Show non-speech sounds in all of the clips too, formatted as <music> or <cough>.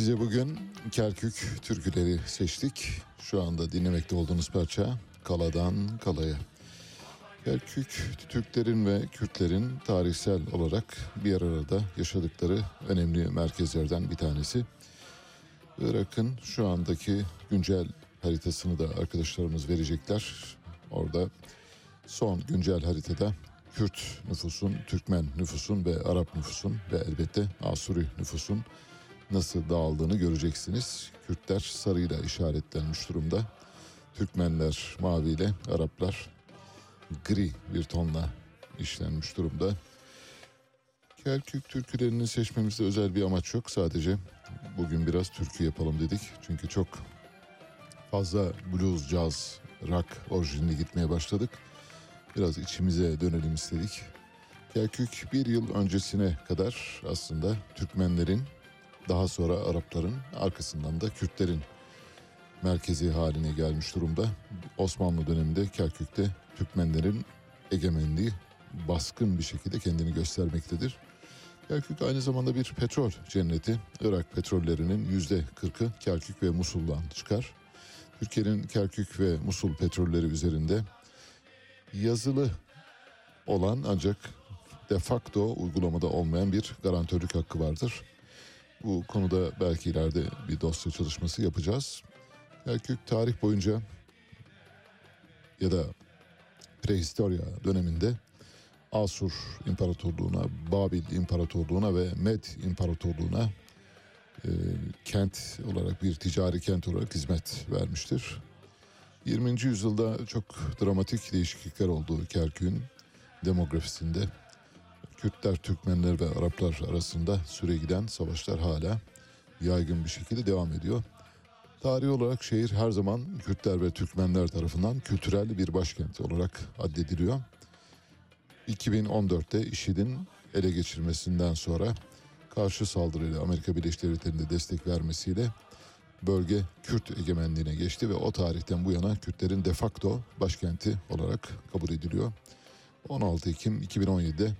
Size bugün Kerkük türküleri seçtik. Şu anda dinlemekte olduğunuz parça Kaladan Kalaya. Kerkük Türklerin ve Kürtlerin tarihsel olarak bir arada yaşadıkları önemli merkezlerden bir tanesi. Irak'ın şu andaki güncel haritasını da arkadaşlarımız verecekler. Orada son güncel haritada Kürt nüfusun, Türkmen nüfusun ve Arap nüfusun ve elbette Asuri nüfusun nasıl dağıldığını göreceksiniz. Kürtler sarıyla işaretlenmiş durumda. Türkmenler maviyle, Araplar gri bir tonla işlenmiş durumda. Kerkük türkülerini seçmemizde özel bir amaç yok. Sadece bugün biraz türkü yapalım dedik. Çünkü çok fazla blues, jazz, rock orijinli gitmeye başladık. Biraz içimize dönelim istedik. Kerkük bir yıl öncesine kadar aslında Türkmenlerin daha sonra Arapların arkasından da Kürtlerin merkezi haline gelmiş durumda. Osmanlı döneminde Kerkük'te Türkmenlerin egemenliği baskın bir şekilde kendini göstermektedir. Kerkük aynı zamanda bir petrol cenneti. Irak petrollerinin yüzde kırkı Kerkük ve Musul'dan çıkar. Türkiye'nin Kerkük ve Musul petrolleri üzerinde yazılı olan ancak de facto uygulamada olmayan bir garantörlük hakkı vardır. Bu konuda belki ileride bir dosya çalışması yapacağız. Kerkük tarih boyunca ya da prehistorya döneminde Asur İmparatorluğu'na, Babil İmparatorluğu'na ve Med İmparatorluğu'na e, kent olarak bir ticari kent olarak hizmet vermiştir. 20. yüzyılda çok dramatik değişiklikler oldu Kerkük'ün demografisinde. Kürtler, Türkmenler ve Araplar arasında süre giden savaşlar hala yaygın bir şekilde devam ediyor. Tarihi olarak şehir her zaman Kürtler ve Türkmenler tarafından kültürel bir başkent olarak addediliyor. 2014'te IŞİD'in ele geçirmesinden sonra karşı saldırıyla Amerika Birleşik Devletleri'nde destek vermesiyle bölge Kürt egemenliğine geçti ve o tarihten bu yana Kürtlerin de facto başkenti olarak kabul ediliyor. 16 Ekim 2017'de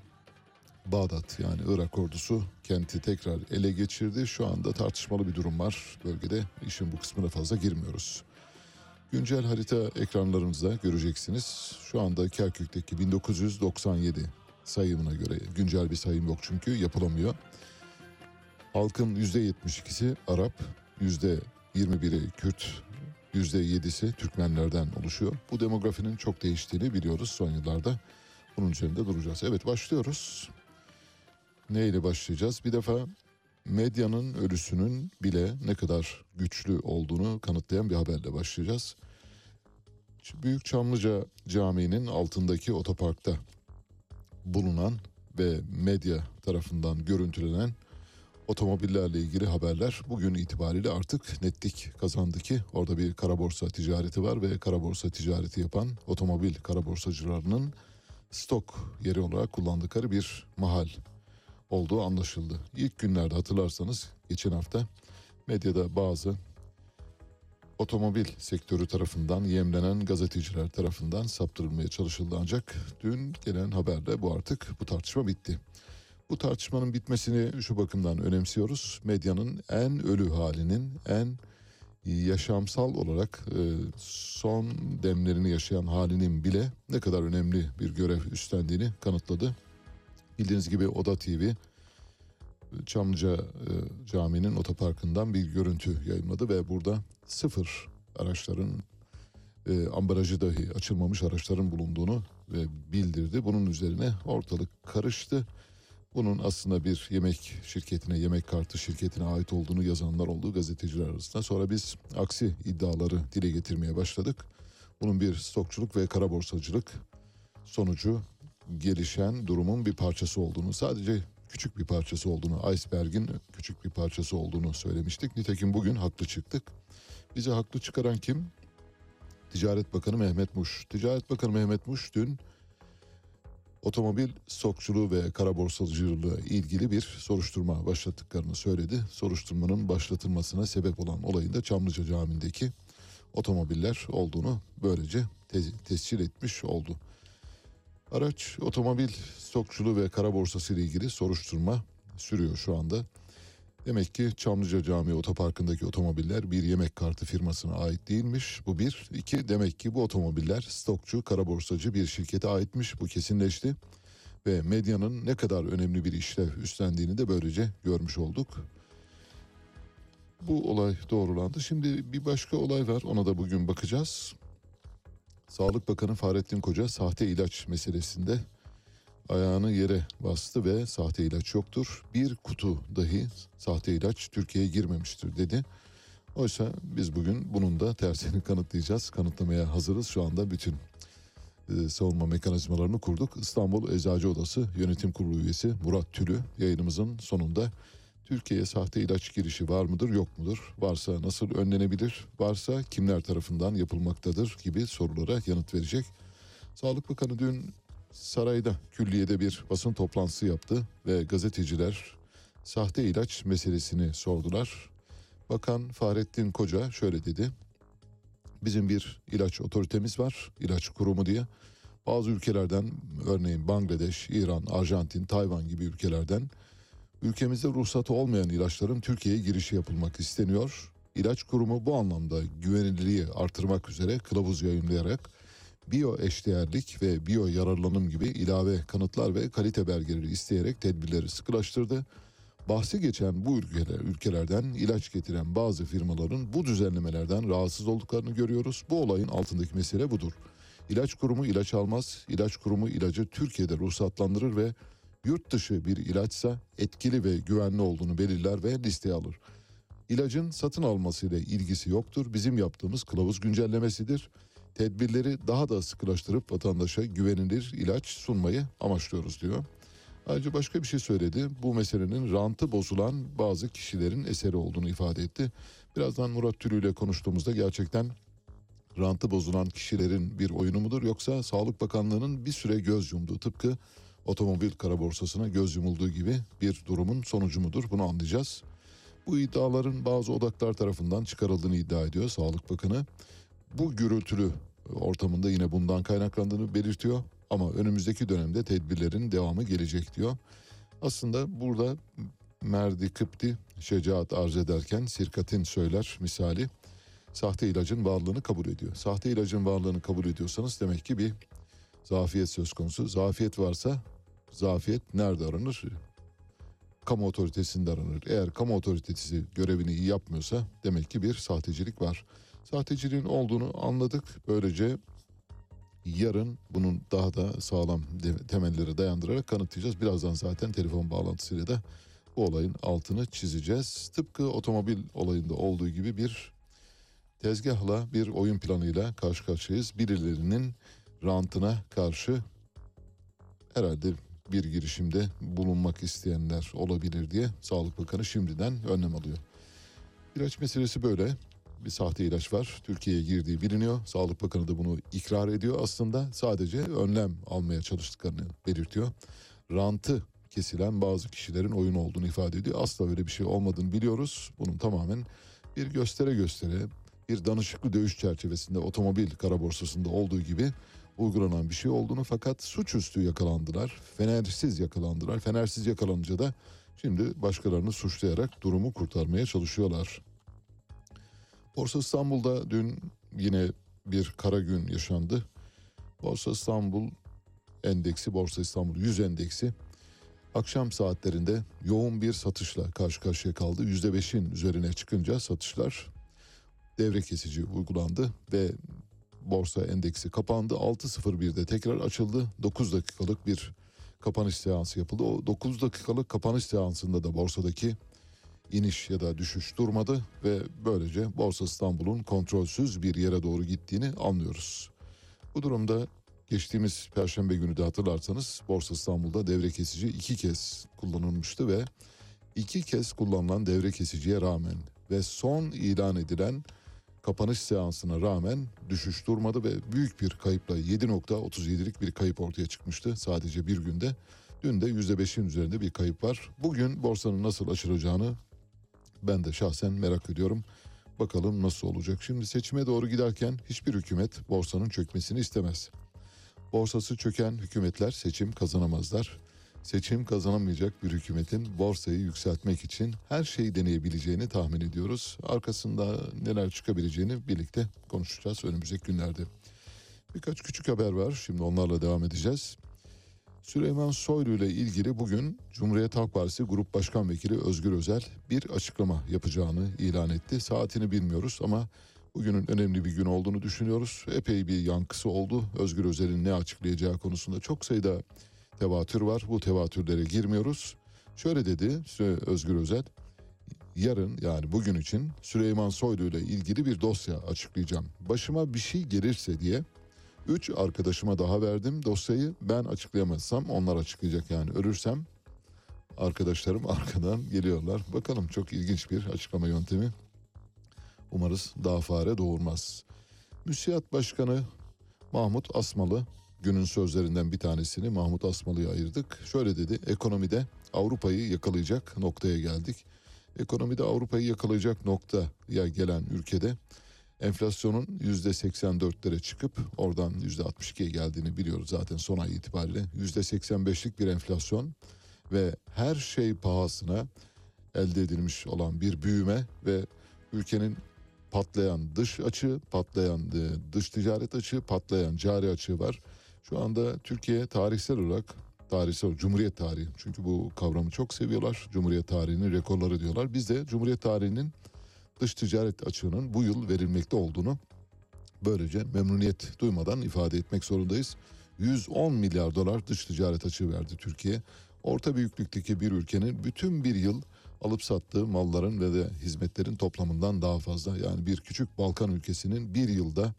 Bağdat yani Irak ordusu kenti tekrar ele geçirdi. Şu anda tartışmalı bir durum var bölgede. İşin bu kısmına fazla girmiyoruz. Güncel harita ekranlarınızda göreceksiniz. Şu anda Kerkük'teki 1997 sayımına göre güncel bir sayım yok çünkü yapılamıyor. Halkın %72'si Arap, %21'i Kürt, %7'si Türkmenlerden oluşuyor. Bu demografinin çok değiştiğini biliyoruz son yıllarda. Bunun üzerinde duracağız. Evet başlıyoruz. Neyle başlayacağız? Bir defa medyanın ölüsünün bile ne kadar güçlü olduğunu kanıtlayan bir haberle başlayacağız. Büyük Çamlıca Camii'nin altındaki otoparkta bulunan ve medya tarafından görüntülenen otomobillerle ilgili haberler bugün itibariyle artık netlik kazandı ki orada bir kara borsa ticareti var ve kara borsa ticareti yapan otomobil kara borsacılarının stok yeri olarak kullandıkları bir mahal olduğu anlaşıldı. İlk günlerde hatırlarsanız geçen hafta medyada bazı otomobil sektörü tarafından yemlenen gazeteciler tarafından saptırılmaya çalışıldı ancak dün gelen haberle bu artık bu tartışma bitti. Bu tartışmanın bitmesini şu bakımdan önemsiyoruz. Medyanın en ölü halinin en yaşamsal olarak e, son demlerini yaşayan halinin bile ne kadar önemli bir görev üstlendiğini kanıtladı. Bildiğiniz gibi Oda TV Çamlıca e, Camii'nin otoparkından bir görüntü yayınladı ve burada sıfır araçların e, ambalajı dahi açılmamış araçların bulunduğunu ve bildirdi. Bunun üzerine ortalık karıştı. Bunun aslında bir yemek şirketine, yemek kartı şirketine ait olduğunu yazanlar oldu gazeteciler arasında. Sonra biz aksi iddiaları dile getirmeye başladık. Bunun bir stokçuluk ve kara borsacılık sonucu gelişen durumun bir parçası olduğunu, sadece küçük bir parçası olduğunu, iceberg'in küçük bir parçası olduğunu söylemiştik. Nitekim bugün haklı çıktık. Bizi haklı çıkaran kim? Ticaret Bakanı Mehmet Muş. Ticaret Bakanı Mehmet Muş dün otomobil stokçuluğu ve kara borsacılığı ilgili bir soruşturma başlattıklarını söyledi. Soruşturmanın başlatılmasına sebep olan olayın da Çamlıca Camii'ndeki otomobiller olduğunu böylece te- tescil etmiş oldu. Araç otomobil stokçuluğu ve kara borsası ile ilgili soruşturma sürüyor şu anda. Demek ki Çamlıca Camii otoparkındaki otomobiller bir yemek kartı firmasına ait değilmiş. Bu bir. iki demek ki bu otomobiller stokçu, kara borsacı bir şirkete aitmiş. Bu kesinleşti. Ve medyanın ne kadar önemli bir işlev üstlendiğini de böylece görmüş olduk. Bu olay doğrulandı. Şimdi bir başka olay var. Ona da bugün bakacağız. Sağlık Bakanı Fahrettin Koca sahte ilaç meselesinde ayağını yere bastı ve sahte ilaç yoktur. Bir kutu dahi sahte ilaç Türkiye'ye girmemiştir dedi. Oysa biz bugün bunun da tersini <laughs> kanıtlayacağız. Kanıtlamaya hazırız. Şu anda bütün e, savunma mekanizmalarını kurduk. İstanbul Eczacı Odası Yönetim Kurulu üyesi Murat Tülü yayınımızın sonunda Türkiye'ye sahte ilaç girişi var mıdır yok mudur? Varsa nasıl önlenebilir? Varsa kimler tarafından yapılmaktadır gibi sorulara yanıt verecek. Sağlık Bakanı dün sarayda külliyede bir basın toplantısı yaptı ve gazeteciler sahte ilaç meselesini sordular. Bakan Fahrettin Koca şöyle dedi. Bizim bir ilaç otoritemiz var, ilaç kurumu diye. Bazı ülkelerden örneğin Bangladeş, İran, Arjantin, Tayvan gibi ülkelerden ülkemizde ruhsatı olmayan ilaçların Türkiye'ye girişi yapılmak isteniyor. İlaç kurumu bu anlamda güvenilirliği artırmak üzere kılavuz yayınlayarak biyo eşdeğerlik ve biyo yararlanım gibi ilave kanıtlar ve kalite belgeleri isteyerek tedbirleri sıkılaştırdı. Bahsi geçen bu ülkeler, ülkelerden ilaç getiren bazı firmaların bu düzenlemelerden rahatsız olduklarını görüyoruz. Bu olayın altındaki mesele budur. İlaç kurumu ilaç almaz, ilaç kurumu ilacı Türkiye'de ruhsatlandırır ve yurt dışı bir ilaçsa etkili ve güvenli olduğunu belirler ve listeye alır. İlacın satın almasıyla ilgisi yoktur. Bizim yaptığımız kılavuz güncellemesidir. Tedbirleri daha da sıkılaştırıp vatandaşa güvenilir ilaç sunmayı amaçlıyoruz diyor. Ayrıca başka bir şey söyledi. Bu meselenin rantı bozulan bazı kişilerin eseri olduğunu ifade etti. Birazdan Murat Türü ile konuştuğumuzda gerçekten rantı bozulan kişilerin bir oyunu mudur yoksa Sağlık Bakanlığı'nın bir süre göz yumduğu tıpkı otomobil kara borsasına göz yumulduğu gibi bir durumun sonucu mudur bunu anlayacağız. Bu iddiaların bazı odaklar tarafından çıkarıldığını iddia ediyor Sağlık Bakanı. Bu gürültülü ortamında yine bundan kaynaklandığını belirtiyor ama önümüzdeki dönemde tedbirlerin devamı gelecek diyor. Aslında burada Merdi Kıpti şecaat arz ederken Sirkatin söyler misali sahte ilacın varlığını kabul ediyor. Sahte ilacın varlığını kabul ediyorsanız demek ki bir zafiyet söz konusu. Zafiyet varsa zafiyet nerede aranır? Kamu otoritesinde aranır. Eğer kamu otoritesi görevini iyi yapmıyorsa demek ki bir sahtecilik var. Sahteciliğin olduğunu anladık. Böylece yarın bunun daha da sağlam temelleri dayandırarak kanıtlayacağız. Birazdan zaten telefon bağlantısıyla da bu olayın altını çizeceğiz. Tıpkı otomobil olayında olduğu gibi bir tezgahla bir oyun planıyla karşı karşıyayız. Birilerinin rantına karşı herhalde bir girişimde bulunmak isteyenler olabilir diye Sağlık Bakanı şimdiden önlem alıyor. İlaç meselesi böyle. Bir sahte ilaç var. Türkiye'ye girdiği biliniyor. Sağlık Bakanı da bunu ikrar ediyor. Aslında sadece önlem almaya çalıştıklarını belirtiyor. Rantı kesilen bazı kişilerin oyunu olduğunu ifade ediyor. Asla öyle bir şey olmadığını biliyoruz. Bunun tamamen bir göstere göstere bir danışıklı dövüş çerçevesinde otomobil kara borsasında olduğu gibi uygulanan bir şey olduğunu fakat suçüstü yakalandılar. Fenersiz yakalandılar. Fenersiz yakalanınca da şimdi başkalarını suçlayarak durumu kurtarmaya çalışıyorlar. Borsa İstanbul'da dün yine bir kara gün yaşandı. Borsa İstanbul endeksi, Borsa İstanbul 100 endeksi akşam saatlerinde yoğun bir satışla karşı karşıya kaldı. %5'in üzerine çıkınca satışlar devre kesici uygulandı ve borsa endeksi kapandı. 6.01'de tekrar açıldı. 9 dakikalık bir kapanış seansı yapıldı. O 9 dakikalık kapanış seansında da borsadaki iniş ya da düşüş durmadı ve böylece Borsa İstanbul'un kontrolsüz bir yere doğru gittiğini anlıyoruz. Bu durumda geçtiğimiz perşembe günü de hatırlarsanız Borsa İstanbul'da devre kesici iki kez kullanılmıştı ve iki kez kullanılan devre kesiciye rağmen ve son ilan edilen kapanış seansına rağmen düşüş durmadı ve büyük bir kayıpla 7.37'lik bir kayıp ortaya çıkmıştı sadece bir günde. Dün de %5'in üzerinde bir kayıp var. Bugün borsanın nasıl açılacağını ben de şahsen merak ediyorum. Bakalım nasıl olacak. Şimdi seçime doğru giderken hiçbir hükümet borsanın çökmesini istemez. Borsası çöken hükümetler seçim kazanamazlar. Seçim kazanamayacak bir hükümetin borsayı yükseltmek için her şeyi deneyebileceğini tahmin ediyoruz. Arkasında neler çıkabileceğini birlikte konuşacağız önümüzdeki günlerde. Birkaç küçük haber var. Şimdi onlarla devam edeceğiz. Süleyman Soylu ile ilgili bugün Cumhuriyet Halk Partisi Grup Başkan Vekili Özgür Özel bir açıklama yapacağını ilan etti. Saatini bilmiyoruz ama bugünün önemli bir gün olduğunu düşünüyoruz. Epey bir yankısı oldu. Özgür Özel'in ne açıklayacağı konusunda çok sayıda tevatür var. Bu tevatürlere girmiyoruz. Şöyle dedi Özgür Özel. Yarın yani bugün için Süleyman Soylu ile ilgili bir dosya açıklayacağım. Başıma bir şey gelirse diye Üç arkadaşıma daha verdim dosyayı. Ben açıklayamazsam onlar açıklayacak yani. Ölürsem arkadaşlarım arkadan geliyorlar. Bakalım çok ilginç bir açıklama yöntemi. Umarız daha fare doğurmaz. Müsiyat Başkanı Mahmut Asmalı günün sözlerinden bir tanesini Mahmut Asmalı'ya ayırdık. Şöyle dedi ekonomide Avrupa'yı yakalayacak noktaya geldik. Ekonomide Avrupa'yı yakalayacak noktaya gelen ülkede enflasyonun %84'lere çıkıp oradan %62'ye geldiğini biliyoruz zaten son ay itibariyle. %85'lik bir enflasyon ve her şey pahasına elde edilmiş olan bir büyüme ve ülkenin patlayan dış açığı, patlayan e, dış ticaret açığı, patlayan cari açığı var. Şu anda Türkiye tarihsel olarak tarihsel Cumhuriyet tarihi çünkü bu kavramı çok seviyorlar. Cumhuriyet tarihinin rekorları diyorlar. Biz de Cumhuriyet tarihinin dış ticaret açığının bu yıl verilmekte olduğunu böylece memnuniyet duymadan ifade etmek zorundayız. 110 milyar dolar dış ticaret açığı verdi Türkiye. Orta büyüklükteki bir ülkenin bütün bir yıl alıp sattığı malların ve de hizmetlerin toplamından daha fazla. Yani bir küçük Balkan ülkesinin bir yılda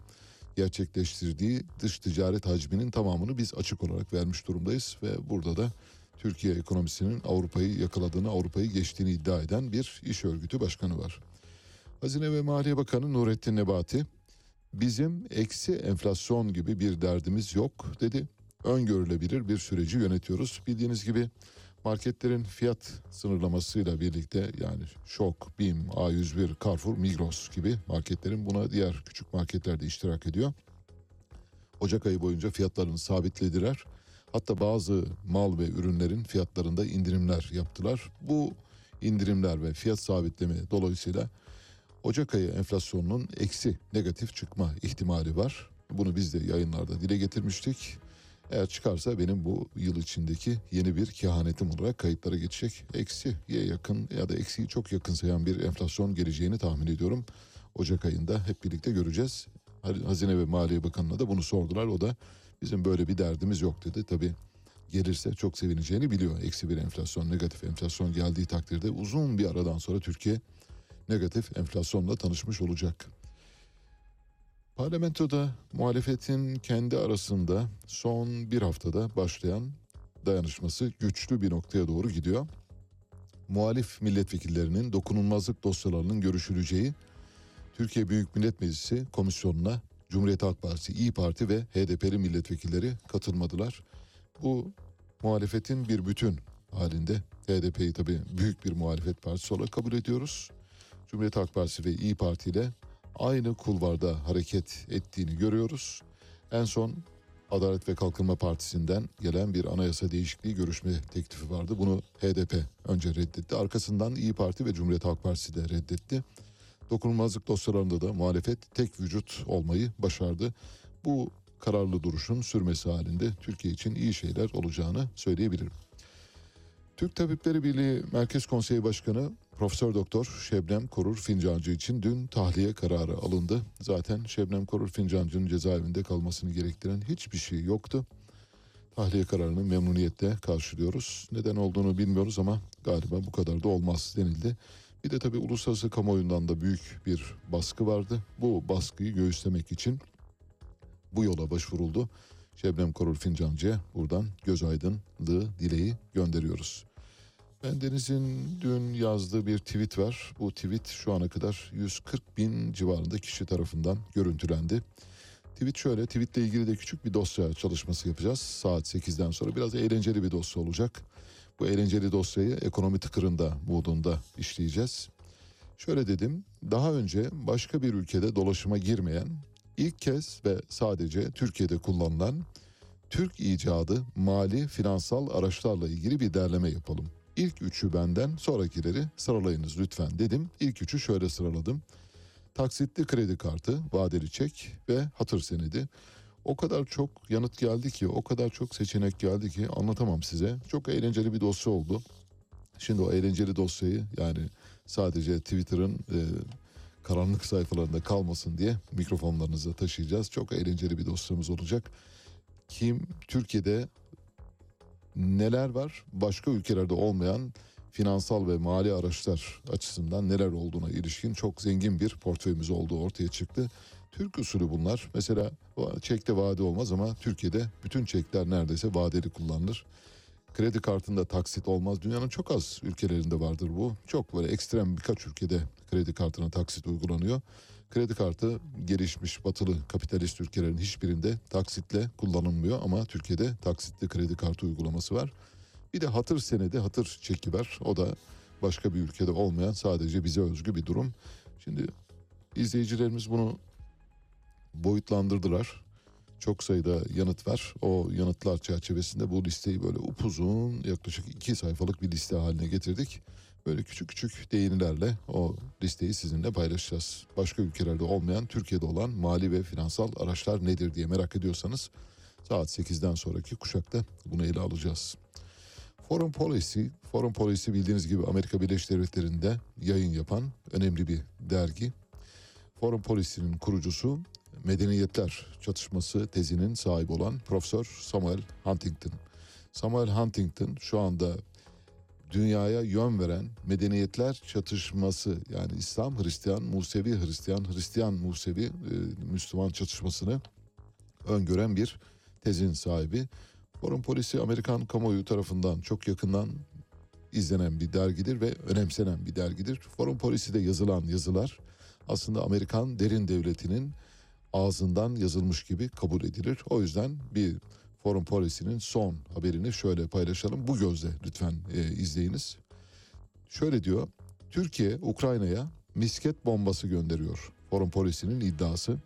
gerçekleştirdiği dış ticaret hacminin tamamını biz açık olarak vermiş durumdayız. Ve burada da Türkiye ekonomisinin Avrupa'yı yakaladığını, Avrupa'yı geçtiğini iddia eden bir iş örgütü başkanı var. Hazine ve Maliye Bakanı Nurettin Nebati bizim eksi enflasyon gibi bir derdimiz yok dedi. Öngörülebilir bir süreci yönetiyoruz. Bildiğiniz gibi marketlerin fiyat sınırlamasıyla birlikte yani Şok, BİM, A101, Carrefour, Migros gibi marketlerin buna diğer küçük marketler de iştirak ediyor. Ocak ayı boyunca fiyatlarını sabitlediler. Hatta bazı mal ve ürünlerin fiyatlarında indirimler yaptılar. Bu indirimler ve fiyat sabitleme dolayısıyla Ocak ayı enflasyonunun eksi negatif çıkma ihtimali var. Bunu biz de yayınlarda dile getirmiştik. Eğer çıkarsa benim bu yıl içindeki yeni bir kehanetim olarak kayıtlara geçecek. Eksiye yakın ya da eksiği çok yakın sayan bir enflasyon geleceğini tahmin ediyorum. Ocak ayında hep birlikte göreceğiz. Hazine ve Maliye Bakanı'na da bunu sordular. O da bizim böyle bir derdimiz yok dedi. Tabii gelirse çok sevineceğini biliyor. Eksi bir enflasyon, negatif enflasyon geldiği takdirde uzun bir aradan sonra Türkiye negatif enflasyonla tanışmış olacak. Parlamentoda muhalefetin kendi arasında son bir haftada başlayan dayanışması güçlü bir noktaya doğru gidiyor. Muhalif milletvekillerinin dokunulmazlık dosyalarının görüşüleceği Türkiye Büyük Millet Meclisi komisyonuna Cumhuriyet Halk Partisi, İyi Parti ve HDP'li milletvekilleri katılmadılar. Bu muhalefetin bir bütün halinde HDP'yi tabii büyük bir muhalefet partisi olarak kabul ediyoruz. Cumhuriyet Halk Partisi ve İyi Parti ile aynı kulvarda hareket ettiğini görüyoruz. En son Adalet ve Kalkınma Partisi'nden gelen bir anayasa değişikliği görüşme teklifi vardı. Bunu HDP önce reddetti. Arkasından İyi Parti ve Cumhuriyet Halk Partisi de reddetti. Dokunulmazlık dosyalarında da muhalefet tek vücut olmayı başardı. Bu kararlı duruşun sürmesi halinde Türkiye için iyi şeyler olacağını söyleyebilirim. Türk Tabipleri Birliği Merkez Konseyi Başkanı Profesör Doktor Şebnem Korur Fincancı için dün tahliye kararı alındı. Zaten Şebnem Korur Fincancı'nın cezaevinde kalmasını gerektiren hiçbir şey yoktu. Tahliye kararını memnuniyetle karşılıyoruz. Neden olduğunu bilmiyoruz ama galiba bu kadar da olmaz denildi. Bir de tabii uluslararası kamuoyundan da büyük bir baskı vardı. Bu baskıyı göğüslemek için bu yola başvuruldu. Şebnem Korur Fincancı'ya buradan göz aydınlığı dileği gönderiyoruz. Ben Deniz'in dün yazdığı bir tweet var. Bu tweet şu ana kadar 140 bin civarında kişi tarafından görüntülendi. Tweet şöyle, tweetle ilgili de küçük bir dosya çalışması yapacağız. Saat 8'den sonra biraz eğlenceli bir dosya olacak. Bu eğlenceli dosyayı ekonomi tıkırında modunda işleyeceğiz. Şöyle dedim, daha önce başka bir ülkede dolaşıma girmeyen, ilk kez ve sadece Türkiye'de kullanılan Türk icadı mali finansal araçlarla ilgili bir derleme yapalım. İlk üçü benden sonrakileri sıralayınız lütfen dedim. İlk üçü şöyle sıraladım. Taksitli kredi kartı, vadeli çek ve hatır senedi. O kadar çok yanıt geldi ki, o kadar çok seçenek geldi ki anlatamam size. Çok eğlenceli bir dosya oldu. Şimdi o eğlenceli dosyayı yani sadece Twitter'ın e, karanlık sayfalarında kalmasın diye mikrofonlarınıza taşıyacağız. Çok eğlenceli bir dosyamız olacak. Kim Türkiye'de neler var başka ülkelerde olmayan finansal ve mali araçlar açısından neler olduğuna ilişkin çok zengin bir portföyümüz olduğu ortaya çıktı. Türk usulü bunlar. Mesela çekte vade olmaz ama Türkiye'de bütün çekler neredeyse vadeli kullanılır. Kredi kartında taksit olmaz. Dünyanın çok az ülkelerinde vardır bu. Çok böyle ekstrem birkaç ülkede kredi kartına taksit uygulanıyor. Kredi kartı gelişmiş batılı kapitalist ülkelerin hiçbirinde taksitle kullanılmıyor ama Türkiye'de taksitli kredi kartı uygulaması var. Bir de hatır senedi, hatır çeki var. O da başka bir ülkede olmayan sadece bize özgü bir durum. Şimdi izleyicilerimiz bunu boyutlandırdılar. Çok sayıda yanıt var. O yanıtlar çerçevesinde bu listeyi böyle upuzun yaklaşık iki sayfalık bir liste haline getirdik. Böyle küçük küçük değinilerle o listeyi sizinle paylaşacağız. Başka ülkelerde olmayan, Türkiye'de olan mali ve finansal araçlar nedir diye merak ediyorsanız saat 8'den sonraki kuşakta bunu ele alacağız. Foreign Policy, Foreign Policy bildiğiniz gibi Amerika Birleşik Devletleri'nde yayın yapan önemli bir dergi. Foreign Policy'nin kurucusu Medeniyetler Çatışması tezinin sahibi olan Profesör Samuel Huntington. Samuel Huntington şu anda dünyaya yön veren medeniyetler çatışması yani İslam, Hristiyan, Musevi, Hristiyan, Hristiyan, Musevi, e, Müslüman çatışmasını öngören bir tezin sahibi. Foreign Policy Amerikan kamuoyu tarafından çok yakından izlenen bir dergidir ve önemsenen bir dergidir. Foreign Policy'de yazılan yazılar aslında Amerikan derin devletinin ağzından yazılmış gibi kabul edilir. O yüzden bir Foreign Policy'nin son haberini şöyle paylaşalım. Bu gözle lütfen e, izleyiniz. Şöyle diyor. Türkiye Ukrayna'ya misket bombası gönderiyor. Foreign Policy'nin iddiası.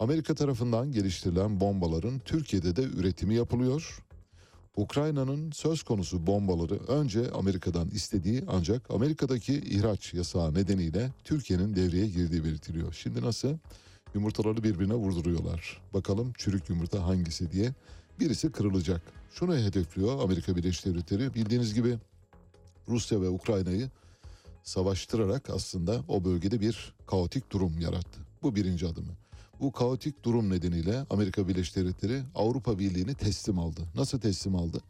Amerika tarafından geliştirilen bombaların Türkiye'de de üretimi yapılıyor. Ukrayna'nın söz konusu bombaları önce Amerika'dan istediği ancak Amerika'daki ihraç yasağı nedeniyle Türkiye'nin devreye girdiği belirtiliyor. Şimdi nasıl? Yumurtaları birbirine vurduruyorlar. Bakalım çürük yumurta hangisi diye. Birisi kırılacak. Şunu hedefliyor Amerika Birleşik Devletleri. Bildiğiniz gibi Rusya ve Ukrayna'yı savaştırarak aslında o bölgede bir kaotik durum yarattı. Bu birinci adımı. Bu kaotik durum nedeniyle Amerika Birleşik Devletleri Avrupa Birliği'ni teslim aldı. Nasıl teslim aldı?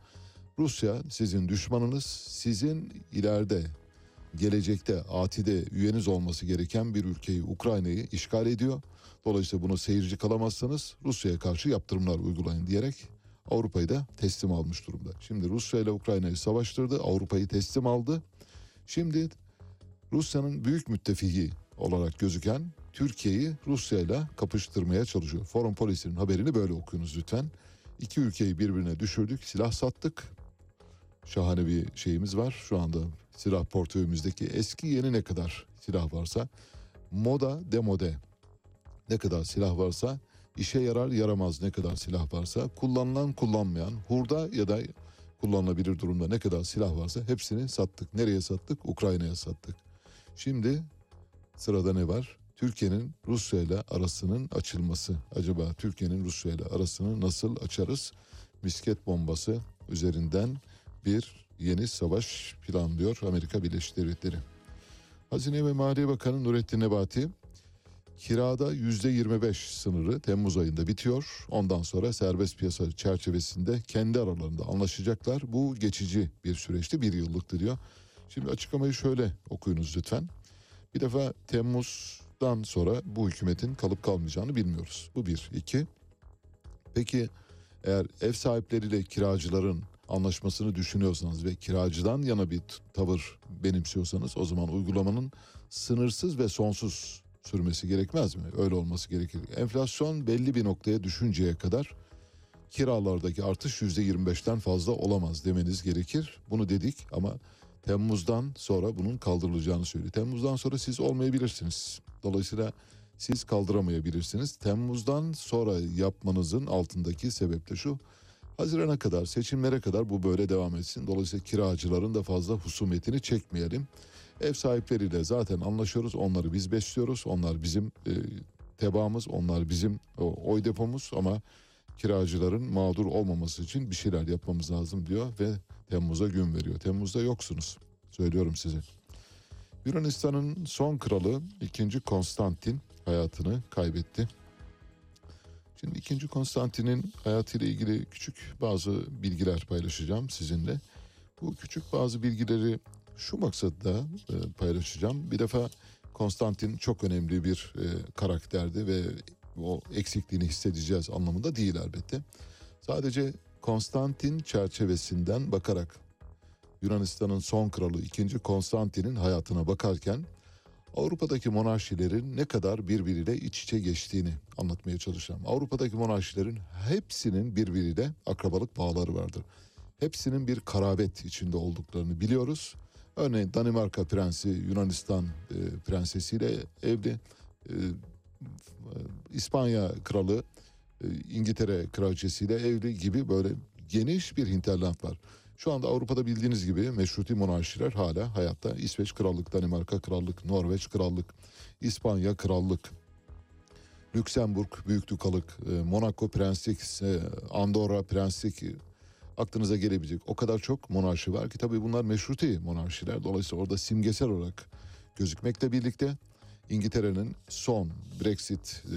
Rusya sizin düşmanınız, sizin ileride gelecekte atide üyeniz olması gereken bir ülkeyi Ukrayna'yı işgal ediyor. Dolayısıyla bunu seyirci kalamazsanız Rusya'ya karşı yaptırımlar uygulayın diyerek Avrupa'yı da teslim almış durumda. Şimdi Rusya ile Ukrayna'yı savaştırdı, Avrupa'yı teslim aldı. Şimdi Rusya'nın büyük müttefiki olarak gözüken Türkiye'yi Rusya ile kapıştırmaya çalışıyor. Foreign Policy'nin haberini böyle okuyunuz lütfen. İki ülkeyi birbirine düşürdük, silah sattık. Şahane bir şeyimiz var. Şu anda silah portföyümüzdeki eski yeni ne kadar silah varsa moda demode ne kadar silah varsa işe yarar yaramaz ne kadar silah varsa kullanılan kullanmayan hurda ya da kullanılabilir durumda ne kadar silah varsa hepsini sattık. Nereye sattık? Ukrayna'ya sattık. Şimdi sırada ne var? Türkiye'nin Rusya ile arasının açılması. Acaba Türkiye'nin Rusya ile arasını nasıl açarız? Misket bombası üzerinden bir yeni savaş planlıyor Amerika Birleşik Devletleri. Hazine ve Maliye Bakanı Nurettin Nebati kirada yüzde 25 sınırı Temmuz ayında bitiyor. Ondan sonra serbest piyasa çerçevesinde kendi aralarında anlaşacaklar. Bu geçici bir süreçti, bir yıllıktı diyor. Şimdi açıklamayı şöyle okuyunuz lütfen. Bir defa Temmuz'dan sonra bu hükümetin kalıp kalmayacağını bilmiyoruz. Bu bir. iki. Peki eğer ev sahipleriyle kiracıların anlaşmasını düşünüyorsanız ve kiracıdan yana bir tavır benimsiyorsanız o zaman uygulamanın sınırsız ve sonsuz sürmesi gerekmez mi? Öyle olması gerekir. Enflasyon belli bir noktaya düşünceye kadar kiralardaki artış yüzde 25'ten fazla olamaz demeniz gerekir. Bunu dedik ama Temmuz'dan sonra bunun kaldırılacağını söylüyor. Temmuz'dan sonra siz olmayabilirsiniz. Dolayısıyla siz kaldıramayabilirsiniz. Temmuz'dan sonra yapmanızın altındaki sebep de şu. Hazirana kadar, seçimlere kadar bu böyle devam etsin. Dolayısıyla kiracıların da fazla husumetini çekmeyelim. Ev sahipleriyle zaten anlaşıyoruz. Onları biz besliyoruz. Onlar bizim e, tebaamız, onlar bizim o, oy depomuz ama kiracıların mağdur olmaması için bir şeyler yapmamız lazım diyor ve Temmuz'a gün veriyor. Temmuz'da yoksunuz. Söylüyorum size. Yunanistan'ın son kralı 2. Konstantin hayatını kaybetti. Şimdi 2. Konstantin'in hayatıyla ilgili küçük bazı bilgiler paylaşacağım sizinle. Bu küçük bazı bilgileri şu maksatla e, paylaşacağım. Bir defa Konstantin çok önemli bir e, karakterdi ve o eksikliğini hissedeceğiz anlamında değil elbette. Sadece Konstantin çerçevesinden bakarak Yunanistan'ın son kralı 2. Konstantin'in hayatına bakarken Avrupa'daki monarşilerin ne kadar birbiriyle iç içe geçtiğini anlatmaya çalışacağım. Avrupa'daki monarşilerin hepsinin birbiriyle akrabalık bağları vardır. Hepsinin bir karabet içinde olduklarını biliyoruz. Örneğin Danimarka prensi Yunanistan e, prensesiyle evli. E, İspanya kralı e, İngiltere kraliçesiyle evli gibi böyle geniş bir hinterland var. Şu anda Avrupa'da bildiğiniz gibi meşruti monarşiler hala hayatta. İsveç Krallık, Danimarka Krallık, Norveç Krallık, İspanya Krallık, Lüksemburg Büyüklükalık, e, Monaco Prenslik, e, Andorra Prenslik aklınıza gelebilecek o kadar çok monarşi var ki tabii bunlar meşruti monarşiler. Dolayısıyla orada simgesel olarak gözükmekle birlikte İngiltere'nin son Brexit e,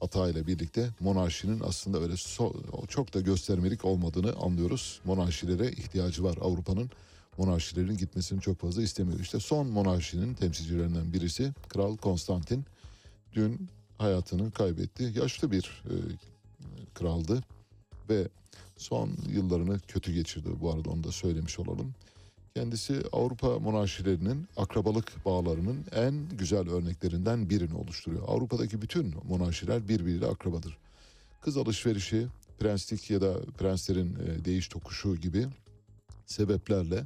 hatayla birlikte monarşinin aslında öyle so- çok da göstermelik olmadığını anlıyoruz. Monarşilere ihtiyacı var Avrupa'nın. Monarşilerin gitmesini çok fazla istemiyor. İşte son monarşinin temsilcilerinden birisi Kral Konstantin dün hayatını kaybetti. Yaşlı bir e, kraldı ve son yıllarını kötü geçirdi. Bu arada onu da söylemiş olalım. Kendisi Avrupa monarşilerinin akrabalık bağlarının en güzel örneklerinden birini oluşturuyor. Avrupa'daki bütün monarşiler birbiriyle akrabadır. Kız alışverişi, prenslik ya da prenslerin e, değiş tokuşu gibi sebeplerle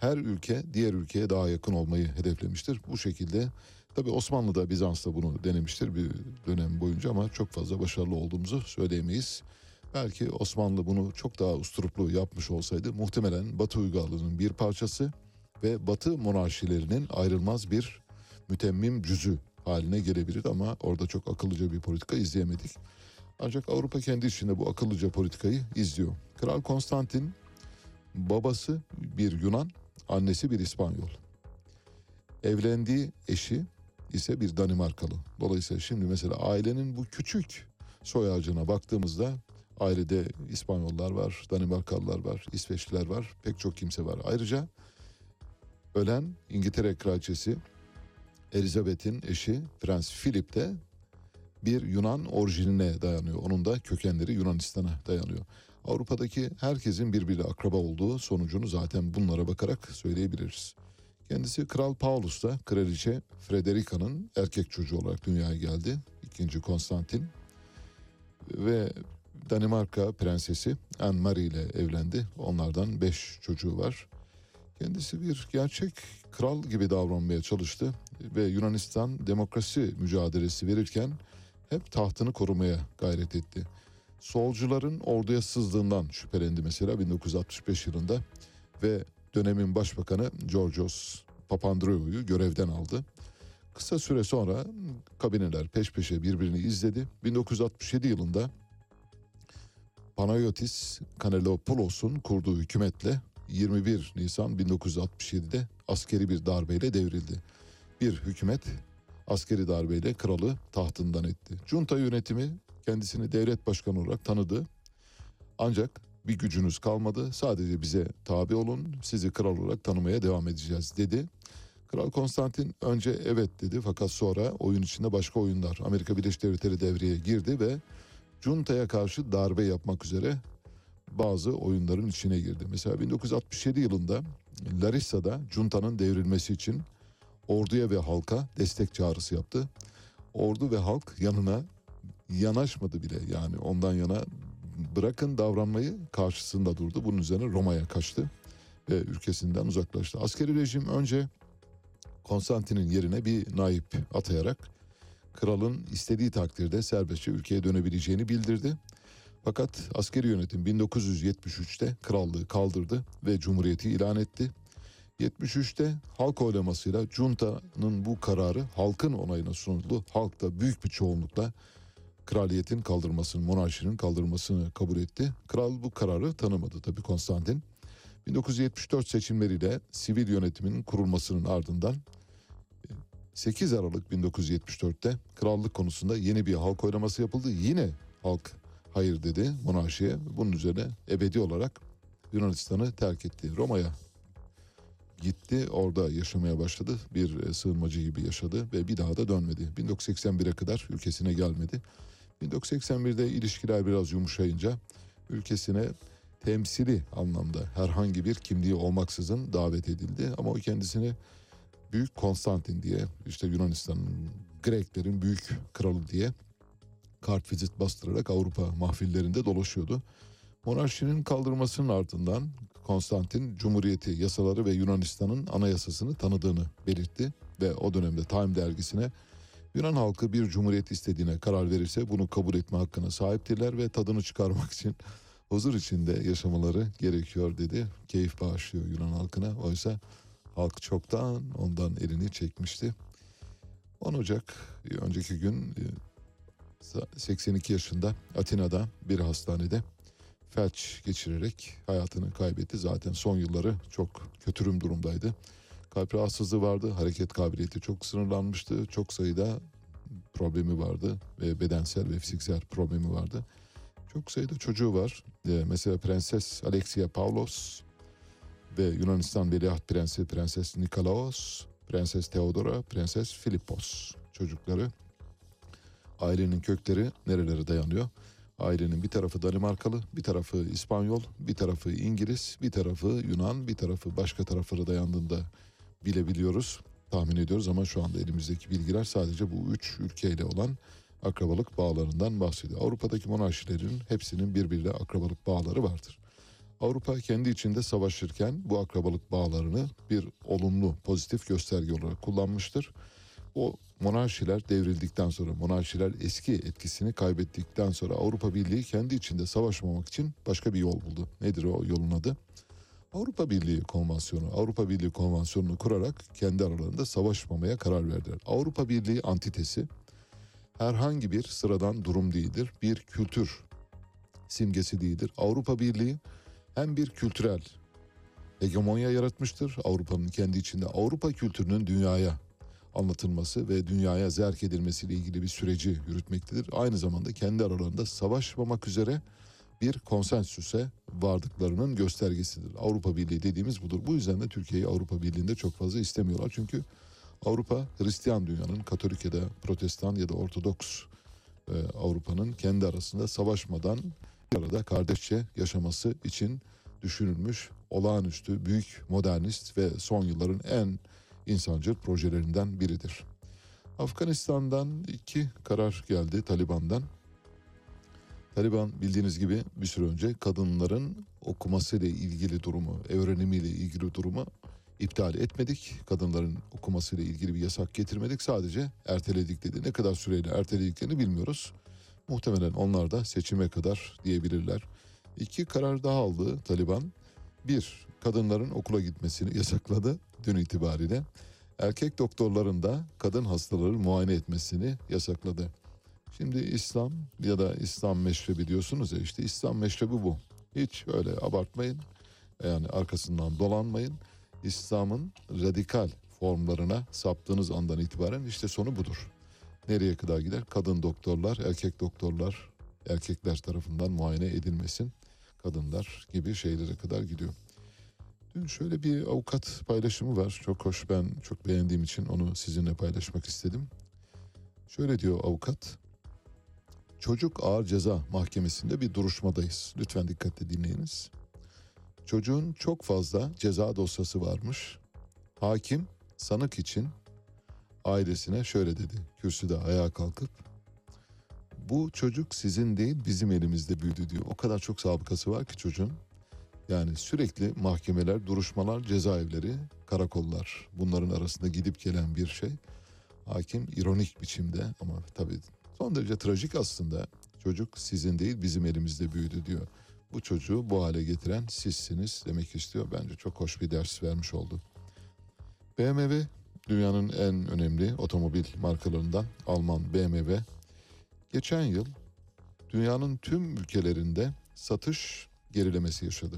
her ülke diğer ülkeye daha yakın olmayı hedeflemiştir. Bu şekilde tabi Osmanlı da Bizans da bunu denemiştir bir dönem boyunca ama çok fazla başarılı olduğumuzu söyleyemeyiz. Belki Osmanlı bunu çok daha usturuplu yapmış olsaydı muhtemelen Batı uygarlığının bir parçası ve Batı monarşilerinin ayrılmaz bir mütemmim cüzü haline gelebilir ama orada çok akıllıca bir politika izleyemedik. Ancak Avrupa kendi içinde bu akıllıca politikayı izliyor. Kral Konstantin babası bir Yunan, annesi bir İspanyol. Evlendiği eşi ise bir Danimarkalı. Dolayısıyla şimdi mesela ailenin bu küçük soy ağacına baktığımızda ailede İspanyollar var, Danimarkalılar var, İsveçliler var, pek çok kimse var. Ayrıca ölen İngiltere kraliçesi Elizabeth'in eşi Prens Philip de bir Yunan orijinine dayanıyor. Onun da kökenleri Yunanistan'a dayanıyor. Avrupa'daki herkesin birbiriyle akraba olduğu sonucunu zaten bunlara bakarak söyleyebiliriz. Kendisi Kral Paulus da Kraliçe Frederica'nın erkek çocuğu olarak dünyaya geldi. İkinci Konstantin. Ve Danimarka prensesi Anne Marie ile evlendi. Onlardan beş çocuğu var. Kendisi bir gerçek kral gibi davranmaya çalıştı ve Yunanistan demokrasi mücadelesi verirken hep tahtını korumaya gayret etti. Solcuların orduya sızdığından şüphelendi mesela 1965 yılında ve dönemin başbakanı Georgios Papandreou'yu görevden aldı. Kısa süre sonra kabineler peş peşe birbirini izledi. 1967 yılında Panayotis Kanelopolos'un kurduğu hükümetle 21 Nisan 1967'de askeri bir darbeyle devrildi. Bir hükümet askeri darbeyle kralı tahtından etti. Junta yönetimi kendisini devlet başkanı olarak tanıdı. Ancak bir gücünüz kalmadı. Sadece bize tabi olun. Sizi kral olarak tanımaya devam edeceğiz dedi. Kral Konstantin önce evet dedi fakat sonra oyun içinde başka oyunlar. Amerika Birleşik Devletleri devreye girdi ve Junta'ya karşı darbe yapmak üzere bazı oyunların içine girdi. Mesela 1967 yılında Larissa'da Junta'nın devrilmesi için orduya ve halka destek çağrısı yaptı. Ordu ve halk yanına yanaşmadı bile yani ondan yana bırakın davranmayı karşısında durdu. Bunun üzerine Roma'ya kaçtı ve ülkesinden uzaklaştı. Askeri rejim önce Konstantin'in yerine bir naip atayarak kralın istediği takdirde serbestçe ülkeye dönebileceğini bildirdi. Fakat askeri yönetim 1973'te krallığı kaldırdı ve cumhuriyeti ilan etti. 73'te halk oylamasıyla Junta'nın bu kararı halkın onayına sunuldu. Halk da büyük bir çoğunlukla kraliyetin kaldırmasını, monarşinin kaldırmasını kabul etti. Kral bu kararı tanımadı tabii Konstantin. 1974 seçimleriyle sivil yönetimin kurulmasının ardından 8 Aralık 1974'te krallık konusunda yeni bir halk oylaması yapıldı. Yine halk hayır dedi monarşiye. Bunun üzerine ebedi olarak Yunanistan'ı terk etti. Roma'ya gitti. Orada yaşamaya başladı. Bir e, sığınmacı gibi yaşadı ve bir daha da dönmedi. 1981'e kadar ülkesine gelmedi. 1981'de ilişkiler biraz yumuşayınca ülkesine temsili anlamda herhangi bir kimliği olmaksızın davet edildi. Ama o kendisini Büyük Konstantin diye işte Yunanistan'ın Greklerin büyük kralı diye kart vizit bastırarak Avrupa mahfillerinde dolaşıyordu. Monarşinin kaldırmasının ardından Konstantin Cumhuriyeti yasaları ve Yunanistan'ın anayasasını tanıdığını belirtti ve o dönemde Time dergisine Yunan halkı bir cumhuriyet istediğine karar verirse bunu kabul etme hakkına sahiptirler ve tadını çıkarmak için huzur içinde yaşamaları gerekiyor dedi. Keyif bağışlıyor Yunan halkına. Oysa halk çoktan ondan elini çekmişti. 10 Ocak e, önceki gün e, 82 yaşında Atina'da bir hastanede felç geçirerek hayatını kaybetti. Zaten son yılları çok kötürüm durumdaydı. Kalp rahatsızlığı vardı, hareket kabiliyeti çok sınırlanmıştı. Çok sayıda problemi vardı ve bedensel ve fiziksel problemi vardı. Çok sayıda çocuğu var. Ee, mesela Prenses Alexia Paulos ve Yunanistan Veliaht Prensi Prenses Nikolaos, Prenses Theodora, Prenses Filippos çocukları. Ailenin kökleri nerelere dayanıyor? Ailenin bir tarafı Danimarkalı, bir tarafı İspanyol, bir tarafı İngiliz, bir tarafı Yunan, bir tarafı başka taraflara dayandığında bilebiliyoruz, tahmin ediyoruz ama şu anda elimizdeki bilgiler sadece bu üç ülkeyle olan akrabalık bağlarından bahsediyor. Avrupa'daki monarşilerin hepsinin birbiriyle akrabalık bağları vardır. Avrupa kendi içinde savaşırken bu akrabalık bağlarını bir olumlu, pozitif gösterge olarak kullanmıştır. O monarşiler devrildikten sonra, monarşiler eski etkisini kaybettikten sonra Avrupa Birliği kendi içinde savaşmamak için başka bir yol buldu. Nedir o yolun adı? Avrupa Birliği Konvansiyonu, Avrupa Birliği Konvansiyonu'nu kurarak kendi aralarında savaşmamaya karar verdiler. Avrupa Birliği antitesi herhangi bir sıradan durum değildir. Bir kültür simgesi değildir. Avrupa Birliği hem bir kültürel hegemonya yaratmıştır Avrupa'nın kendi içinde. Avrupa kültürünün dünyaya anlatılması ve dünyaya zerk edilmesiyle ilgili bir süreci yürütmektedir. Aynı zamanda kendi aralarında savaşmamak üzere bir konsensüse vardıklarının göstergesidir. Avrupa Birliği dediğimiz budur. Bu yüzden de Türkiye'yi Avrupa Birliği'nde çok fazla istemiyorlar. Çünkü Avrupa Hristiyan dünyanın Katolik ya da Protestan ya da Ortodoks e, Avrupa'nın kendi arasında savaşmadan bir arada kardeşçe yaşaması için düşünülmüş olağanüstü büyük modernist ve son yılların en insancıl projelerinden biridir. Afganistan'dan iki karar geldi Taliban'dan. Taliban bildiğiniz gibi bir süre önce kadınların okumasıyla ilgili durumu, öğrenimiyle ilgili durumu iptal etmedik. Kadınların okumasıyla ilgili bir yasak getirmedik. Sadece erteledik dedi. Ne kadar süreyle ertelediklerini bilmiyoruz. Muhtemelen onlar da seçime kadar diyebilirler. İki karar daha aldı Taliban. Bir, kadınların okula gitmesini yasakladı dün itibariyle. Erkek doktorların da kadın hastaları muayene etmesini yasakladı. Şimdi İslam ya da İslam meşrebi diyorsunuz ya işte İslam meşrebi bu. Hiç öyle abartmayın. Yani arkasından dolanmayın. İslam'ın radikal formlarına saptığınız andan itibaren işte sonu budur. Nereye kadar gider? Kadın doktorlar, erkek doktorlar, erkekler tarafından muayene edilmesin. Kadınlar gibi şeylere kadar gidiyor. Dün şöyle bir avukat paylaşımı var. Çok hoş ben çok beğendiğim için onu sizinle paylaşmak istedim. Şöyle diyor avukat. Çocuk Ağır Ceza Mahkemesi'nde bir duruşmadayız. Lütfen dikkatle dinleyiniz. Çocuğun çok fazla ceza dosyası varmış. Hakim sanık için ailesine şöyle dedi. Kürsüde ayağa kalkıp bu çocuk sizin değil bizim elimizde büyüdü diyor. O kadar çok sabıkası var ki çocuğun. Yani sürekli mahkemeler, duruşmalar, cezaevleri, karakollar bunların arasında gidip gelen bir şey. Hakim ironik biçimde ama tabii son derece trajik aslında. Çocuk sizin değil bizim elimizde büyüdü diyor. Bu çocuğu bu hale getiren sizsiniz demek istiyor. Bence çok hoş bir ders vermiş oldu. BMW dünyanın en önemli otomobil markalarından Alman BMW. Geçen yıl dünyanın tüm ülkelerinde satış gerilemesi yaşadı.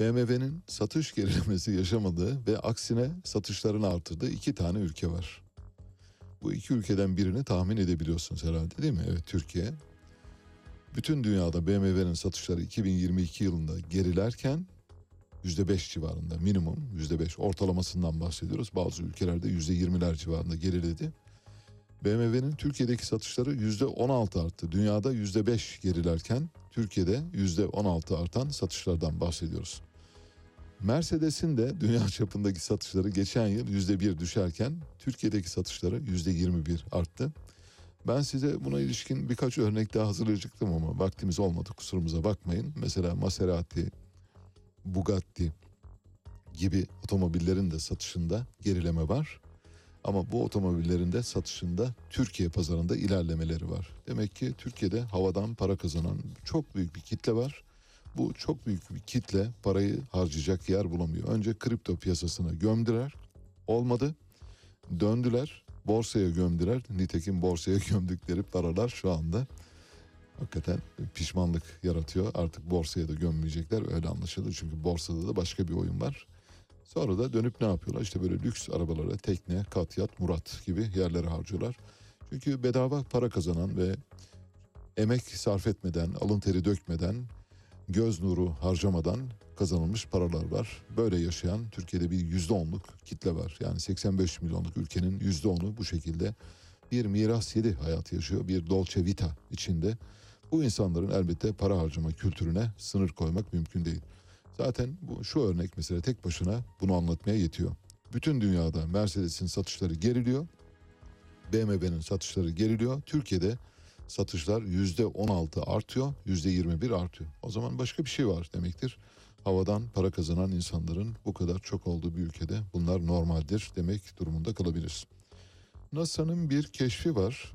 BMW'nin satış gerilemesi yaşamadığı ve aksine satışlarını artırdığı iki tane ülke var. Bu iki ülkeden birini tahmin edebiliyorsunuz herhalde değil mi? Evet Türkiye. Bütün dünyada BMW'nin satışları 2022 yılında gerilerken %5 civarında minimum %5 ortalamasından bahsediyoruz. Bazı ülkelerde %20'ler civarında geriledi. BMW'nin Türkiye'deki satışları %16 arttı. Dünyada %5 gerilerken Türkiye'de %16 artan satışlardan bahsediyoruz. Mercedes'in de dünya <laughs> çapındaki satışları geçen yıl %1 düşerken Türkiye'deki satışları %21 arttı. Ben size buna ilişkin birkaç örnek daha hazırlayacaktım ama vaktimiz olmadı kusurumuza bakmayın. Mesela Maserati, Bugatti gibi otomobillerin de satışında gerileme var. Ama bu otomobillerin de satışında Türkiye pazarında ilerlemeleri var. Demek ki Türkiye'de havadan para kazanan çok büyük bir kitle var. Bu çok büyük bir kitle parayı harcayacak yer bulamıyor. Önce kripto piyasasına gömdüler. Olmadı. Döndüler. Borsaya gömdüler. Nitekim borsaya <laughs> gömdükleri paralar şu anda hakikaten pişmanlık yaratıyor. Artık borsaya da gömmeyecekler öyle anlaşıldı. Çünkü borsada da başka bir oyun var. Sonra da dönüp ne yapıyorlar? İşte böyle lüks arabalara tekne, katyat, murat gibi yerlere harcıyorlar. Çünkü bedava para kazanan ve emek sarf etmeden, alın teri dökmeden, göz nuru harcamadan kazanılmış paralar var. Böyle yaşayan Türkiye'de bir yüzde onluk kitle var. Yani 85 milyonluk ülkenin yüzde onu bu şekilde bir miras yedi hayatı yaşıyor. Bir dolce vita içinde. Bu insanların elbette para harcama kültürüne sınır koymak mümkün değil. Zaten bu şu örnek mesela tek başına bunu anlatmaya yetiyor. Bütün dünyada Mercedes'in satışları geriliyor. BMW'nin satışları geriliyor. Türkiye'de satışlar yüzde 16 artıyor, yüzde 21 artıyor. O zaman başka bir şey var demektir. Havadan para kazanan insanların bu kadar çok olduğu bir ülkede bunlar normaldir demek durumunda kalabiliriz. NASA'nın bir keşfi var.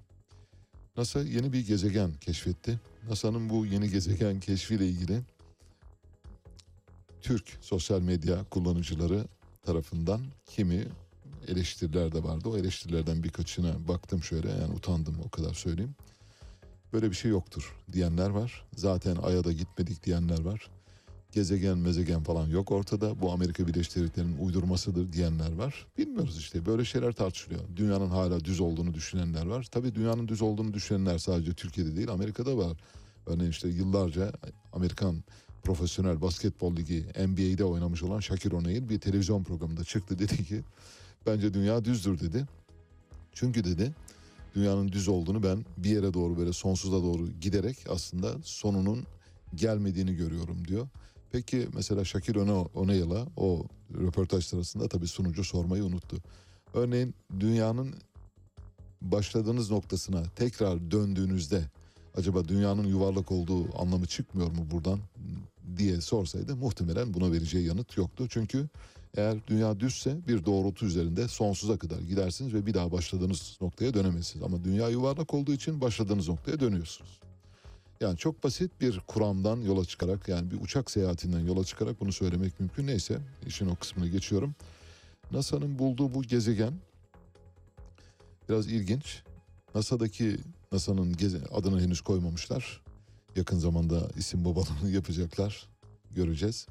NASA yeni bir gezegen keşfetti. NASA'nın bu yeni gezegen keşfiyle ilgili Türk sosyal medya kullanıcıları tarafından kimi eleştiriler de vardı. O eleştirilerden birkaçına baktım şöyle yani utandım o kadar söyleyeyim. Böyle bir şey yoktur diyenler var. Zaten Ay'a da gitmedik diyenler var. Gezegen mezegen falan yok ortada. Bu Amerika Birleşik Devletleri'nin uydurmasıdır diyenler var. Bilmiyoruz işte böyle şeyler tartışılıyor. Dünyanın hala düz olduğunu düşünenler var. Tabii dünyanın düz olduğunu düşünenler sadece Türkiye'de değil Amerika'da var. Örneğin işte yıllarca Amerikan Profesyonel Basketbol Ligi NBA'de oynamış olan Shaquille O'Neal bir televizyon programında çıktı <laughs> dedi ki bence dünya düzdür dedi. Çünkü dedi dünyanın düz olduğunu ben bir yere doğru böyle sonsuza doğru giderek aslında sonunun gelmediğini görüyorum diyor. Peki mesela Shaquille O'Neal'a o röportaj sırasında tabii sunucu sormayı unuttu. Örneğin dünyanın başladığınız noktasına tekrar döndüğünüzde acaba dünyanın yuvarlak olduğu anlamı çıkmıyor mu buradan diye sorsaydı muhtemelen buna vereceği yanıt yoktu. Çünkü eğer dünya düzse bir doğrultu üzerinde sonsuza kadar gidersiniz ve bir daha başladığınız noktaya dönemezsiniz. Ama dünya yuvarlak olduğu için başladığınız noktaya dönüyorsunuz. Yani çok basit bir kuramdan yola çıkarak yani bir uçak seyahatinden yola çıkarak bunu söylemek mümkün. Neyse işin o kısmını geçiyorum. NASA'nın bulduğu bu gezegen biraz ilginç. NASA'daki NASA'nın geze- adını henüz koymamışlar. Yakın zamanda isim babalığını <laughs> yapacaklar. Göreceğiz.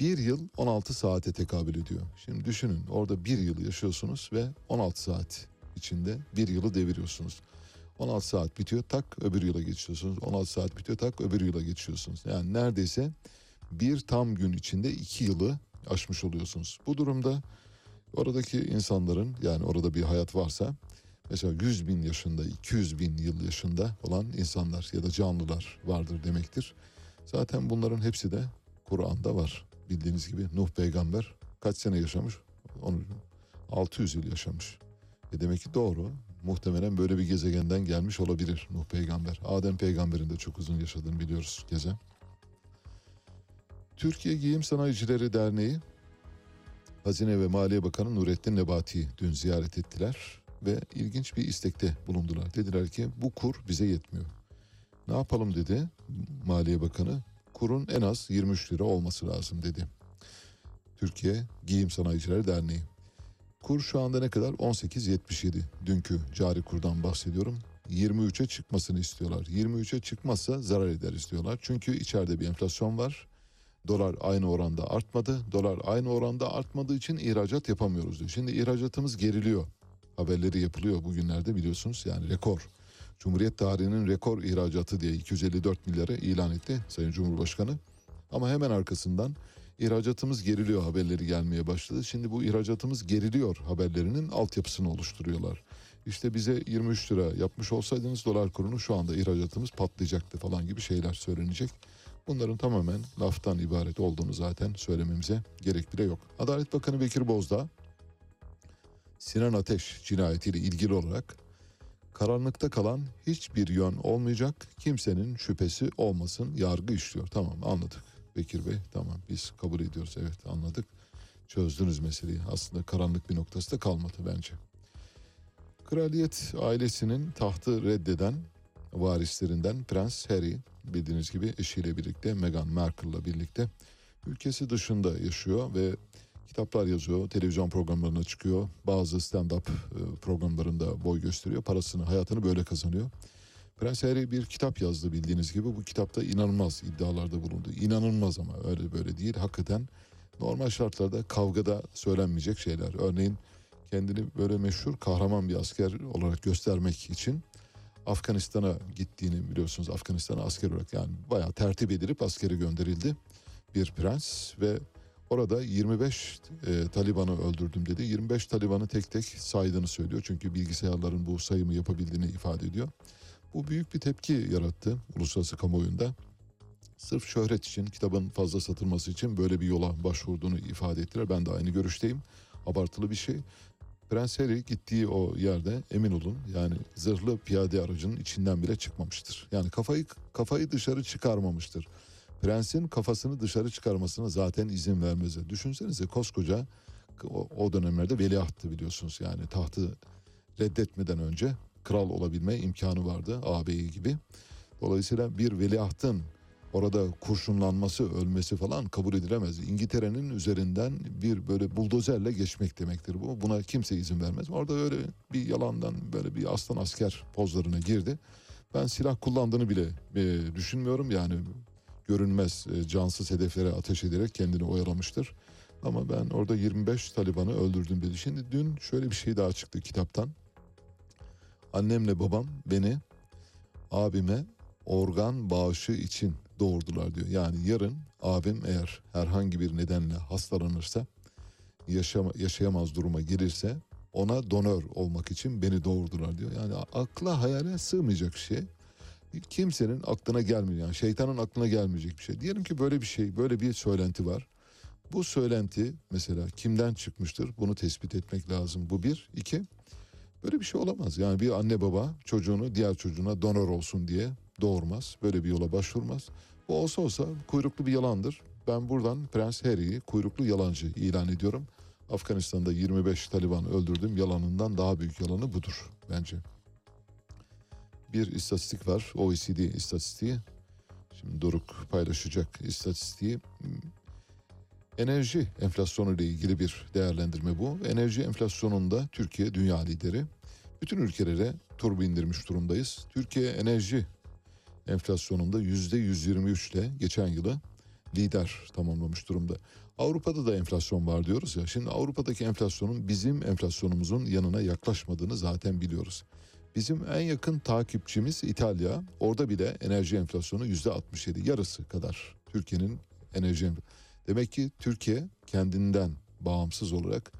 Bir yıl 16 saate tekabül ediyor. Şimdi düşünün orada bir yıl yaşıyorsunuz ve 16 saat içinde bir yılı deviriyorsunuz. 16 saat bitiyor tak öbür yıla geçiyorsunuz. 16 saat bitiyor tak öbür yıla geçiyorsunuz. Yani neredeyse bir tam gün içinde iki yılı aşmış oluyorsunuz. Bu durumda oradaki insanların yani orada bir hayat varsa mesela 100 bin yaşında 200 bin yıl yaşında olan insanlar ya da canlılar vardır demektir. Zaten bunların hepsi de Kur'an'da var. Bildiğiniz gibi Nuh peygamber kaç sene yaşamış? Onu 600 yıl yaşamış. E demek ki doğru. Muhtemelen böyle bir gezegenden gelmiş olabilir Nuh peygamber. Adem peygamberin de çok uzun yaşadığını biliyoruz geze. Türkiye Giyim Sanayicileri Derneği Hazine ve Maliye Bakanı Nurettin Nebati'yi dün ziyaret ettiler ve ilginç bir istekte bulundular. Dediler ki bu kur bize yetmiyor. Ne yapalım dedi Maliye Bakanı. Kurun en az 23 lira olması lazım dedi. Türkiye Giyim Sanayicileri Derneği. Kur şu anda ne kadar? 18.77. Dünkü cari kurdan bahsediyorum. 23'e çıkmasını istiyorlar. 23'e çıkmazsa zarar eder istiyorlar. Çünkü içeride bir enflasyon var. Dolar aynı oranda artmadı. Dolar aynı oranda artmadığı için ihracat yapamıyoruz diyor. Şimdi ihracatımız geriliyor. Haberleri yapılıyor bugünlerde biliyorsunuz. Yani rekor. Cumhuriyet tarihinin rekor ihracatı diye 254 milyarı ilan etti Sayın Cumhurbaşkanı. Ama hemen arkasından ihracatımız geriliyor haberleri gelmeye başladı. Şimdi bu ihracatımız geriliyor haberlerinin altyapısını oluşturuyorlar. İşte bize 23 lira yapmış olsaydınız dolar kurunu şu anda ihracatımız patlayacaktı falan gibi şeyler söylenecek. Bunların tamamen laftan ibaret olduğunu zaten söylememize gerek bile yok. Adalet Bakanı Bekir Bozdağ Sinan Ateş cinayetiyle ilgili olarak karanlıkta kalan hiçbir yön olmayacak, kimsenin şüphesi olmasın, yargı işliyor. Tamam anladık Bekir Bey, tamam biz kabul ediyoruz, evet anladık. Çözdünüz meseleyi. Aslında karanlık bir noktası da kalmadı bence. Kraliyet ailesinin tahtı reddeden varislerinden Prens Harry bildiğiniz gibi eşiyle birlikte Meghan Markle'la birlikte ülkesi dışında yaşıyor ve kitaplar yazıyor, televizyon programlarına çıkıyor, bazı stand-up e, programlarında boy gösteriyor, parasını, hayatını böyle kazanıyor. Prens Harry bir kitap yazdı bildiğiniz gibi. Bu kitapta inanılmaz iddialarda bulundu. İnanılmaz ama öyle böyle değil. Hakikaten normal şartlarda kavgada söylenmeyecek şeyler. Örneğin kendini böyle meşhur kahraman bir asker olarak göstermek için Afganistan'a gittiğini biliyorsunuz. Afganistan'a asker olarak yani bayağı tertip edilip askere gönderildi bir prens ve orada 25 e, Taliban'ı öldürdüm dedi. 25 Taliban'ı tek tek saydığını söylüyor. Çünkü bilgisayarların bu sayımı yapabildiğini ifade ediyor. Bu büyük bir tepki yarattı uluslararası kamuoyunda. Sırf şöhret için, kitabın fazla satılması için böyle bir yola başvurduğunu ifade ettiler. Ben de aynı görüşteyim. Abartılı bir şey. Prens Harry gittiği o yerde emin olun yani zırhlı piyade aracının içinden bile çıkmamıştır. Yani kafayı kafayı dışarı çıkarmamıştır. Prensin kafasını dışarı çıkarmasına zaten izin vermez. Düşünsenize koskoca o, o dönemlerde veliahttı biliyorsunuz yani tahtı reddetmeden önce kral olabilme imkanı vardı ağabeyi gibi. Dolayısıyla bir veliahtın orada kurşunlanması, ölmesi falan kabul edilemez. İngiltere'nin üzerinden bir böyle buldozerle geçmek demektir bu. Buna kimse izin vermez. Orada öyle bir yalandan böyle bir aslan asker pozlarına girdi. Ben silah kullandığını bile e, düşünmüyorum. Yani görünmez e, cansız hedeflere ateş ederek kendini oyalamıştır. Ama ben orada 25 Taliban'ı öldürdüm dedi. Şimdi dün şöyle bir şey daha çıktı kitaptan. Annemle babam beni abime organ bağışı için doğurdular diyor. Yani yarın abim eğer herhangi bir nedenle hastalanırsa yaşama, yaşayamaz duruma gelirse ona donör olmak için beni doğurdular diyor. Yani akla hayale sığmayacak şey. Kimsenin aklına gelmiyor yani şeytanın aklına gelmeyecek bir şey. Diyelim ki böyle bir şey, böyle bir söylenti var. Bu söylenti mesela kimden çıkmıştır? Bunu tespit etmek lazım. Bu bir. iki Böyle bir şey olamaz. Yani bir anne baba çocuğunu diğer çocuğuna donör olsun diye doğurmaz. Böyle bir yola başvurmaz. Bu olsa olsa kuyruklu bir yalandır. Ben buradan Prens Harry'i kuyruklu yalancı ilan ediyorum. Afganistan'da 25 Taliban öldürdüm yalanından daha büyük yalanı budur bence. Bir istatistik var OECD istatistiği. Şimdi Doruk paylaşacak istatistiği. Enerji enflasyonu ile ilgili bir değerlendirme bu. Enerji enflasyonunda Türkiye dünya lideri. Bütün ülkelere turbo indirmiş durumdayız. Türkiye enerji enflasyonunda yüzde 123 ile geçen yılı lider tamamlamış durumda. Avrupa'da da enflasyon var diyoruz ya. Şimdi Avrupa'daki enflasyonun bizim enflasyonumuzun yanına yaklaşmadığını zaten biliyoruz. Bizim en yakın takipçimiz İtalya. Orada bile enerji enflasyonu yüzde 67 yarısı kadar Türkiye'nin enerji enflasyonu. Demek ki Türkiye kendinden bağımsız olarak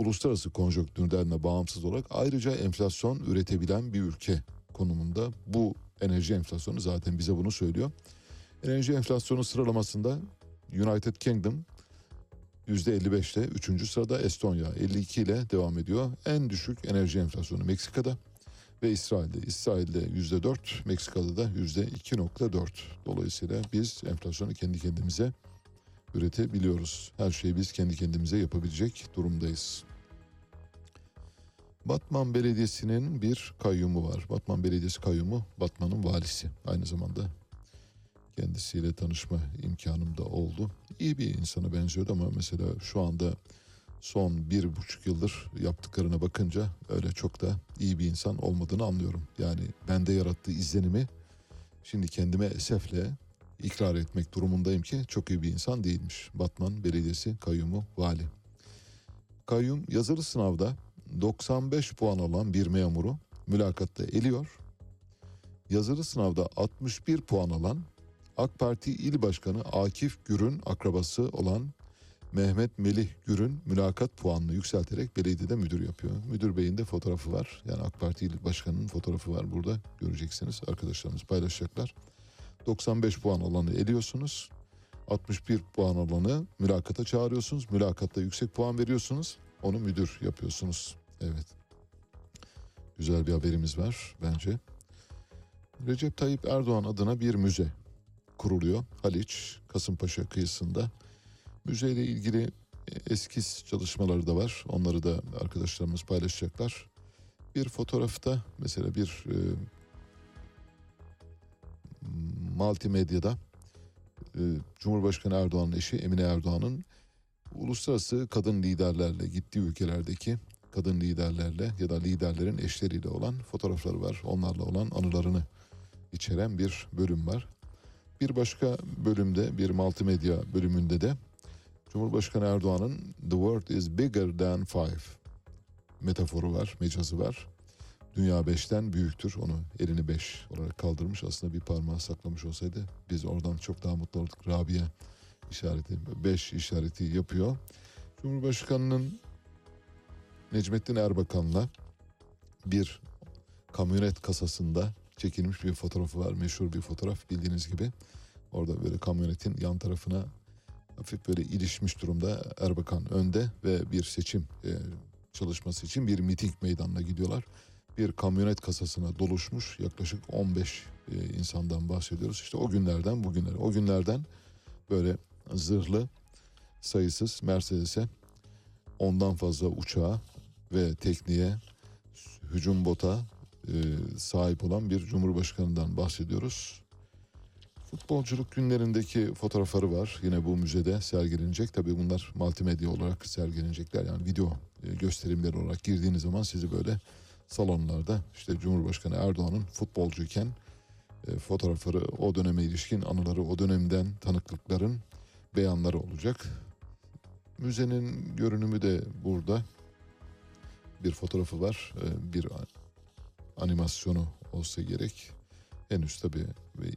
uluslararası konjonktürden de bağımsız olarak ayrıca enflasyon üretebilen bir ülke konumunda. Bu enerji enflasyonu zaten bize bunu söylüyor. Enerji enflasyonu sıralamasında United Kingdom %55'te 3. sırada Estonya 52 ile devam ediyor. En düşük enerji enflasyonu Meksika'da ve İsrail'de. İsrail'de %4, Meksika'da da %2.4. Dolayısıyla biz enflasyonu kendi kendimize üretebiliyoruz. Her şeyi biz kendi kendimize yapabilecek durumdayız. Batman Belediyesi'nin bir kayyumu var. Batman Belediyesi kayyumu Batman'ın valisi. Aynı zamanda kendisiyle tanışma imkanım da oldu. İyi bir insana benziyordu ama mesela şu anda son bir buçuk yıldır yaptıklarına bakınca öyle çok da iyi bir insan olmadığını anlıyorum. Yani bende yarattığı izlenimi şimdi kendime esefle ikrar etmek durumundayım ki çok iyi bir insan değilmiş. Batman Belediyesi kayyumu vali. Kayyum yazılı sınavda 95 puan alan bir memuru mülakatta eliyor. Yazılı sınavda 61 puan alan AK Parti İl Başkanı Akif Gür'ün akrabası olan Mehmet Melih Gür'ün mülakat puanını yükselterek belediyede müdür yapıyor. Müdür beyin de fotoğrafı var. Yani AK Parti İl Başkanı'nın fotoğrafı var burada. Göreceksiniz. Arkadaşlarımız paylaşacaklar. 95 puan alanı eliyorsunuz. 61 puan alanı mülakata çağırıyorsunuz. Mülakatta yüksek puan veriyorsunuz. Onu müdür yapıyorsunuz. Evet. Güzel bir haberimiz var bence. Recep Tayyip Erdoğan adına bir müze kuruluyor. Haliç, Kasımpaşa kıyısında. Müzeyle ilgili eskiz çalışmaları da var. Onları da arkadaşlarımız paylaşacaklar. Bir fotoğrafta mesela bir e, multimedyada e, Cumhurbaşkanı Erdoğan'ın eşi Emine Erdoğan'ın uluslararası kadın liderlerle gittiği ülkelerdeki kadın liderlerle ya da liderlerin eşleriyle olan fotoğrafları var. Onlarla olan anılarını içeren bir bölüm var. Bir başka bölümde bir multimedya bölümünde de Cumhurbaşkanı Erdoğan'ın The world is bigger than five metaforu var, mecazı var. Dünya beşten büyüktür. Onu elini beş olarak kaldırmış. Aslında bir parmağı saklamış olsaydı biz oradan çok daha mutlu olduk. Rabia işareti, beş işareti yapıyor. Cumhurbaşkanının Necmettin Erbakan'la bir kamyonet kasasında çekilmiş bir fotoğrafı var. Meşhur bir fotoğraf bildiğiniz gibi. Orada böyle kamyonetin yan tarafına hafif böyle ilişmiş durumda Erbakan önde ve bir seçim e, çalışması için bir miting meydanına gidiyorlar. Bir kamyonet kasasına doluşmuş yaklaşık 15 e, insandan bahsediyoruz. İşte o günlerden bugünlere. O günlerden böyle zırhlı sayısız Mercedes'e ondan fazla uçağa ve tekniğe hücum bota e, sahip olan bir cumhurbaşkanından bahsediyoruz. Futbolculuk günlerindeki fotoğrafları var. Yine bu müzede sergilenecek. Tabii bunlar multimedya olarak sergilenecekler. Yani video e, gösterimleri olarak girdiğiniz zaman sizi böyle salonlarda işte Cumhurbaşkanı Erdoğan'ın futbolcuyken e, fotoğrafları, o döneme ilişkin anıları, o dönemden tanıklıkların beyanları olacak. Müzenin görünümü de burada. Bir fotoğrafı var. E, bir animasyonu olsa gerek. Henüz tabii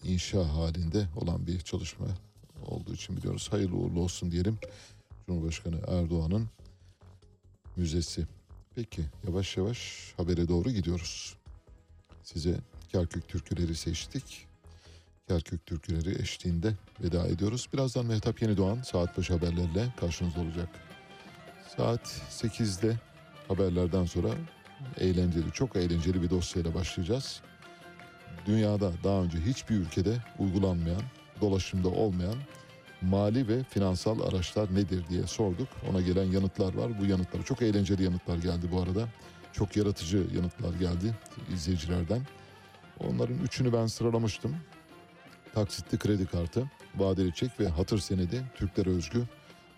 inşa halinde olan bir çalışma olduğu için biliyoruz. Hayırlı uğurlu olsun diyelim. Cumhurbaşkanı Erdoğan'ın müzesi. Peki yavaş yavaş habere doğru gidiyoruz. Size Kerkük türküleri seçtik. Kerkük türküleri eşliğinde veda ediyoruz. Birazdan Mehtap Yenidoğan saat başı haberlerle karşınızda olacak. Saat 8'de haberlerden sonra eğlenceli, çok eğlenceli bir dosyayla başlayacağız. Dünyada daha önce hiçbir ülkede uygulanmayan, dolaşımda olmayan mali ve finansal araçlar nedir diye sorduk. Ona gelen yanıtlar var. Bu yanıtlar çok eğlenceli yanıtlar geldi bu arada. Çok yaratıcı yanıtlar geldi izleyicilerden. Onların üçünü ben sıralamıştım. Taksitli kredi kartı, vadeli çek ve hatır senedi Türklere özgü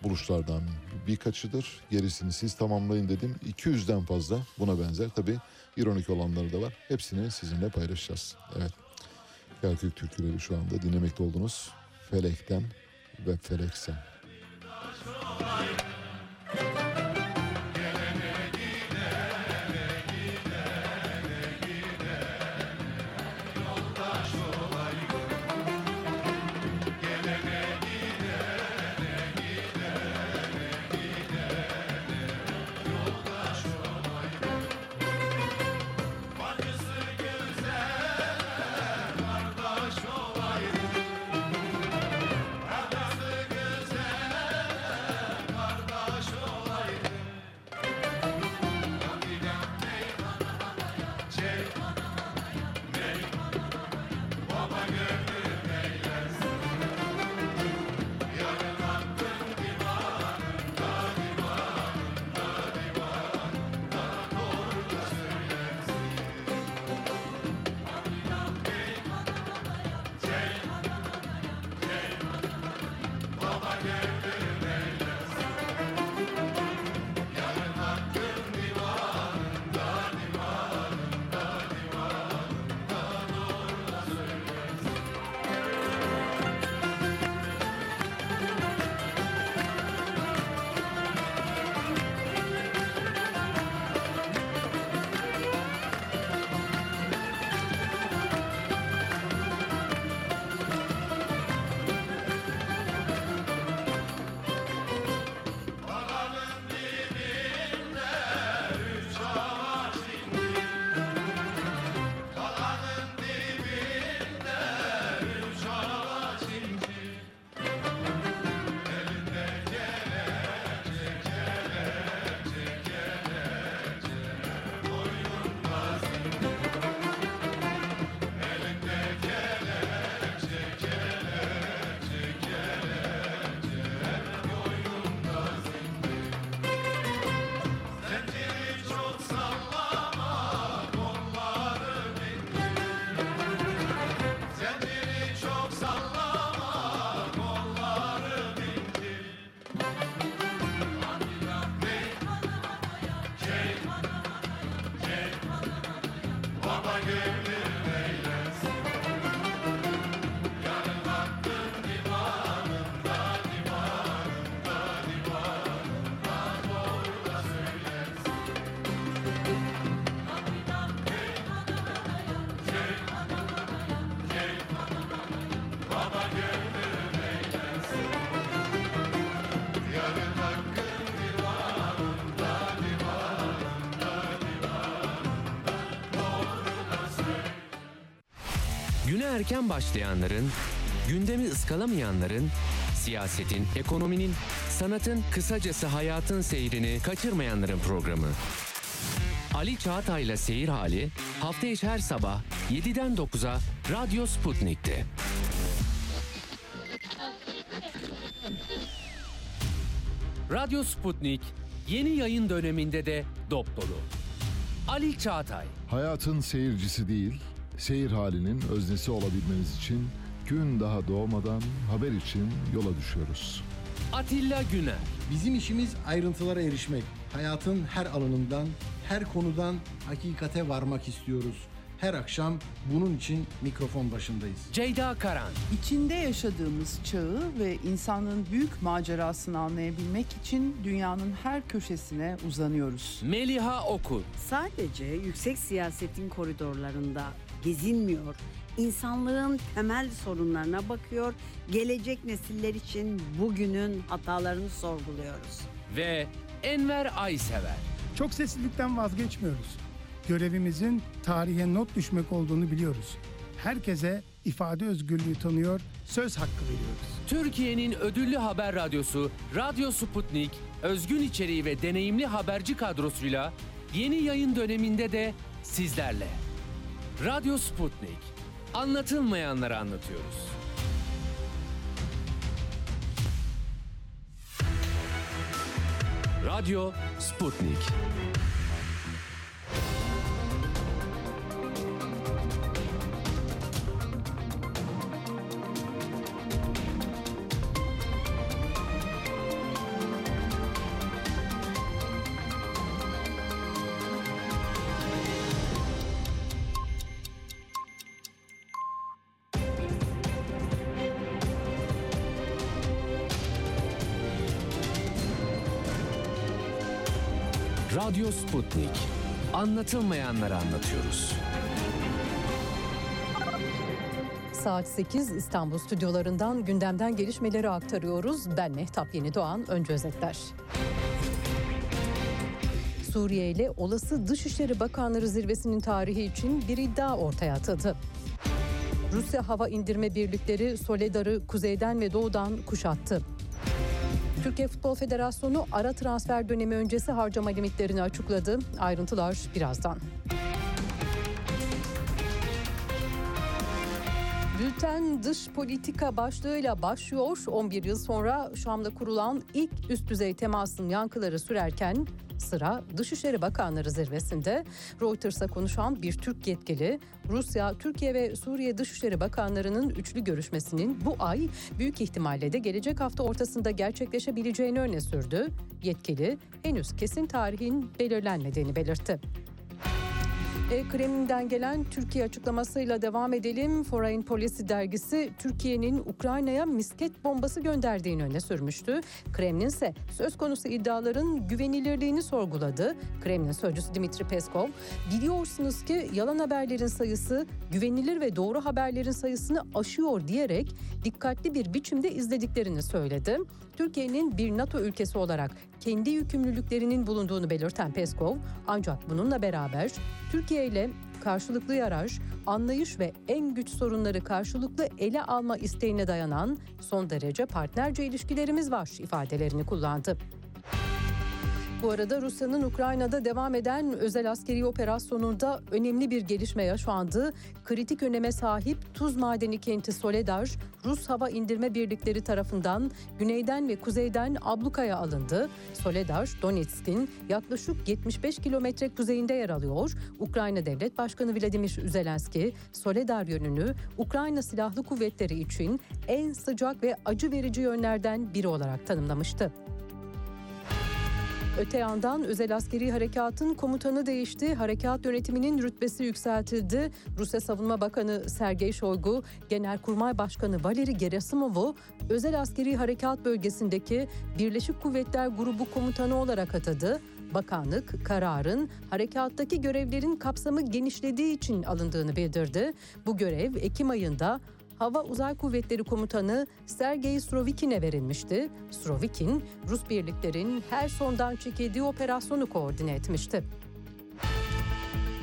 buluşlardan birkaçıdır. Gerisini siz tamamlayın dedim. 200'den fazla buna benzer. Tabi ironik olanları da var. Hepsini sizinle paylaşacağız. Evet. Kerkük türküleri şu anda dinlemekte oldunuz. Felekten ve Feleksen. Erken başlayanların, gündemi ıskalamayanların, siyasetin, ekonominin, sanatın, kısacası hayatın seyrini kaçırmayanların programı. Ali Çağatay'la Seyir Hali hafta içi her sabah 7'den 9'a Radyo Sputnik'te. Radyo Sputnik yeni yayın döneminde de dop dolu. Ali Çağatay Hayatın seyircisi değil, seyir halinin öznesi olabilmeniz için gün daha doğmadan haber için yola düşüyoruz. Atilla Güner, Bizim işimiz ayrıntılara erişmek. Hayatın her alanından, her konudan hakikate varmak istiyoruz. Her akşam bunun için mikrofon başındayız. Ceyda Karan, İçinde yaşadığımız çağı ve insanın büyük macerasını anlayabilmek için dünyanın her köşesine uzanıyoruz. Meliha Okur, Sadece yüksek siyasetin koridorlarında gezinmiyor, insanlığın temel sorunlarına bakıyor, gelecek nesiller için bugünün hatalarını sorguluyoruz. ve Enver Aysever. Çok seslilikten vazgeçmiyoruz. Görevimizin tarihe not düşmek olduğunu biliyoruz. Herkese ifade özgürlüğü tanıyor, söz hakkı veriyoruz. Türkiye'nin ödüllü haber radyosu Radyo Sputnik, özgün içeriği ve deneyimli haberci kadrosuyla yeni yayın döneminde de sizlerle. Radyo Sputnik, anlatılmayanları anlatıyoruz. Radyo Sputnik. Radyo Sputnik. Anlatılmayanları anlatıyoruz. Saat 8 İstanbul stüdyolarından gündemden gelişmeleri aktarıyoruz. Ben Mehtap Yeni Doğan. Önce özetler. Suriye ile olası Dışişleri Bakanları zirvesinin tarihi için bir iddia ortaya atıldı. Rusya hava indirme birlikleri Soledar'ı kuzeyden ve doğudan kuşattı. Türkiye Futbol Federasyonu ara transfer dönemi öncesi harcama limitlerini açıkladı. Ayrıntılar birazdan. Bülten dış politika başlığıyla başlıyor. 11 yıl sonra Şam'da kurulan ilk üst düzey temasın yankıları sürerken sıra Dışişleri Bakanları zirvesinde Reuters'a konuşan bir Türk yetkili Rusya, Türkiye ve Suriye Dışişleri Bakanlarının üçlü görüşmesinin bu ay büyük ihtimalle de gelecek hafta ortasında gerçekleşebileceğini öne sürdü. Yetkili henüz kesin tarihin belirlenmediğini belirtti. E, Kremlin'den gelen Türkiye açıklamasıyla devam edelim. Foreign Policy dergisi Türkiye'nin Ukrayna'ya misket bombası gönderdiğini öne sürmüştü. Kremlin ise söz konusu iddiaların güvenilirliğini sorguladı. Kremlin sözcüsü Dimitri Peskov, biliyorsunuz ki yalan haberlerin sayısı güvenilir ve doğru haberlerin sayısını aşıyor diyerek dikkatli bir biçimde izlediklerini söyledi. Türkiye'nin bir NATO ülkesi olarak kendi yükümlülüklerinin bulunduğunu belirten Peskov, ancak bununla beraber Türkiye ile karşılıklı yarar, anlayış ve en güç sorunları karşılıklı ele alma isteğine dayanan son derece partnerce ilişkilerimiz var ifadelerini kullandı. Bu arada Rusya'nın Ukrayna'da devam eden özel askeri operasyonunda önemli bir gelişme yaşandı. Kritik öneme sahip Tuz Madeni kenti Soledar, Rus hava indirme birlikleri tarafından güneyden ve kuzeyden ablukaya alındı. Soledar, Donetsk'in yaklaşık 75 kilometre kuzeyinde yer alıyor. Ukrayna Devlet Başkanı Vladimir Zelenski, Soledar yönünü Ukrayna Silahlı Kuvvetleri için en sıcak ve acı verici yönlerden biri olarak tanımlamıştı. Öte yandan özel askeri harekatın komutanı değişti. Harekat yönetiminin rütbesi yükseltildi. Rusya Savunma Bakanı Sergey Shoigu, Genelkurmay Başkanı Valeri Gerasimov'u özel askeri harekat bölgesindeki Birleşik Kuvvetler Grubu komutanı olarak atadı. Bakanlık kararın harekattaki görevlerin kapsamı genişlediği için alındığını bildirdi. Bu görev Ekim ayında Hava Uzay Kuvvetleri Komutanı Sergey Srovikin'e verilmişti. Srovikin, Rus birliklerin her sondan çekildiği operasyonu koordine etmişti.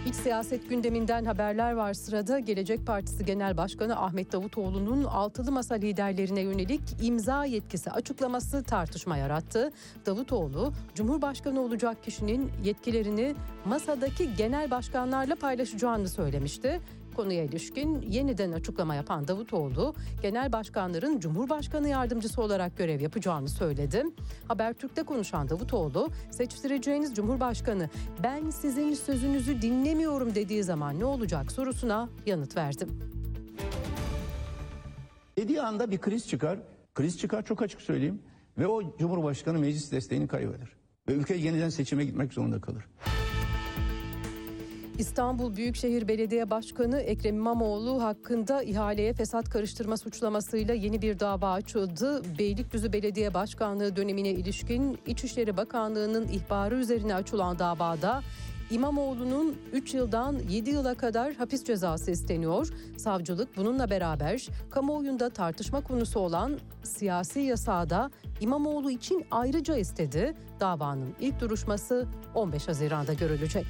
İç siyaset gündeminden haberler var sırada. Gelecek Partisi Genel Başkanı Ahmet Davutoğlu'nun altılı masa liderlerine yönelik imza yetkisi açıklaması tartışma yarattı. Davutoğlu, Cumhurbaşkanı olacak kişinin yetkilerini masadaki genel başkanlarla paylaşacağını söylemişti. Konuya ilişkin yeniden açıklama yapan Davutoğlu, genel başkanların Cumhurbaşkanı yardımcısı olarak görev yapacağını söyledi. Habertürk'te konuşan Davutoğlu, seçtireceğiniz Cumhurbaşkanı ben sizin sözünüzü dinlemiyorum dediği zaman ne olacak sorusuna yanıt verdi. Dediği anda bir kriz çıkar. Kriz çıkar çok açık söyleyeyim. Ve o Cumhurbaşkanı meclis desteğini kaybeder. Ve ülke yeniden seçime gitmek zorunda kalır. İstanbul Büyükşehir Belediye Başkanı Ekrem İmamoğlu hakkında ihaleye fesat karıştırma suçlamasıyla yeni bir dava açıldı. Beylikdüzü Belediye Başkanlığı dönemine ilişkin İçişleri Bakanlığı'nın ihbarı üzerine açılan davada İmamoğlu'nun 3 yıldan 7 yıla kadar hapis cezası isteniyor. Savcılık bununla beraber kamuoyunda tartışma konusu olan siyasi yasağı da İmamoğlu için ayrıca istedi. Davanın ilk duruşması 15 Haziran'da görülecek.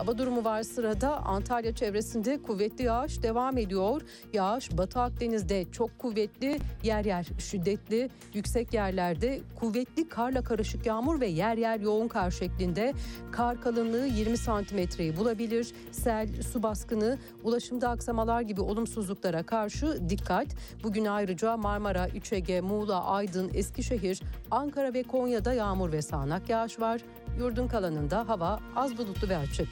Hava durumu var sırada. Antalya çevresinde kuvvetli yağış devam ediyor. Yağış Batı Akdeniz'de çok kuvvetli, yer yer şiddetli, yüksek yerlerde kuvvetli karla karışık yağmur ve yer yer yoğun kar şeklinde. Kar kalınlığı 20 santimetreyi bulabilir. Sel, su baskını, ulaşımda aksamalar gibi olumsuzluklara karşı dikkat. Bugün ayrıca Marmara, İç Ege, Muğla, Aydın, Eskişehir, Ankara ve Konya'da yağmur ve sağanak yağış var. Yurdun kalanında hava az bulutlu ve açık.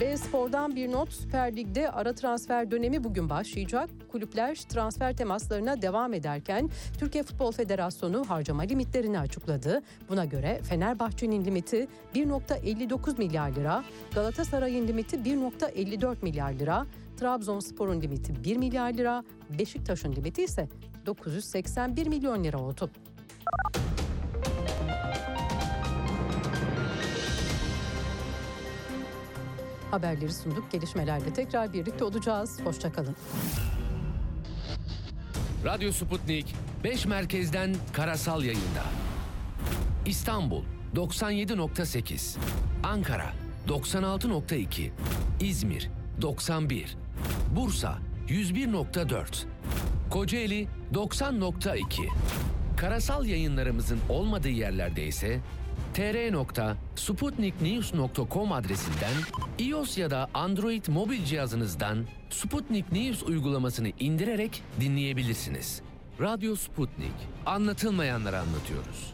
B Spor'dan bir not Süper Lig'de ara transfer dönemi bugün başlayacak. Kulüpler transfer temaslarına devam ederken Türkiye Futbol Federasyonu harcama limitlerini açıkladı. Buna göre Fenerbahçe'nin limiti 1.59 milyar lira, Galatasaray'ın limiti 1.54 milyar lira, Trabzonspor'un limiti 1 milyar lira, Beşiktaş'ın limiti ise 981 milyon lira oldu. Haberleri sunduk. Gelişmelerle tekrar birlikte olacağız. Hoşçakalın. Radyo Sputnik 5 merkezden karasal yayında. İstanbul 97.8, Ankara 96.2, İzmir 91, Bursa 101.4, Kocaeli 90.2. Karasal yayınlarımızın olmadığı yerlerde ise tr.sputniknews.com adresinden iOS ya da Android mobil cihazınızdan Sputnik News uygulamasını indirerek dinleyebilirsiniz. Radyo Sputnik. Anlatılmayanları anlatıyoruz.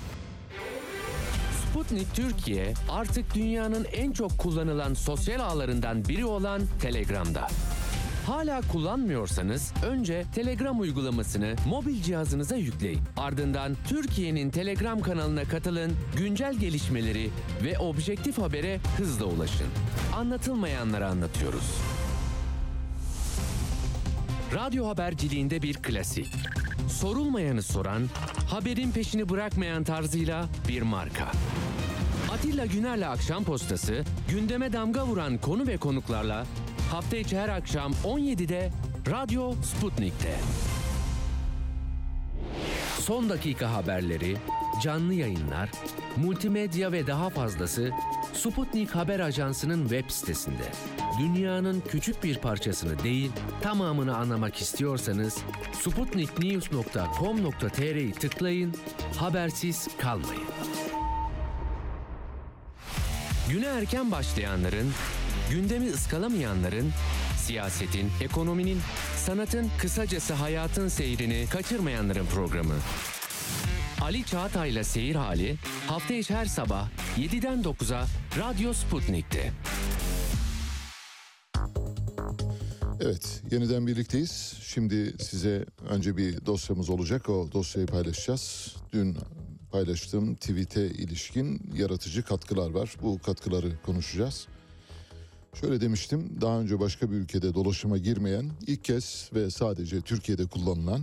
Sputnik Türkiye artık dünyanın en çok kullanılan sosyal ağlarından biri olan Telegram'da. Hala kullanmıyorsanız önce Telegram uygulamasını mobil cihazınıza yükleyin. Ardından Türkiye'nin Telegram kanalına katılın, güncel gelişmeleri ve objektif habere hızla ulaşın. Anlatılmayanları anlatıyoruz. Radyo haberciliğinde bir klasik. Sorulmayanı soran, haberin peşini bırakmayan tarzıyla bir marka. Atilla Güner'le Akşam Postası, gündeme damga vuran konu ve konuklarla hafta içi her akşam 17'de Radyo Sputnik'te. Son dakika haberleri, canlı yayınlar, multimedya ve daha fazlası Sputnik Haber Ajansı'nın web sitesinde. Dünyanın küçük bir parçasını değil, tamamını anlamak istiyorsanız sputniknews.com.tr'yi tıklayın, habersiz kalmayın. Güne erken başlayanların, gündemi ıskalamayanların, siyasetin, ekonominin, sanatın, kısacası hayatın seyrini kaçırmayanların programı. Ali Çağatay'la Seyir Hali hafta içi her sabah 7'den 9'a Radyo Sputnik'te. Evet, yeniden birlikteyiz. Şimdi size önce bir dosyamız olacak. O dosyayı paylaşacağız. Dün paylaştığım tweet'e ilişkin yaratıcı katkılar var. Bu katkıları konuşacağız. Şöyle demiştim daha önce başka bir ülkede dolaşıma girmeyen ilk kez ve sadece Türkiye'de kullanılan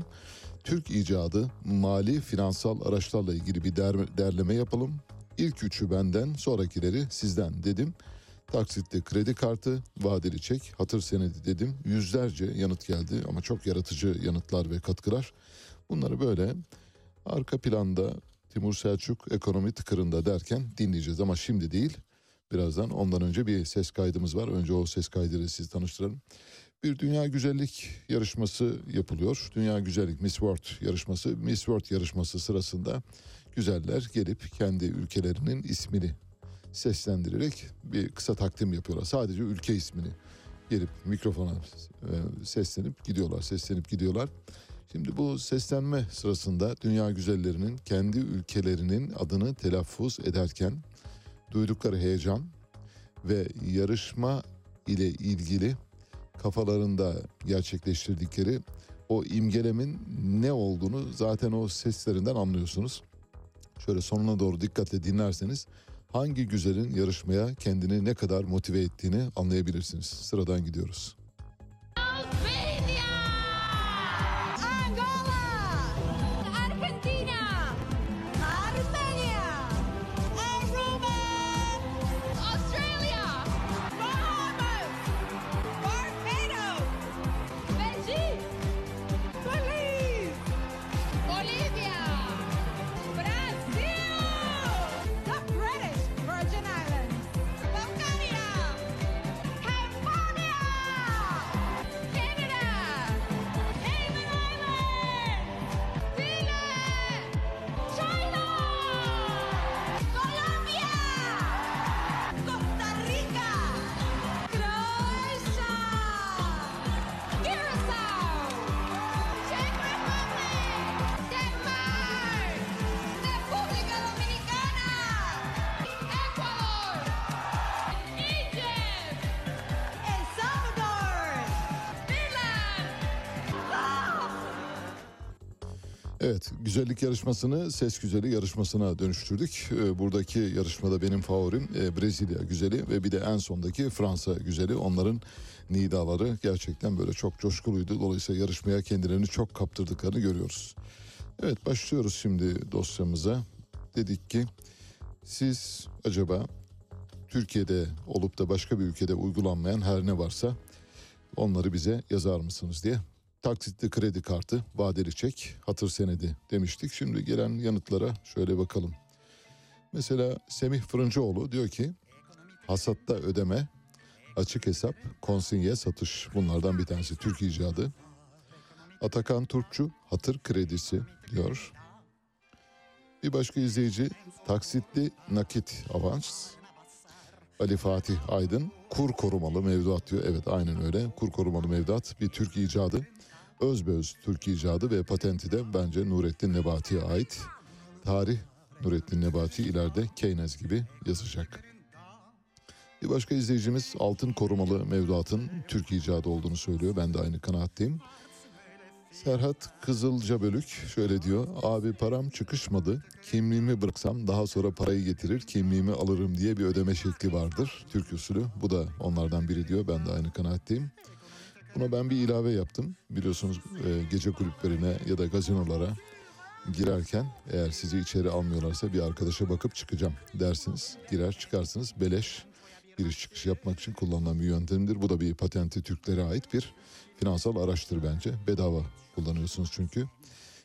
Türk icadı mali finansal araçlarla ilgili bir der- derleme yapalım. İlk üçü benden sonrakileri sizden dedim. Taksitli kredi kartı, vadeli çek, hatır senedi dedim. Yüzlerce yanıt geldi ama çok yaratıcı yanıtlar ve katkılar. Bunları böyle arka planda Timur Selçuk ekonomi tıkırında derken dinleyeceğiz ama şimdi değil. Birazdan ondan önce bir ses kaydımız var. Önce o ses kaydıyla sizi tanıştıralım. Bir dünya güzellik yarışması yapılıyor. Dünya güzellik Miss World yarışması. Miss World yarışması sırasında güzeller gelip kendi ülkelerinin ismini seslendirerek bir kısa takdim yapıyorlar. Sadece ülke ismini gelip mikrofona e, seslenip gidiyorlar, seslenip gidiyorlar. Şimdi bu seslenme sırasında dünya güzellerinin kendi ülkelerinin adını telaffuz ederken duydukları heyecan ve yarışma ile ilgili kafalarında gerçekleştirdikleri o imgelemin ne olduğunu zaten o seslerinden anlıyorsunuz. Şöyle sonuna doğru dikkatle dinlerseniz hangi güzelin yarışmaya kendini ne kadar motive ettiğini anlayabilirsiniz. Sıradan gidiyoruz. Albania, Güzellik yarışmasını ses güzeli yarışmasına dönüştürdük. Ee, Buradaki yarışmada benim favorim e, Brezilya güzeli ve bir de en sondaki Fransa güzeli. Onların nidaları gerçekten böyle çok coşkuluydu. Dolayısıyla yarışmaya kendilerini çok kaptırdıklarını görüyoruz. Evet, başlıyoruz şimdi dosyamıza. Dedik ki siz acaba Türkiye'de olup da başka bir ülkede uygulanmayan her ne varsa onları bize yazar mısınız diye taksitli kredi kartı, vadeli çek, hatır senedi demiştik. Şimdi gelen yanıtlara şöyle bakalım. Mesela Semih Fırıncıoğlu diyor ki hasatta ödeme, açık hesap, konsinye satış bunlardan bir tanesi Türk icadı. Atakan Turpçu hatır kredisi diyor. Bir başka izleyici taksitli nakit avans. Ali Fatih Aydın kur korumalı mevduat diyor. Evet aynen öyle kur korumalı mevduat bir Türk icadı. Özbeöz Türk icadı ve patenti de bence Nurettin Nebati'ye ait. Tarih Nurettin Nebati ileride Keynes gibi yazacak. Bir başka izleyicimiz altın korumalı mevduatın Türk icadı olduğunu söylüyor. Ben de aynı kanaatteyim. Serhat Kızılca Bölük şöyle diyor. Abi param çıkışmadı. Kimliğimi bıraksam daha sonra parayı getirir kimliğimi alırım diye bir ödeme şekli vardır. Türk usulü. Bu da onlardan biri diyor. Ben de aynı kanaatteyim. Buna ben bir ilave yaptım. Biliyorsunuz e, gece kulüplerine ya da gazinolara girerken eğer sizi içeri almıyorlarsa bir arkadaşa bakıp çıkacağım dersiniz. Girer çıkarsınız beleş giriş çıkış yapmak için kullanılan bir yöntemdir. Bu da bir patenti Türklere ait bir finansal araçtır bence. Bedava kullanıyorsunuz çünkü.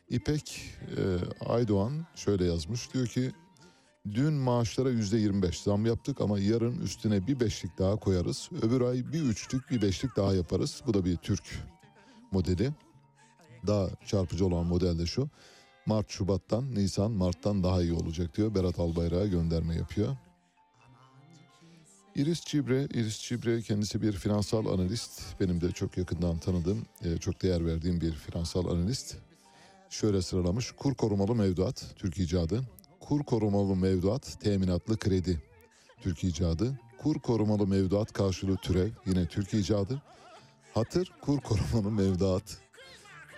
İpek e, Aydoğan şöyle yazmış. Diyor ki dün maaşlara yüzde 25 zam yaptık ama yarın üstüne bir beşlik daha koyarız. Öbür ay bir üçlük bir beşlik daha yaparız. Bu da bir Türk modeli. Daha çarpıcı olan model de şu. Mart Şubat'tan Nisan Mart'tan daha iyi olacak diyor. Berat Albayrak'a gönderme yapıyor. Iris Cibre, Iris Cibre kendisi bir finansal analist. Benim de çok yakından tanıdığım, e, çok değer verdiğim bir finansal analist. Şöyle sıralamış. Kur korumalı mevduat, Türk icadı. Kur korumalı mevduat, teminatlı kredi, Türk icadı. Kur korumalı mevduat karşılığı türev, yine Türk icadı. Hatır kur korumalı mevduat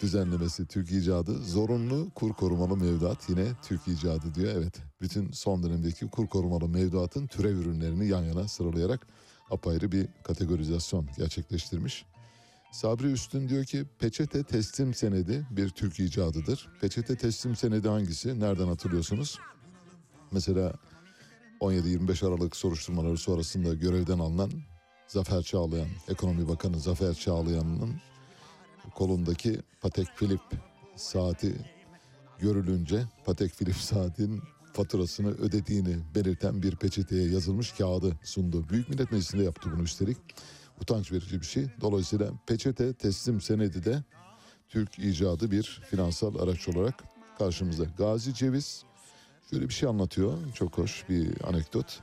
düzenlemesi Türk icadı. Zorunlu kur korumalı mevduat yine Türk icadı diyor. Evet bütün son dönemdeki kur korumalı mevduatın türev ürünlerini yan yana sıralayarak apayrı bir kategorizasyon gerçekleştirmiş. Sabri Üstün diyor ki peçete teslim senedi bir Türk icadıdır. Peçete teslim senedi hangisi? Nereden hatırlıyorsunuz? Mesela 17-25 Aralık soruşturmaları sonrasında görevden alınan Zafer Çağlayan, Ekonomi Bakanı Zafer Çağlayan'ın kolundaki Patek Philippe saati görülünce Patek Philippe saatin faturasını ödediğini belirten bir peçeteye yazılmış kağıdı sundu. Büyük Millet Meclisi'nde yaptı bunu üstelik. Utanç verici bir şey. Dolayısıyla peçete teslim senedi de Türk icadı bir finansal araç olarak karşımızda. Gazi Ceviz şöyle bir şey anlatıyor. Çok hoş bir anekdot.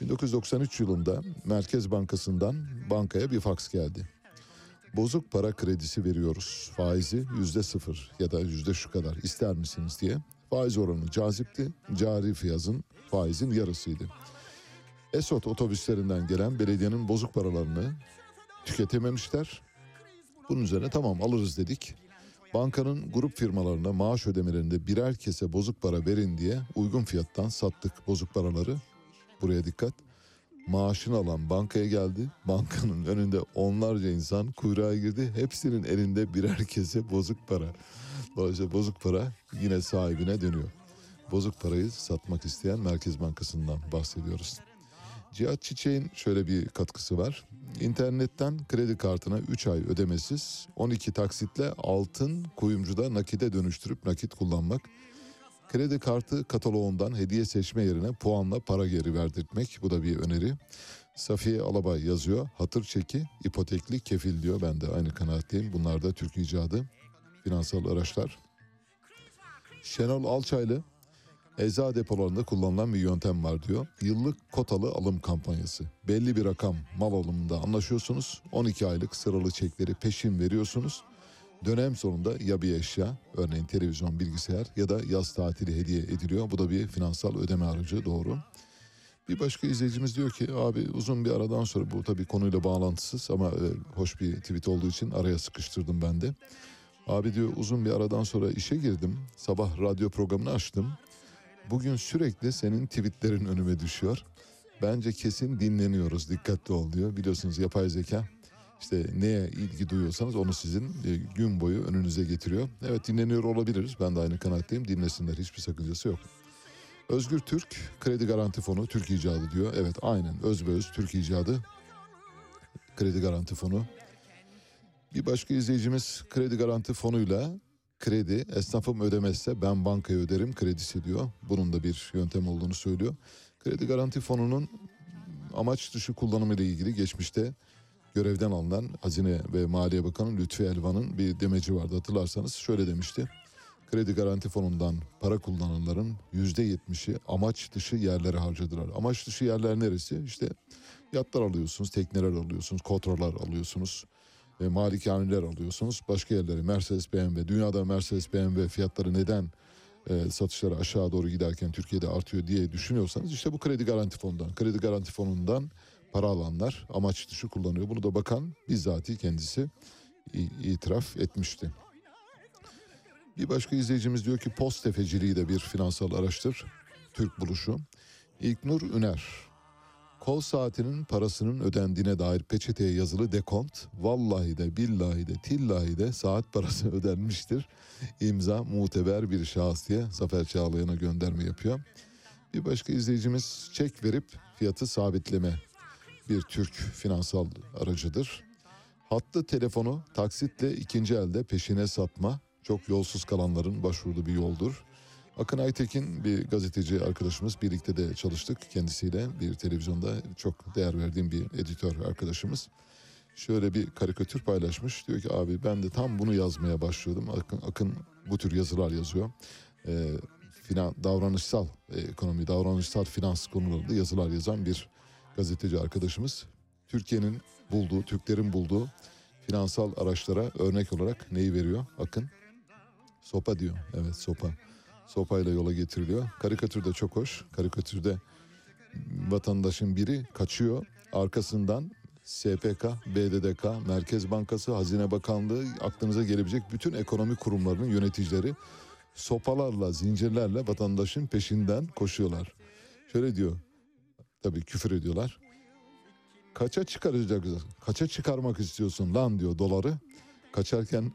1993 yılında Merkez Bankası'ndan bankaya bir faks geldi. Bozuk para kredisi veriyoruz. Faizi yüzde sıfır ya da yüzde şu kadar ister misiniz diye. Faiz oranı cazipti. Cari fiyazın faizin yarısıydı. Esot otobüslerinden gelen belediyenin bozuk paralarını tüketememişler. Bunun üzerine tamam alırız dedik. Bankanın grup firmalarına maaş ödemelerinde birer kese bozuk para verin diye uygun fiyattan sattık bozuk paraları. Buraya dikkat. Maaşını alan bankaya geldi. Bankanın önünde onlarca insan kuyruğa girdi. Hepsinin elinde birer kese bozuk para. Dolayısıyla bozuk para yine sahibine dönüyor. Bozuk parayı satmak isteyen Merkez Bankası'ndan bahsediyoruz. Cihat Çiçek'in şöyle bir katkısı var. İnternetten kredi kartına 3 ay ödemesiz 12 taksitle altın kuyumcuda nakide dönüştürüp nakit kullanmak. Kredi kartı kataloğundan hediye seçme yerine puanla para geri verdirtmek. Bu da bir öneri. Safiye Alabay yazıyor. Hatır çeki, ipotekli kefil diyor. Ben de aynı kanaatteyim. Bunlar da Türk icadı finansal araçlar. Şenol Alçaylı ecza depolarında kullanılan bir yöntem var diyor. Yıllık kotalı alım kampanyası. Belli bir rakam mal alımında anlaşıyorsunuz. 12 aylık sıralı çekleri peşin veriyorsunuz. Dönem sonunda ya bir eşya, örneğin televizyon, bilgisayar ya da yaz tatili hediye ediliyor. Bu da bir finansal ödeme aracı doğru. Bir başka izleyicimiz diyor ki abi uzun bir aradan sonra bu tabii konuyla bağlantısız ama e, hoş bir tweet olduğu için araya sıkıştırdım ben de. Abi diyor uzun bir aradan sonra işe girdim. Sabah radyo programını açtım. Bugün sürekli senin tweetlerin önüme düşüyor. Bence kesin dinleniyoruz dikkatli ol diyor. Biliyorsunuz yapay zeka işte neye ilgi duyuyorsanız onu sizin e, gün boyu önünüze getiriyor. Evet dinleniyor olabiliriz. Ben de aynı kanaatteyim. Dinlesinler hiçbir sakıncası yok. Özgür Türk Kredi Garanti Fonu Türk icadı diyor. Evet aynen özbeöz Türk icadı Kredi Garanti Fonu. Bir başka izleyicimiz kredi garanti fonuyla kredi esnafım ödemezse ben bankaya öderim kredisi diyor. Bunun da bir yöntem olduğunu söylüyor. Kredi garanti fonunun amaç dışı kullanımı ile ilgili geçmişte görevden alınan Hazine ve Maliye Bakanı Lütfi Elvan'ın bir demeci vardı hatırlarsanız şöyle demişti. Kredi garanti fonundan para kullananların yüzde yetmişi amaç dışı yerlere harcadılar. Amaç dışı yerler neresi? İşte yatlar alıyorsunuz, tekneler alıyorsunuz, kotralar alıyorsunuz, e, malikaneler alıyorsunuz. Başka yerlere Mercedes, BMW, dünyada Mercedes, BMW fiyatları neden e, satışları aşağı doğru giderken Türkiye'de artıyor diye düşünüyorsanız işte bu kredi garanti fonundan. Kredi garanti fonundan para alanlar amaç dışı kullanıyor. Bunu da bakan bizzati kendisi itiraf etmişti. Bir başka izleyicimiz diyor ki post tefeciliği de bir finansal araçtır. Türk buluşu. İlknur Üner. Kol saatinin parasının ödendiğine dair peçeteye yazılı dekont vallahi de billahi de tillahi de saat parası <laughs> ödenmiştir. İmza muteber bir şahıs diye Zafer Çağlayan'a gönderme yapıyor. Bir başka izleyicimiz çek verip fiyatı sabitleme bir Türk finansal aracıdır. Hattı telefonu taksitle ikinci elde peşine satma çok yolsuz kalanların başvurduğu bir yoldur. Akın Aytekin bir gazeteci arkadaşımız birlikte de çalıştık kendisiyle bir televizyonda çok değer verdiğim bir editör arkadaşımız. Şöyle bir karikatür paylaşmış diyor ki abi ben de tam bunu yazmaya başlıyordum. Akın, Akın bu tür yazılar yazıyor. Ee, finan, davranışsal e, ekonomi, davranışsal finans konularında yazılar yazan bir gazeteci arkadaşımız. Türkiye'nin bulduğu, Türklerin bulduğu finansal araçlara örnek olarak neyi veriyor Akın? Sopa diyor. Evet sopa. Sopayla yola getiriliyor. Karikatür de çok hoş. Karikatürde vatandaşın biri kaçıyor. Arkasından SPK, BDDK, Merkez Bankası, Hazine Bakanlığı aklınıza gelebilecek bütün ekonomi kurumlarının yöneticileri sopalarla, zincirlerle vatandaşın peşinden koşuyorlar. Şöyle diyor. Tabii küfür ediyorlar. Kaça çıkaracaksın? Kaça çıkarmak istiyorsun lan diyor doları. Kaçarken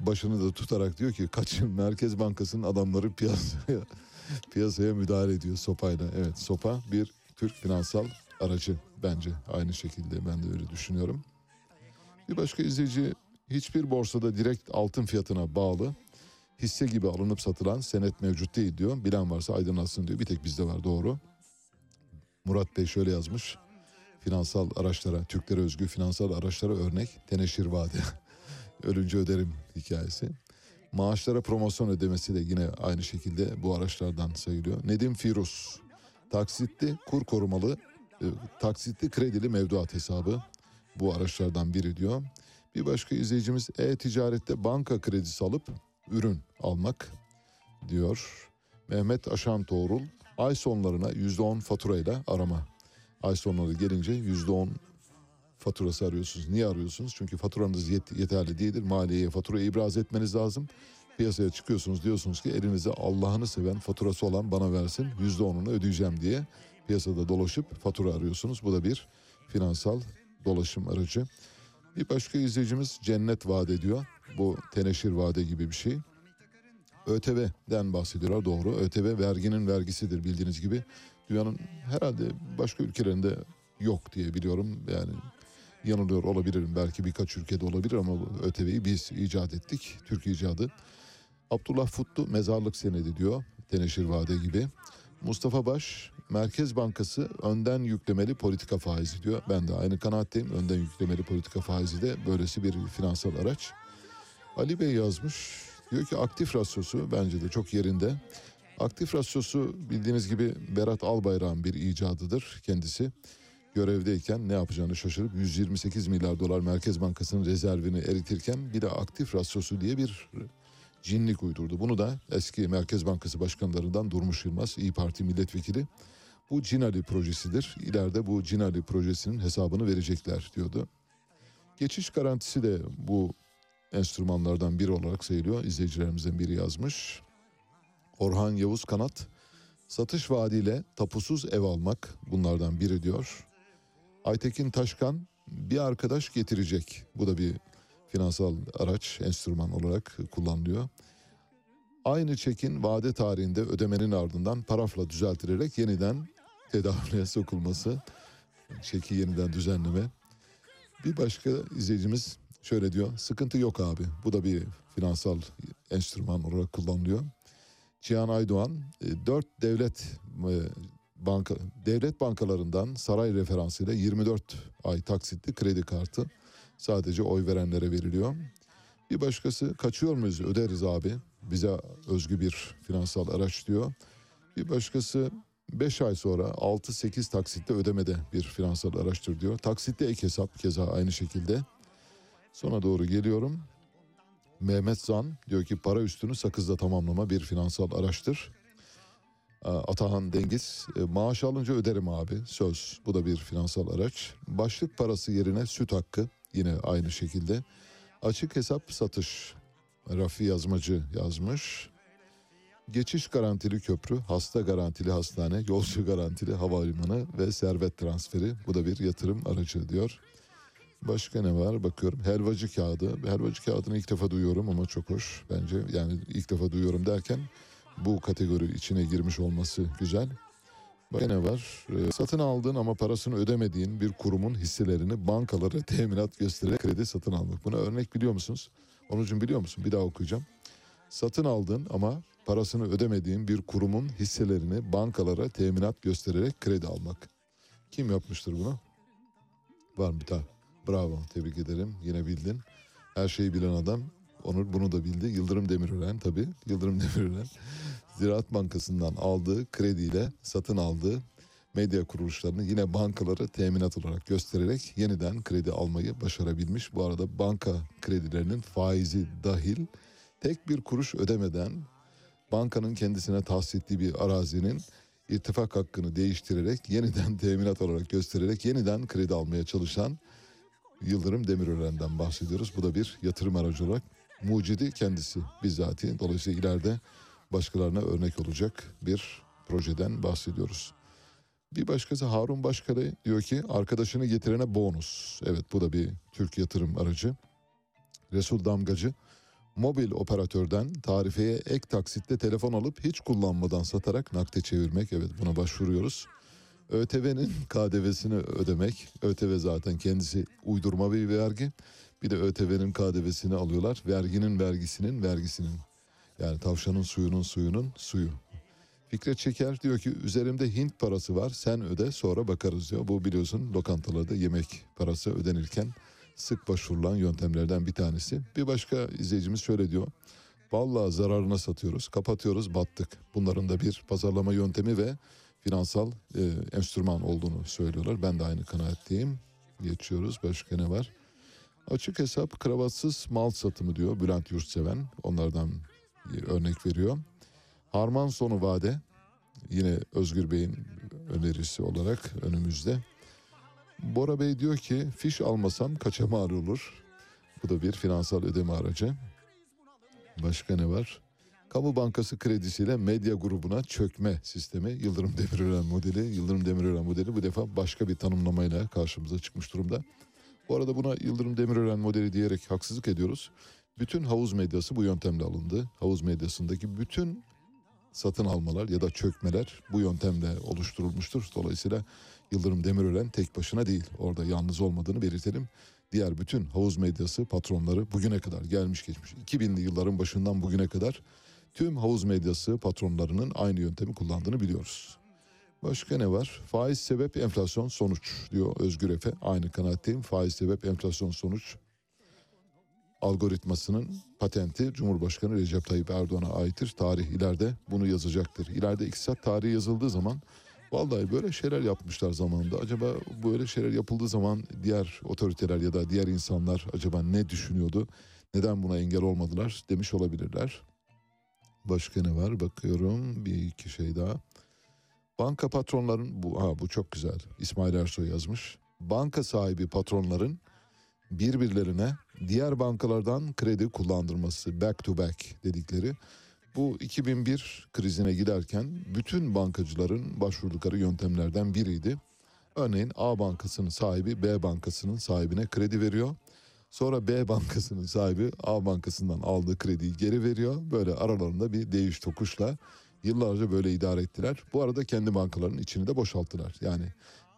başını da tutarak diyor ki kaçın Merkez Bankası'nın adamları piyasaya <laughs> piyasaya müdahale ediyor sopayla. Evet sopa bir Türk finansal aracı bence aynı şekilde ben de öyle düşünüyorum. Bir başka izleyici hiçbir borsada direkt altın fiyatına bağlı hisse gibi alınıp satılan senet mevcut değil diyor. Bilen varsa aydınlatsın diyor. Bir tek bizde var doğru. Murat Bey şöyle yazmış. Finansal araçlara, Türklere özgü finansal araçlara örnek teneşir vade. <laughs> Ölünce öderim hikayesi. Maaşlara promosyon ödemesi de yine aynı şekilde bu araçlardan sayılıyor. Nedim Firuz, taksitli kur korumalı, e, taksitli kredili mevduat hesabı bu araçlardan biri diyor. Bir başka izleyicimiz e-ticarette banka kredisi alıp ürün almak diyor. Mehmet Aşan Toğrul ay sonlarına %10 faturayla arama. Ay sonları gelince %10 faturası arıyorsunuz. Niye arıyorsunuz? Çünkü faturanız yet- yeterli değildir. Maliyeye fatura ibraz etmeniz lazım. Piyasaya çıkıyorsunuz diyorsunuz ki elinize Allah'ını seven faturası olan bana versin. %10'unu ödeyeceğim diye piyasada dolaşıp fatura arıyorsunuz. Bu da bir finansal dolaşım aracı. Bir başka izleyicimiz cennet vaat ediyor. Bu teneşir vade gibi bir şey. ÖTV'den bahsediyorlar doğru. ÖTV verginin vergisidir bildiğiniz gibi. Dünyanın herhalde başka ülkelerinde yok diye biliyorum. Yani yanılıyor olabilirim. Belki birkaç ülkede olabilir ama ÖTV'yi biz icat ettik. Türk icadı. Abdullah Futlu mezarlık senedi diyor. Teneşir vade gibi. Mustafa Baş Merkez Bankası önden yüklemeli politika faizi diyor. Ben de aynı kanaatteyim. Önden yüklemeli politika faizi de böylesi bir finansal araç. Ali Bey yazmış. Diyor ki aktif rasyosu bence de çok yerinde. Aktif rasyosu bildiğiniz gibi Berat Albayrak'ın bir icadıdır kendisi. Görevdeyken ne yapacağını şaşırıp 128 milyar dolar Merkez Bankası'nın rezervini eritirken bir de aktif rasyosu diye bir cinlik uydurdu. Bunu da eski Merkez Bankası başkanlarından Durmuş Yılmaz, İyi Parti milletvekili. Bu Cinali projesidir. İleride bu Cinali projesinin hesabını verecekler diyordu. Geçiş garantisi de bu enstrümanlardan biri olarak sayılıyor. İzleyicilerimizden biri yazmış. Orhan Yavuz Kanat, satış vaadiyle tapusuz ev almak bunlardan biri diyor. Aytekin Taşkan, bir arkadaş getirecek. Bu da bir finansal araç, enstrüman olarak kullanılıyor. Aynı çekin vade tarihinde ödemenin ardından parafla düzeltilerek yeniden tedavüle sokulması, çeki yeniden düzenleme. Bir başka izleyicimiz şöyle diyor, sıkıntı yok abi. Bu da bir finansal enstrüman olarak kullanılıyor. Cihan Aydoğan, e, dört devlet e, banka devlet bankalarından saray referansıyla 24 ay taksitli kredi kartı sadece oy verenlere veriliyor. Bir başkası kaçıyor muyuz öderiz abi bize özgü bir finansal araç diyor. Bir başkası 5 ay sonra 6-8 taksitle ödemede bir finansal araçtır diyor. Taksitle ek hesap keza aynı şekilde. Sona doğru geliyorum. Mehmet Zan diyor ki para üstünü sakızla tamamlama bir finansal araçtır. Atahan Dengiz e, maaş alınca öderim abi söz bu da bir finansal araç. Başlık parası yerine süt hakkı yine aynı şekilde. Açık hesap satış Rafi Yazmacı yazmış. Geçiş garantili köprü, hasta garantili hastane, yolcu garantili havalimanı ve servet transferi. Bu da bir yatırım aracı diyor. Başka ne var bakıyorum. Helvacı kağıdı. Helvacı kağıdını ilk defa duyuyorum ama çok hoş bence. Yani ilk defa duyuyorum derken bu kategori içine girmiş olması güzel. Başka ne var? Ee, satın aldığın ama parasını ödemediğin bir kurumun hisselerini bankalara teminat göstererek kredi satın almak. Buna örnek biliyor musunuz? Onucum biliyor musun? Bir daha okuyacağım. Satın aldığın ama parasını ödemediğin bir kurumun hisselerini bankalara teminat göstererek kredi almak. Kim yapmıştır bunu? Var mı bir tane? Bravo, tebrik ederim. Yine bildin. Her şeyi bilen adam. Onur bunu da bildi. Yıldırım Demirören tabii. Yıldırım Demirören. Ziraat Bankası'ndan aldığı krediyle satın aldığı medya kuruluşlarını yine bankalara teminat olarak göstererek yeniden kredi almayı başarabilmiş. Bu arada banka kredilerinin faizi dahil tek bir kuruş ödemeden bankanın kendisine tahsis ettiği bir arazinin irtifak hakkını değiştirerek yeniden teminat olarak göstererek yeniden kredi almaya çalışan Yıldırım Demirören'den bahsediyoruz. Bu da bir yatırım aracı olarak mucidi kendisi bizzati. Dolayısıyla ileride başkalarına örnek olacak bir projeden bahsediyoruz. Bir başkası Harun Başkale diyor ki arkadaşını getirene bonus. Evet bu da bir Türk yatırım aracı. Resul Damgacı mobil operatörden tarifeye ek taksitle telefon alıp hiç kullanmadan satarak nakde çevirmek. Evet buna başvuruyoruz. ÖTV'nin <laughs> KDV'sini ödemek. ÖTV zaten kendisi uydurma bir vergi. Bir de ÖTV'nin KDV'sini alıyorlar. Verginin vergisinin vergisinin. Yani tavşanın suyunun suyunun suyu. Fikret Çeker diyor ki üzerimde Hint parası var sen öde sonra bakarız diyor. Bu biliyorsun lokantalarda yemek parası ödenirken sık başvurulan yöntemlerden bir tanesi. Bir başka izleyicimiz şöyle diyor. Vallahi zararına satıyoruz, kapatıyoruz, battık. Bunların da bir pazarlama yöntemi ve finansal e, enstrüman olduğunu söylüyorlar. Ben de aynı kanaatteyim. Geçiyoruz. Başka ne var? Açık hesap kravatsız mal satımı diyor Bülent Yurtseven. Onlardan örnek veriyor. Harman sonu vade yine Özgür Bey'in önerisi olarak önümüzde. Bora Bey diyor ki fiş almasam kaça mal olur? Bu da bir finansal ödeme aracı. Başka ne var? Kamu Bankası kredisiyle medya grubuna çökme sistemi Yıldırım Demirören modeli. Yıldırım Demirören modeli bu defa başka bir tanımlamayla karşımıza çıkmış durumda. Bu arada buna Yıldırım Demirören modeli diyerek haksızlık ediyoruz. Bütün havuz medyası bu yöntemle alındı. Havuz medyasındaki bütün satın almalar ya da çökmeler bu yöntemle oluşturulmuştur. Dolayısıyla Yıldırım Demirören tek başına değil. Orada yalnız olmadığını belirtelim. Diğer bütün havuz medyası patronları bugüne kadar gelmiş geçmiş 2000'li yılların başından bugüne kadar tüm havuz medyası patronlarının aynı yöntemi kullandığını biliyoruz. Başka ne var? Faiz sebep enflasyon sonuç diyor Özgür Efe. Aynı kanaatteyim. Faiz sebep enflasyon sonuç algoritmasının patenti Cumhurbaşkanı Recep Tayyip Erdoğan'a aittir. Tarih ileride bunu yazacaktır. İleride iktisat tarihi yazıldığı zaman vallahi böyle şeyler yapmışlar zamanında. Acaba böyle şeyler yapıldığı zaman diğer otoriteler ya da diğer insanlar acaba ne düşünüyordu? Neden buna engel olmadılar demiş olabilirler. Başka ne var? Bakıyorum bir iki şey daha. Banka patronların bu ha bu çok güzel. İsmail Ersoy yazmış. Banka sahibi patronların birbirlerine diğer bankalardan kredi kullandırması back to back dedikleri bu 2001 krizine giderken bütün bankacıların başvurdukları yöntemlerden biriydi. Örneğin A bankasının sahibi B bankasının sahibine kredi veriyor. Sonra B bankasının sahibi A bankasından aldığı krediyi geri veriyor. Böyle aralarında bir değiş tokuşla yıllarca böyle idare ettiler. Bu arada kendi bankalarının içini de boşalttılar. Yani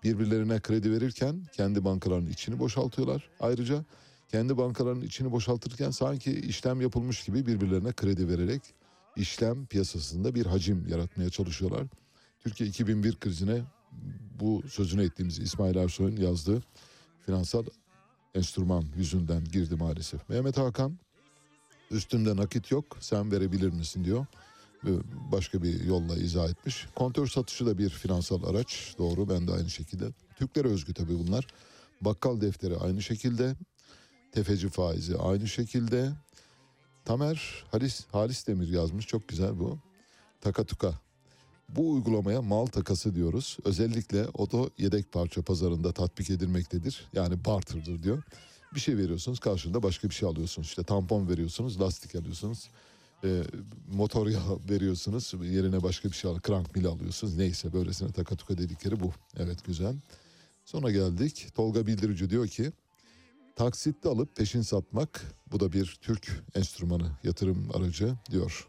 birbirlerine kredi verirken kendi bankalarının içini boşaltıyorlar. Ayrıca kendi bankalarının içini boşaltırken sanki işlem yapılmış gibi birbirlerine kredi vererek işlem piyasasında bir hacim yaratmaya çalışıyorlar. Türkiye 2001 krizine bu sözünü ettiğimiz İsmail Ersoy'un yazdığı finansal enstrüman yüzünden girdi maalesef. Mehmet Hakan üstümde nakit yok sen verebilir misin diyor. Ve Başka bir yolla izah etmiş. Kontör satışı da bir finansal araç. Doğru ben de aynı şekilde. Türklere özgü tabii bunlar. Bakkal defteri aynı şekilde. Tefeci faizi aynı şekilde. Tamer Halis, Halis Demir yazmış. Çok güzel bu. Takatuka. Bu uygulamaya mal takası diyoruz. Özellikle oto yedek parça pazarında tatbik edilmektedir. Yani barter'dır diyor. Bir şey veriyorsunuz karşında başka bir şey alıyorsunuz. İşte tampon veriyorsunuz, lastik alıyorsunuz. E, motor yağı veriyorsunuz yerine başka bir şey al, krank mil alıyorsunuz. Neyse böylesine takatuka dedikleri bu. Evet güzel. Sonra geldik. Tolga Bildirici diyor ki taksitte alıp peşin satmak bu da bir Türk enstrümanı yatırım aracı diyor.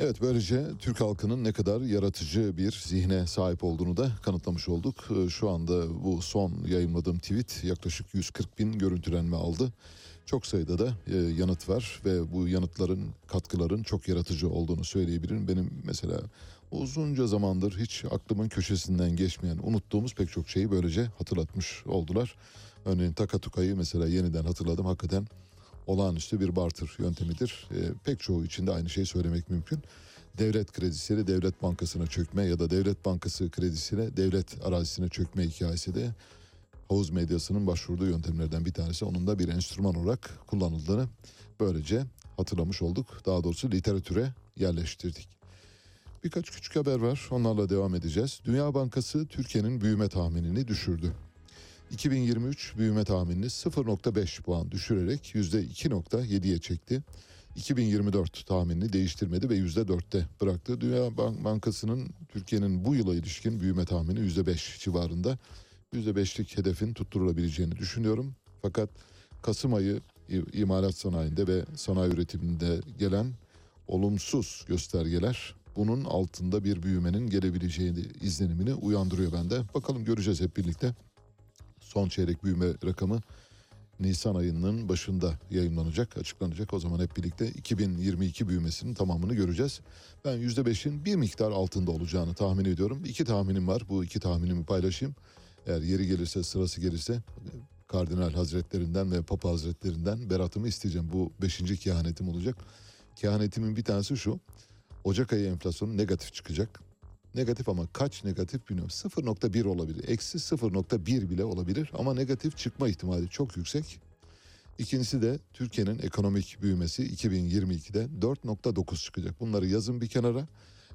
Evet böylece Türk halkının ne kadar yaratıcı bir zihne sahip olduğunu da kanıtlamış olduk. Ee, Şu anda bu son yayınladığım tweet yaklaşık 140 bin görüntülenme aldı. Çok sayıda da e, yanıt var ve bu yanıtların katkıların çok yaratıcı olduğunu söyleyebilirim. Benim mesela uzunca zamandır hiç aklımın köşesinden geçmeyen, unuttuğumuz pek çok şeyi böylece hatırlatmış oldular. Örneğin Takatuka'yı mesela yeniden hatırladım. Hakikaten olağanüstü bir barter yöntemidir. E, pek çoğu için de aynı şeyi söylemek mümkün. Devlet kredisiyle devlet bankasına çökme ya da devlet bankası kredisiyle devlet arazisine çökme hikayesi de havuz medyasının başvurduğu yöntemlerden bir tanesi. Onun da bir enstrüman olarak kullanıldığını böylece hatırlamış olduk. Daha doğrusu literatüre yerleştirdik. Birkaç küçük haber var. Onlarla devam edeceğiz. Dünya Bankası Türkiye'nin büyüme tahminini düşürdü. 2023 büyüme tahminini 0.5 puan düşürerek %2.7'ye çekti. 2024 tahminini değiştirmedi ve %4'te bıraktı. Dünya Bankası'nın Türkiye'nin bu yıla ilişkin büyüme tahmini %5 civarında. %5'lik hedefin tutturulabileceğini düşünüyorum. Fakat Kasım ayı imalat sanayinde ve sanayi üretiminde gelen olumsuz göstergeler bunun altında bir büyümenin gelebileceğini izlenimini uyandırıyor bende. Bakalım göreceğiz hep birlikte. Son çeyrek büyüme rakamı Nisan ayının başında yayınlanacak, açıklanacak. O zaman hep birlikte 2022 büyümesinin tamamını göreceğiz. Ben %5'in bir miktar altında olacağını tahmin ediyorum. İki tahminim var. Bu iki tahminimi paylaşayım. Eğer yeri gelirse, sırası gelirse Kardinal Hazretlerinden ve Papa Hazretlerinden beratımı isteyeceğim. Bu beşinci kehanetim olacak. Kehanetimin bir tanesi şu. Ocak ayı enflasyonu negatif çıkacak. Negatif ama kaç negatif bilmiyorum. 0.1 olabilir. Eksi 0.1 bile olabilir ama negatif çıkma ihtimali çok yüksek. İkincisi de Türkiye'nin ekonomik büyümesi 2022'de 4.9 çıkacak. Bunları yazın bir kenara.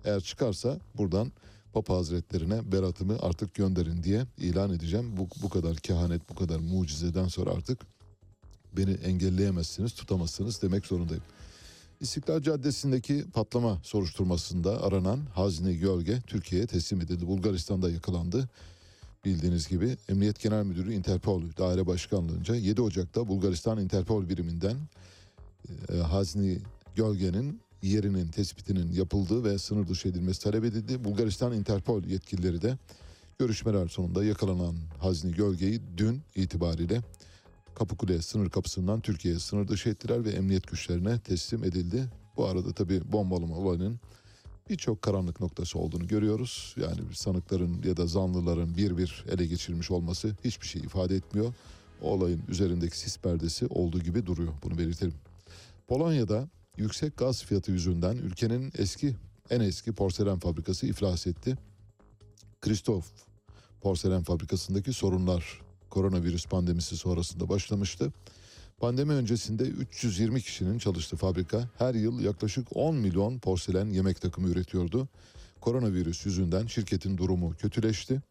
Eğer çıkarsa buradan Papa Hazretlerine beratımı artık gönderin diye ilan edeceğim. Bu, bu kadar kehanet, bu kadar mucizeden sonra artık beni engelleyemezsiniz, tutamazsınız demek zorundayım. İstiklal Caddesi'ndeki patlama soruşturmasında aranan Hazine Gölge Türkiye'ye teslim edildi. Bulgaristan'da yakalandı. Bildiğiniz gibi Emniyet Genel Müdürü Interpol Daire Başkanlığı'nca 7 Ocak'ta Bulgaristan Interpol biriminden e, Hazine Gölge'nin yerinin tespitinin yapıldığı ve sınır dışı edilmesi talep edildi. Bulgaristan Interpol yetkilileri de görüşmeler sonunda yakalanan Hazine Gölge'yi dün itibariyle Kapıkule sınır kapısından Türkiye'ye sınır dışı ettiler ve emniyet güçlerine teslim edildi. Bu arada tabi bombalama olayının birçok karanlık noktası olduğunu görüyoruz. Yani sanıkların ya da zanlıların bir bir ele geçirilmiş olması hiçbir şey ifade etmiyor. O olayın üzerindeki sis perdesi olduğu gibi duruyor. Bunu belirtelim. Polonya'da yüksek gaz fiyatı yüzünden ülkenin eski en eski porselen fabrikası iflas etti. Kristof porselen fabrikasındaki sorunlar koronavirüs pandemisi sonrasında başlamıştı. Pandemi öncesinde 320 kişinin çalıştığı fabrika her yıl yaklaşık 10 milyon porselen yemek takımı üretiyordu. Koronavirüs yüzünden şirketin durumu kötüleşti.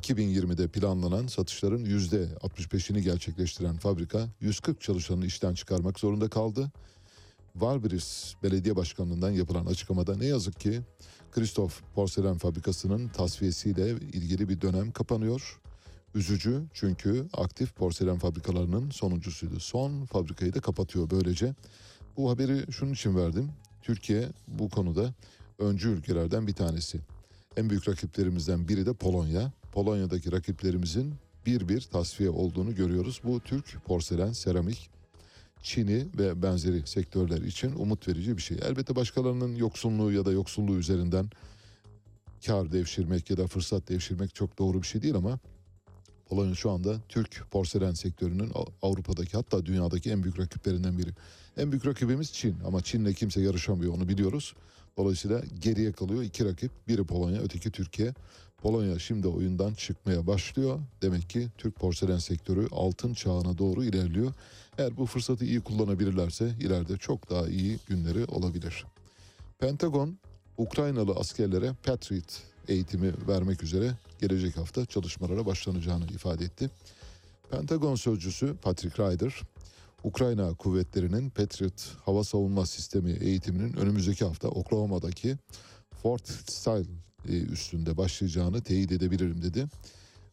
2020'de planlanan satışların %65'ini gerçekleştiren fabrika 140 çalışanı işten çıkarmak zorunda kaldı. Valbris Belediye Başkanlığı'ndan yapılan açıklamada ne yazık ki Kristof Porselen Fabrikası'nın tasfiyesiyle ilgili bir dönem kapanıyor. Üzücü çünkü aktif porselen fabrikalarının sonuncusuydu. Son fabrikayı da kapatıyor böylece. Bu haberi şunun için verdim. Türkiye bu konuda öncü ülkelerden bir tanesi. En büyük rakiplerimizden biri de Polonya. Polonya'daki rakiplerimizin bir bir tasfiye olduğunu görüyoruz. Bu Türk porselen, seramik, Çin'i ve benzeri sektörler için umut verici bir şey. Elbette başkalarının yoksunluğu ya da yoksulluğu üzerinden kar devşirmek ya da fırsat devşirmek çok doğru bir şey değil ama Polonya şu anda Türk porselen sektörünün Avrupa'daki hatta dünyadaki en büyük rakiplerinden biri. En büyük rakibimiz Çin ama Çin'le kimse yarışamıyor onu biliyoruz. Dolayısıyla geriye kalıyor iki rakip. Biri Polonya öteki Türkiye. Polonya şimdi oyundan çıkmaya başlıyor. Demek ki Türk porselen sektörü altın çağına doğru ilerliyor. Eğer bu fırsatı iyi kullanabilirlerse ileride çok daha iyi günleri olabilir. Pentagon Ukraynalı askerlere Patriot eğitimi vermek üzere gelecek hafta çalışmalara başlanacağını ifade etti. Pentagon sözcüsü Patrick Ryder, Ukrayna kuvvetlerinin Patriot hava savunma sistemi eğitiminin önümüzdeki hafta Oklahoma'daki Fort Style üstünde başlayacağını teyit edebilirim dedi.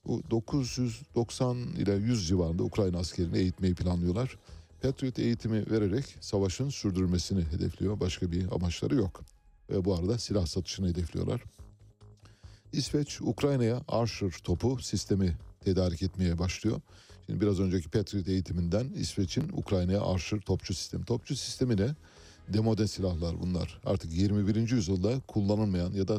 Bu 990 ile 100 civarında Ukrayna askerini eğitmeyi planlıyorlar. Patriot eğitimi vererek savaşın sürdürülmesini hedefliyor. Başka bir amaçları yok. Ve bu arada silah satışını hedefliyorlar. İsveç Ukrayna'ya Archer topu sistemi tedarik etmeye başlıyor. Şimdi biraz önceki Patriot eğitiminden İsveç'in Ukrayna'ya Archer topçu sistemi. Topçu sistemi ne? Demode silahlar bunlar. Artık 21. yüzyılda kullanılmayan ya da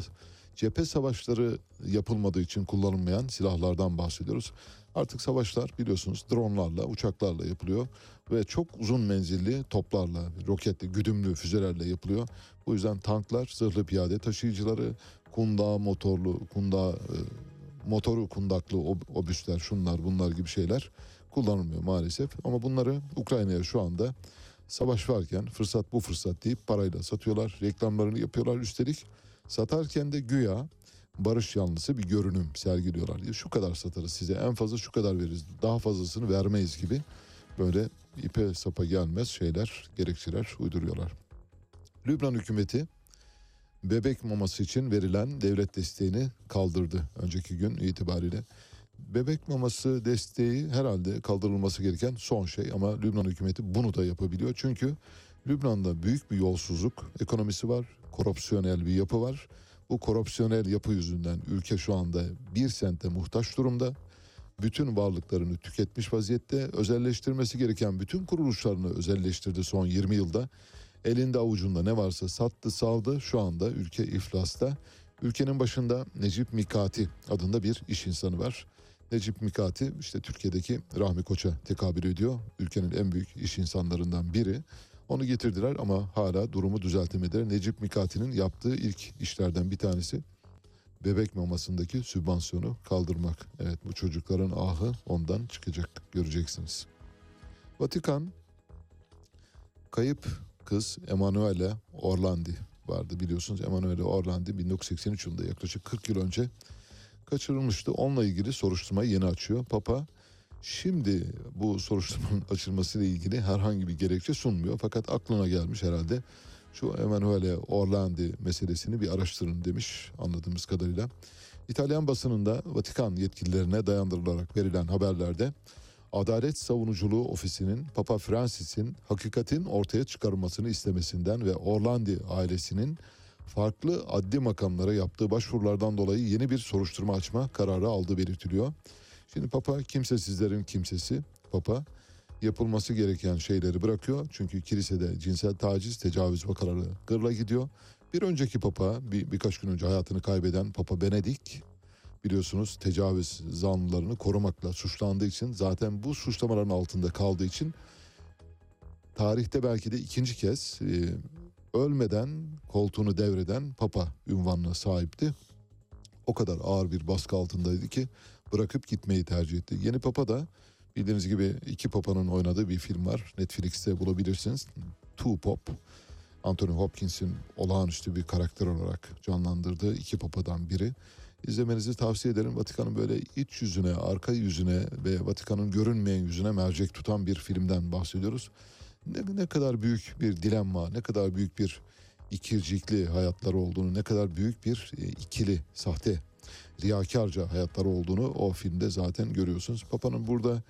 cephe savaşları yapılmadığı için kullanılmayan silahlardan bahsediyoruz. Artık savaşlar biliyorsunuz dronlarla, uçaklarla yapılıyor ve çok uzun menzilli toplarla, roketli, güdümlü füzelerle yapılıyor. Bu yüzden tanklar, zırhlı piyade taşıyıcıları, kundağı motorlu, kundağı e, motoru kundaklı ob- obüsler, şunlar bunlar gibi şeyler kullanılmıyor maalesef. Ama bunları Ukrayna'ya şu anda savaş varken fırsat bu fırsat deyip parayla satıyorlar. Reklamlarını yapıyorlar üstelik. Satarken de güya barış yanlısı bir görünüm sergiliyorlar. Ya şu kadar satarız size en fazla şu kadar veririz daha fazlasını vermeyiz gibi böyle ipe sapa gelmez şeyler gerekçeler uyduruyorlar. Lübnan hükümeti bebek maması için verilen devlet desteğini kaldırdı önceki gün itibariyle. Bebek maması desteği herhalde kaldırılması gereken son şey ama Lübnan hükümeti bunu da yapabiliyor. Çünkü Lübnan'da büyük bir yolsuzluk ekonomisi var, korupsiyonel bir yapı var. Bu korupsiyonel yapı yüzünden ülke şu anda bir sente muhtaç durumda. Bütün varlıklarını tüketmiş vaziyette özelleştirmesi gereken bütün kuruluşlarını özelleştirdi son 20 yılda. Elinde avucunda ne varsa sattı saldı şu anda ülke iflasta. Ülkenin başında Necip Mikati adında bir iş insanı var. Necip Mikati işte Türkiye'deki Rahmi Koç'a tekabül ediyor. Ülkenin en büyük iş insanlarından biri. Onu getirdiler ama hala durumu düzeltemediler. Necip Mikati'nin yaptığı ilk işlerden bir tanesi bebek mamasındaki sübvansiyonu kaldırmak. Evet bu çocukların ahı ondan çıkacak göreceksiniz. Vatikan kayıp kız Emanuele Orlandi vardı biliyorsunuz. Emanuele Orlandi 1983 yılında yaklaşık 40 yıl önce kaçırılmıştı. Onunla ilgili soruşturmayı yeni açıyor. Papa şimdi bu soruşturmanın açılmasıyla ilgili herhangi bir gerekçe sunmuyor. Fakat aklına gelmiş herhalde şu Emanuele Orlandi meselesini bir araştırın demiş anladığımız kadarıyla. İtalyan basınında Vatikan yetkililerine dayandırılarak verilen haberlerde Adalet Savunuculuğu Ofisi'nin Papa Francis'in hakikatin ortaya çıkarılmasını istemesinden ve Orlandi ailesinin farklı adli makamlara yaptığı başvurulardan dolayı yeni bir soruşturma açma kararı aldığı belirtiliyor. Şimdi Papa kimsesizlerin kimsesi. Papa yapılması gereken şeyleri bırakıyor. Çünkü kilisede cinsel taciz, tecavüz vakaları gırla gidiyor. Bir önceki Papa bir, birkaç gün önce hayatını kaybeden Papa Benedik biliyorsunuz tecavüz zanlılarını korumakla suçlandığı için zaten bu suçlamaların altında kaldığı için tarihte belki de ikinci kez e, ölmeden koltuğunu devreden Papa ünvanına sahipti. O kadar ağır bir baskı altındaydı ki bırakıp gitmeyi tercih etti. Yeni Papa da bildiğiniz gibi iki Papa'nın oynadığı bir film var. Netflix'te bulabilirsiniz. Two Pop. Anthony Hopkins'in olağanüstü bir karakter olarak canlandırdığı iki Papa'dan biri. İzlemenizi tavsiye ederim. Vatikan'ın böyle iç yüzüne, arka yüzüne ve Vatikan'ın görünmeyen yüzüne mercek tutan bir filmden bahsediyoruz. Ne, ne kadar büyük bir dilemma, ne kadar büyük bir ikircikli hayatları olduğunu, ne kadar büyük bir e, ikili, sahte, riyakarca hayatları olduğunu o filmde zaten görüyorsunuz. Papa'nın burada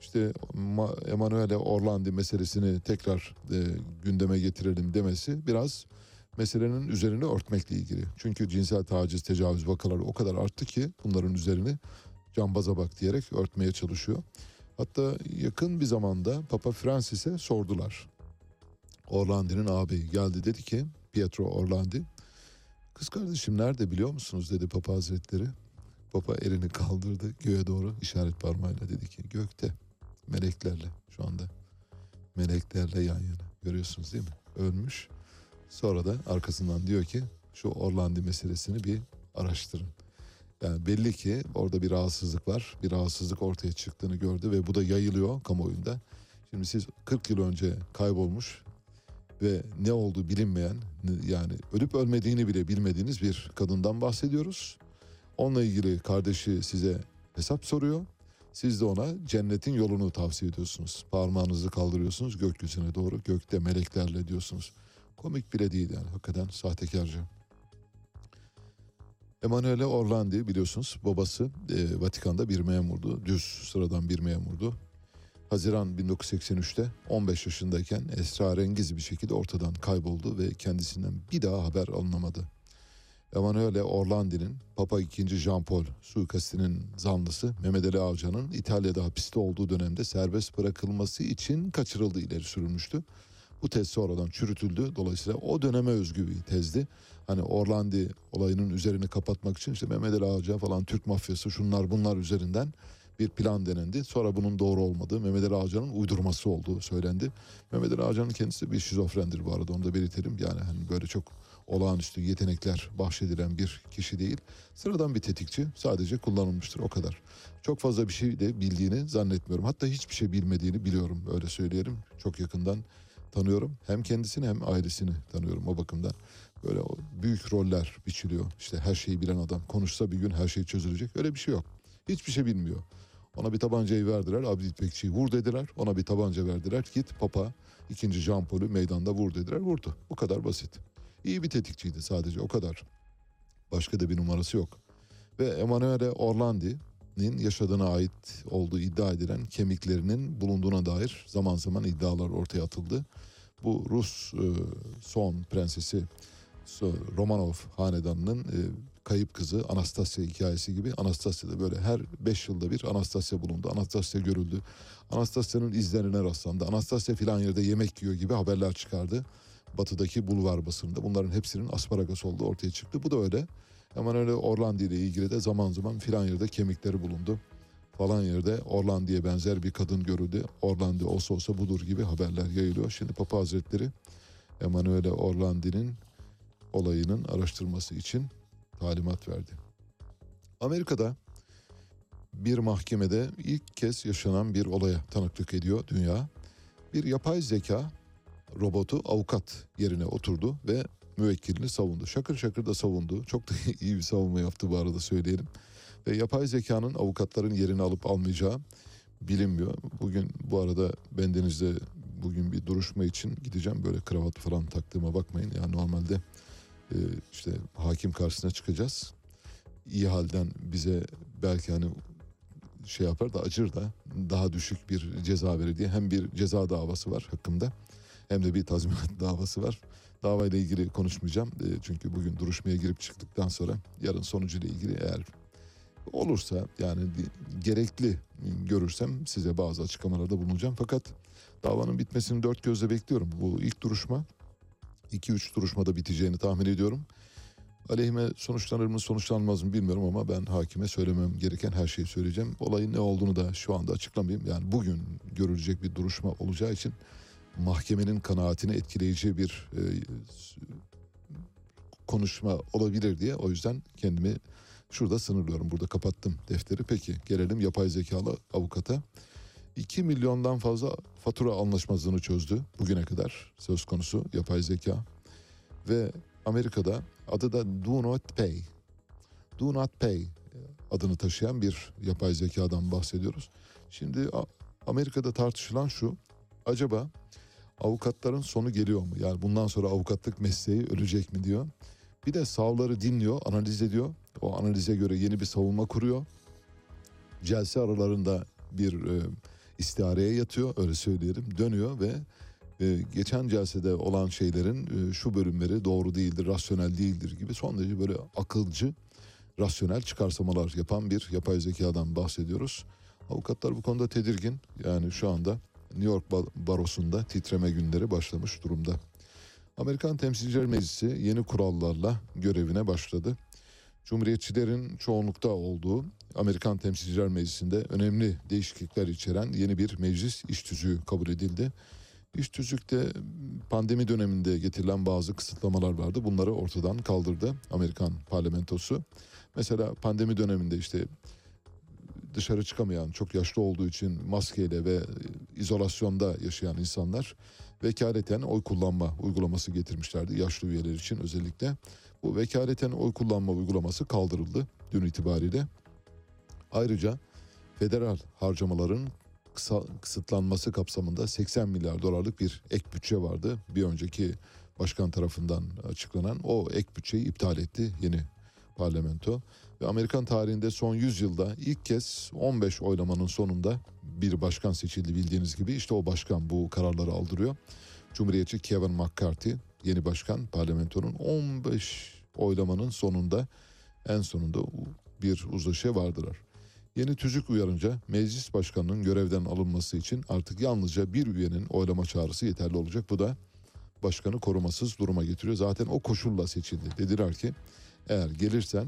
işte Ma- Emanuele Orlandi meselesini tekrar e, gündeme getirelim demesi biraz meselenin üzerine örtmekle ilgili. Çünkü cinsel taciz, tecavüz vakaları o kadar arttı ki bunların üzerini cambaza bak diyerek örtmeye çalışıyor. Hatta yakın bir zamanda Papa Francis'e sordular. Orlandi'nin ağabeyi geldi dedi ki Pietro Orlandi kız kardeşim nerede biliyor musunuz dedi Papa Hazretleri. Papa elini kaldırdı göğe doğru işaret parmağıyla dedi ki gökte meleklerle şu anda meleklerle yan yana görüyorsunuz değil mi? Ölmüş. Sonra da arkasından diyor ki şu Orlandi meselesini bir araştırın. Yani belli ki orada bir rahatsızlık var. Bir rahatsızlık ortaya çıktığını gördü ve bu da yayılıyor kamuoyunda. Şimdi siz 40 yıl önce kaybolmuş ve ne olduğu bilinmeyen yani ölüp ölmediğini bile bilmediğiniz bir kadından bahsediyoruz. Onunla ilgili kardeşi size hesap soruyor. Siz de ona cennetin yolunu tavsiye ediyorsunuz. Parmağınızı kaldırıyorsunuz gökyüzüne doğru. Gökte meleklerle diyorsunuz. Komik bile değil yani hakikaten sahtekarca. Emanuele Orlandi biliyorsunuz babası e, Vatikan'da bir memurdu. Düz sıradan bir memurdu. Haziran 1983'te 15 yaşındayken esrarengiz bir şekilde ortadan kayboldu ve kendisinden bir daha haber alınamadı. Emanuele Orlandi'nin Papa II. Jean Paul suikastinin zanlısı Mehmet Ali Avcı'nın İtalya'da hapiste olduğu dönemde serbest bırakılması için kaçırıldığı ileri sürülmüştü. Bu tez sonradan çürütüldü. Dolayısıyla o döneme özgü bir tezdi. Hani Orlandi olayının üzerini kapatmak için işte Mehmet Ali Avcı falan Türk mafyası şunlar bunlar üzerinden bir plan denendi. Sonra bunun doğru olmadığı Mehmet Ali Ağcan'ın uydurması olduğu söylendi. Mehmet Ali Ağcan'ın kendisi bir şizofrendir bu arada onu da belirtelim. Yani hani böyle çok olağanüstü yetenekler bahşedilen bir kişi değil. Sıradan bir tetikçi sadece kullanılmıştır o kadar. Çok fazla bir şey de bildiğini zannetmiyorum. Hatta hiçbir şey bilmediğini biliyorum öyle söyleyelim. Çok yakından tanıyorum. Hem kendisini hem ailesini tanıyorum o bakımdan. Böyle büyük roller biçiliyor. İşte her şeyi bilen adam konuşsa bir gün her şey çözülecek. Öyle bir şey yok. Hiçbir şey bilmiyor. Ona bir tabancayı verdiler. Abdi İpekçi'yi vur dediler. Ona bir tabanca verdiler. Git Papa ikinci Jean Paul'ü meydanda vur dediler. Vurdu. Bu kadar basit. İyi bir tetikçiydi sadece o kadar. Başka da bir numarası yok. Ve Emanuele Orlandi'nin yaşadığına ait olduğu iddia edilen kemiklerinin bulunduğuna dair zaman zaman iddialar ortaya atıldı. Bu Rus e, son prensesi Romanov hanedanının e, kayıp kızı Anastasya hikayesi gibi Anastasya'da böyle her 5 yılda bir Anastasya bulundu. Anastasya görüldü. Anastasya'nın izlerine rastlandı. Anastasya filan yerde yemek yiyor gibi haberler çıkardı. Batıdaki bulvar basında. Bunların hepsinin asparagas olduğu ortaya çıktı. Bu da öyle. Hemen öyle Orlandi ile ilgili de zaman zaman filan yerde kemikleri bulundu. Falan yerde Orlandi'ye benzer bir kadın görüldü. Orlandi olsa olsa budur gibi haberler yayılıyor. Şimdi Papa Hazretleri Emanuele Orlandi'nin olayının araştırması için talimat verdi. Amerika'da bir mahkemede ilk kez yaşanan bir olaya tanıklık ediyor dünya. Bir yapay zeka robotu avukat yerine oturdu ve müvekkilini savundu. Şakır şakır da savundu. Çok da <laughs> iyi bir savunma yaptı bu arada söyleyelim. Ve yapay zekanın avukatların yerini alıp almayacağı bilinmiyor. Bugün bu arada bendenizde bugün bir duruşma için gideceğim. Böyle kravat falan taktığıma bakmayın. Yani normalde e, işte hakim karşısına çıkacağız. İyi halden bize belki hani şey yapar da acır da daha düşük bir ceza verir diye hem bir ceza davası var hakkımda hem de bir tazminat <laughs> davası var. Davayla ilgili konuşmayacağım E, çünkü bugün duruşmaya girip çıktıktan sonra yarın sonucuyla ilgili eğer olursa yani gerekli görürsem size bazı açıklamalarda bulunacağım. Fakat davanın bitmesini dört gözle bekliyorum. Bu ilk duruşma 2-3 duruşmada biteceğini tahmin ediyorum. Aleyhime sonuçlanır mı sonuçlanmaz mı bilmiyorum ama ben hakime söylemem gereken her şeyi söyleyeceğim. Olayın ne olduğunu da şu anda açıklamayayım. Yani bugün görülecek bir duruşma olacağı için mahkemenin kanaatini etkileyici bir e, konuşma olabilir diye o yüzden kendimi şurada sınırlıyorum. Burada kapattım defteri. Peki gelelim yapay zekalı avukata. 2 milyondan fazla fatura anlaşmazlığını çözdü bugüne kadar söz konusu yapay zeka. Ve Amerika'da adı da Do Not Pay. Do Not Pay adını taşıyan bir yapay zekadan bahsediyoruz. Şimdi Amerika'da tartışılan şu. Acaba avukatların sonu geliyor mu? Yani bundan sonra avukatlık mesleği ölecek mi diyor. Bir de savları dinliyor, analiz ediyor. O analize göre yeni bir savunma kuruyor. Celse aralarında bir e, istihareye yatıyor öyle söyleyelim. Dönüyor ve e, geçen celsede olan şeylerin e, şu bölümleri doğru değildir, rasyonel değildir gibi son derece böyle akılcı, rasyonel çıkarsamalar yapan bir yapay zekadan bahsediyoruz. Avukatlar bu konuda tedirgin. Yani şu anda New York Ba- Barosu'nda titreme günleri başlamış durumda. Amerikan Temsilciler Meclisi yeni kurallarla görevine başladı. Cumhuriyetçilerin çoğunlukta olduğu Amerikan Temsilciler Meclisi'nde önemli değişiklikler içeren yeni bir meclis iş tüzüğü kabul edildi. İş tüzükte pandemi döneminde getirilen bazı kısıtlamalar vardı. Bunları ortadan kaldırdı Amerikan parlamentosu. Mesela pandemi döneminde işte dışarı çıkamayan, çok yaşlı olduğu için maskeyle ve izolasyonda yaşayan insanlar vekaleten oy kullanma uygulaması getirmişlerdi yaşlı üyeler için özellikle. Bu vekaleten oy kullanma uygulaması kaldırıldı dün itibariyle. Ayrıca federal harcamaların kısa, kısıtlanması kapsamında 80 milyar dolarlık bir ek bütçe vardı. Bir önceki başkan tarafından açıklanan o ek bütçeyi iptal etti yeni parlamento. Ve Amerikan tarihinde son 100 yılda ilk kez 15 oylamanın sonunda bir başkan seçildi bildiğiniz gibi. İşte o başkan bu kararları aldırıyor. Cumhuriyetçi Kevin McCarthy yeni başkan parlamentonun 15 oylamanın sonunda en sonunda bir uzlaşıya vardılar. Yeni tüzük uyarınca meclis başkanının görevden alınması için artık yalnızca bir üyenin oylama çağrısı yeterli olacak. Bu da başkanı korumasız duruma getiriyor. Zaten o koşulla seçildi. Dediler ki eğer gelirsen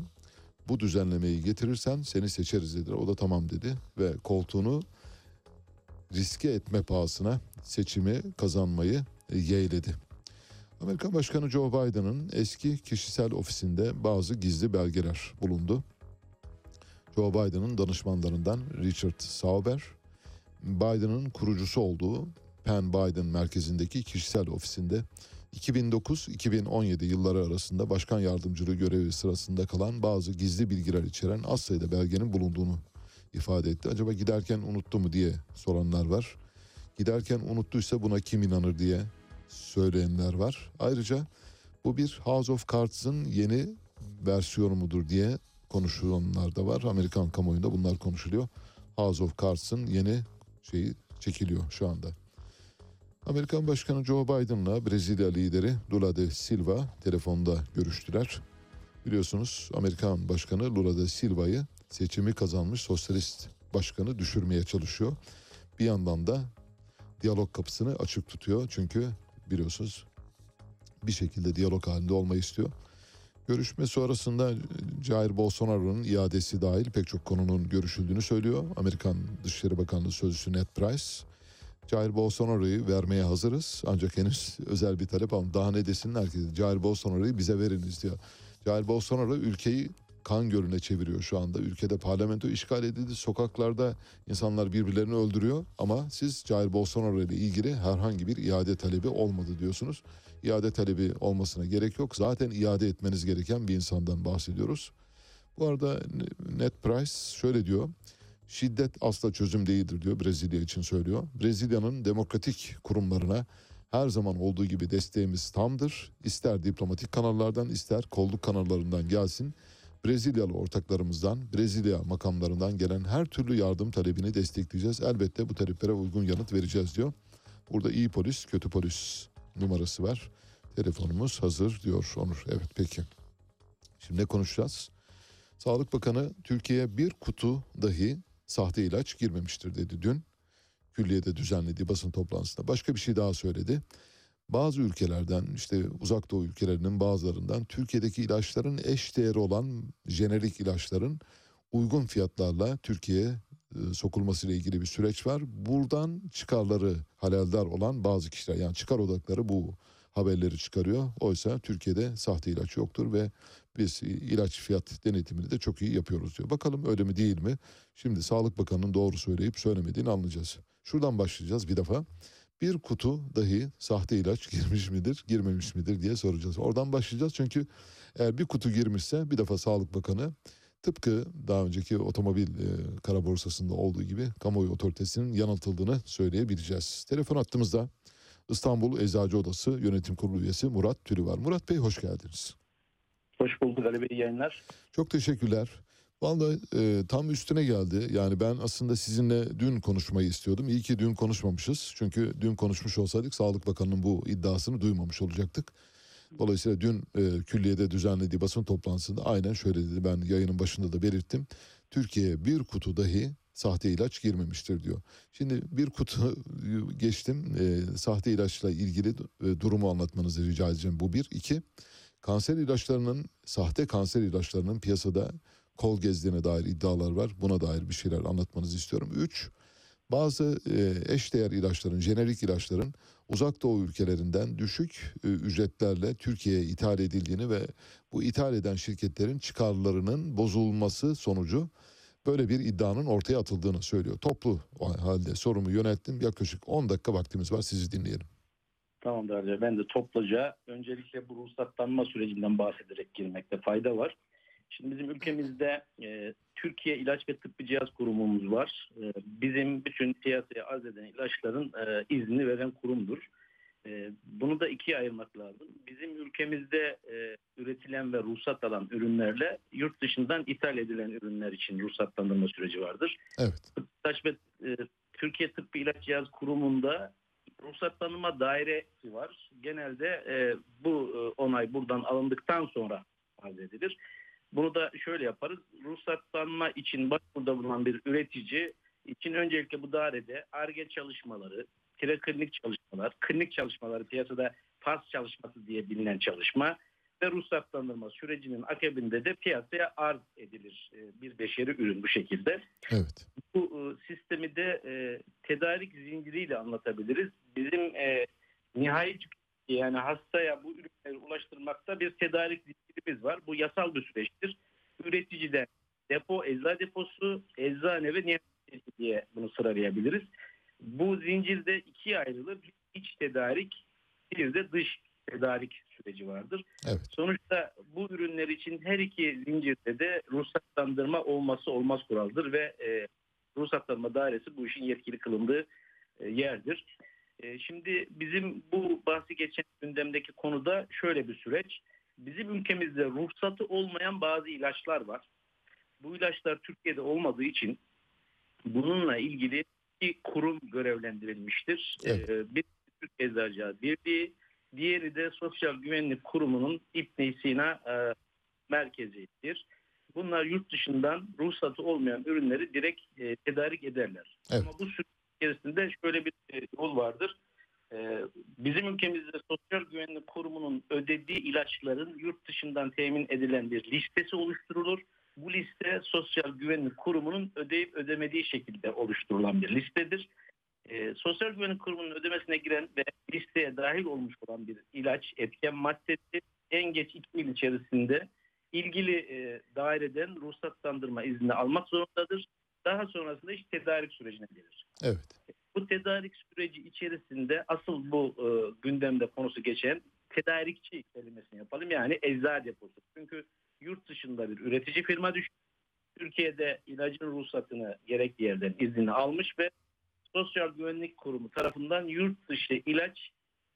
bu düzenlemeyi getirirsen seni seçeriz dediler. O da tamam dedi ve koltuğunu riske etme pahasına seçimi kazanmayı yeğledi. Amerikan Başkanı Joe Biden'ın eski kişisel ofisinde bazı gizli belgeler bulundu. Joe Biden'ın danışmanlarından Richard Sauber, Biden'ın kurucusu olduğu Penn Biden merkezindeki kişisel ofisinde 2009-2017 yılları arasında başkan yardımcılığı görevi sırasında kalan bazı gizli bilgiler içeren az sayıda belgenin bulunduğunu ifade etti. Acaba giderken unuttu mu diye soranlar var. Giderken unuttuysa buna kim inanır diye söyleyenler var. Ayrıca bu bir House of Cards'ın yeni versiyonu mudur diye konuşulanlar da var. Amerikan kamuoyunda bunlar konuşuluyor. House of Cards'ın yeni şeyi çekiliyor şu anda. Amerikan Başkanı Joe Biden'la Brezilya lideri Lula da Silva telefonda görüştüler. Biliyorsunuz Amerikan Başkanı Lula da Silva'yı seçimi kazanmış sosyalist başkanı düşürmeye çalışıyor. Bir yandan da diyalog kapısını açık tutuyor. Çünkü biliyorsunuz bir şekilde diyalog halinde olmayı istiyor. Görüşme sonrasında Jair Bolsonaro'nun iadesi dahil pek çok konunun görüşüldüğünü söylüyor. Amerikan Dışişleri Bakanlığı Sözcüsü Ned Price. Jair Bolsonaro'yu vermeye hazırız ancak henüz <laughs> özel bir talep ama daha ne desinler ki Jair Bolsonaro'yu bize veriniz diyor. Jair Bolsonaro ülkeyi kan gölüne çeviriyor şu anda. Ülkede parlamento işgal edildi. Sokaklarda insanlar birbirlerini öldürüyor. Ama siz Jair Bolsonaro ile ilgili herhangi bir iade talebi olmadı diyorsunuz. İade talebi olmasına gerek yok. Zaten iade etmeniz gereken bir insandan bahsediyoruz. Bu arada Ned Price şöyle diyor. Şiddet asla çözüm değildir diyor Brezilya için söylüyor. Brezilya'nın demokratik kurumlarına her zaman olduğu gibi desteğimiz tamdır. İster diplomatik kanallardan ister kolluk kanallarından gelsin. Brezilyalı ortaklarımızdan, Brezilya makamlarından gelen her türlü yardım talebini destekleyeceğiz. Elbette bu taleplere uygun yanıt vereceğiz diyor. Burada iyi polis, kötü polis numarası var. Telefonumuz hazır diyor Onur. Evet peki. Şimdi ne konuşacağız? Sağlık Bakanı Türkiye'ye bir kutu dahi sahte ilaç girmemiştir dedi dün. Külliyede düzenlediği basın toplantısında. Başka bir şey daha söyledi. Bazı ülkelerden işte uzak doğu ülkelerinin bazılarından Türkiye'deki ilaçların eş değeri olan jenerik ilaçların uygun fiyatlarla Türkiye'ye e, sokulmasıyla ilgili bir süreç var. Buradan çıkarları halaldar olan bazı kişiler yani çıkar odakları bu haberleri çıkarıyor. Oysa Türkiye'de sahte ilaç yoktur ve biz ilaç fiyat denetimini de çok iyi yapıyoruz diyor. Bakalım öyle mi değil mi? Şimdi Sağlık Bakanı'nın doğru söyleyip söylemediğini anlayacağız. Şuradan başlayacağız bir defa. Bir kutu dahi sahte ilaç <laughs> girmiş midir, girmemiş midir diye soracağız. Oradan başlayacağız çünkü eğer bir kutu girmişse bir defa Sağlık Bakanı tıpkı daha önceki otomobil e, kara borsasında olduğu gibi kamuoyu otoritesinin yanıltıldığını söyleyebileceğiz. Telefon attığımızda İstanbul Eczacı Odası Yönetim Kurulu üyesi Murat Tülü var. Murat Bey hoş geldiniz. Hoş bulduk Ali Bey yayınlar. Çok teşekkürler. Vallahi e, tam üstüne geldi. Yani ben aslında sizinle dün konuşmayı istiyordum. İyi ki dün konuşmamışız. Çünkü dün konuşmuş olsaydık Sağlık Bakanı'nın bu iddiasını duymamış olacaktık. Dolayısıyla dün e, külliyede düzenlediği basın toplantısında aynen şöyle dedi. Ben yayının başında da belirttim. Türkiye'ye bir kutu dahi sahte ilaç girmemiştir diyor. Şimdi bir kutu geçtim. E, sahte ilaçla ilgili e, durumu anlatmanızı rica edeceğim. Bu bir. iki kanser ilaçlarının, sahte kanser ilaçlarının piyasada kol gezdiğine dair iddialar var. Buna dair bir şeyler anlatmanızı istiyorum. Üç, bazı e, eşdeğer ilaçların, jenerik ilaçların uzak doğu ülkelerinden düşük e, ücretlerle Türkiye'ye ithal edildiğini ve bu ithal eden şirketlerin çıkarlarının bozulması sonucu böyle bir iddianın ortaya atıldığını söylüyor. Toplu halde sorumu yönelttim. Yaklaşık 10 dakika vaktimiz var. Sizi dinleyelim. Tamamdır Ali. Ben de topluca öncelikle bu ruhsatlanma sürecinden bahsederek girmekte fayda var. Şimdi bizim ülkemizde e, Türkiye İlaç ve Tıbbi Cihaz Kurumumuz var. E, bizim bütün piyasaya arz eden ilaçların e, izni veren kurumdur. E, bunu da ikiye ayırmak lazım. Bizim ülkemizde e, üretilen ve ruhsat alan ürünlerle yurt dışından ithal edilen ürünler için ruhsatlandırma süreci vardır. Evet. İlaç ve e, Türkiye Tıbbi İlaç Cihaz Kurumu'nda ruhsatlanma dairesi var. Genelde e, bu e, onay buradan alındıktan sonra arz edilir. Bunu da şöyle yaparız. Ruhsatlanma için başvuruda bulunan bir üretici için öncelikle bu dairede ARGE çalışmaları, preklinik çalışmalar, klinik çalışmaları piyasada PAS çalışması diye bilinen çalışma ve ruhsatlandırma sürecinin akabinde de piyasaya arz edilir e, bir beşeri ürün bu şekilde. Evet. Bu e, sistemi de e, tedarik zinciriyle anlatabiliriz. Bizim nihai yani hastaya bu ürünleri ulaştırmakta bir tedarik zincirimiz var. Bu yasal bir süreçtir. Üreticiden depo, eczacı deposu, eczane ve nihai diye bunu sıralayabiliriz. Bu zincirde ikiye ayrılır. Bir iç tedarik, bir de dış tedarik süreci vardır. Evet. Sonuçta bu ürünler için her iki zincirde de ruhsatlandırma olması olmaz kuraldır ve e, ruhsatlanma dairesi bu işin yetkili kılındığı e, yerdir. E, şimdi bizim bu bahsi geçen gündemdeki konuda şöyle bir süreç. Bizim ülkemizde ruhsatı olmayan bazı ilaçlar var. Bu ilaçlar Türkiye'de olmadığı için bununla ilgili bir kurum görevlendirilmiştir. E, bir Türk Eczacılar Birliği, diğeri de Sosyal Güvenlik Kurumu'nun İbn Sina e, merkezidir. Bunlar yurt dışından ruhsatı olmayan ürünleri direkt e, tedarik ederler. Evet. Ama bu süreç içerisinde şöyle bir e, yol vardır. E, bizim ülkemizde Sosyal Güvenlik Kurumu'nun ödediği ilaçların yurt dışından temin edilen bir listesi oluşturulur. Bu liste Sosyal Güvenlik Kurumu'nun ödeyip ödemediği şekilde oluşturulan bir listedir. E, Sosyal Güvenlik Kurumu'nun ödemesine giren ve listeye dahil olmuş olan bir ilaç, etken maddesi en geç iki yıl içerisinde ilgili e, daireden ruhsatlandırma izni almak zorundadır. Daha sonrasında iş tedarik sürecine gelir. Evet. Bu tedarik süreci içerisinde asıl bu e, gündemde konusu geçen tedarikçi kelimesini yapalım. Yani eczacı deposu. Çünkü yurt dışında bir üretici firma düşün. Türkiye'de ilacın ruhsatını gerekli yerden iznini almış ve Sosyal Güvenlik Kurumu tarafından yurt dışı ilaç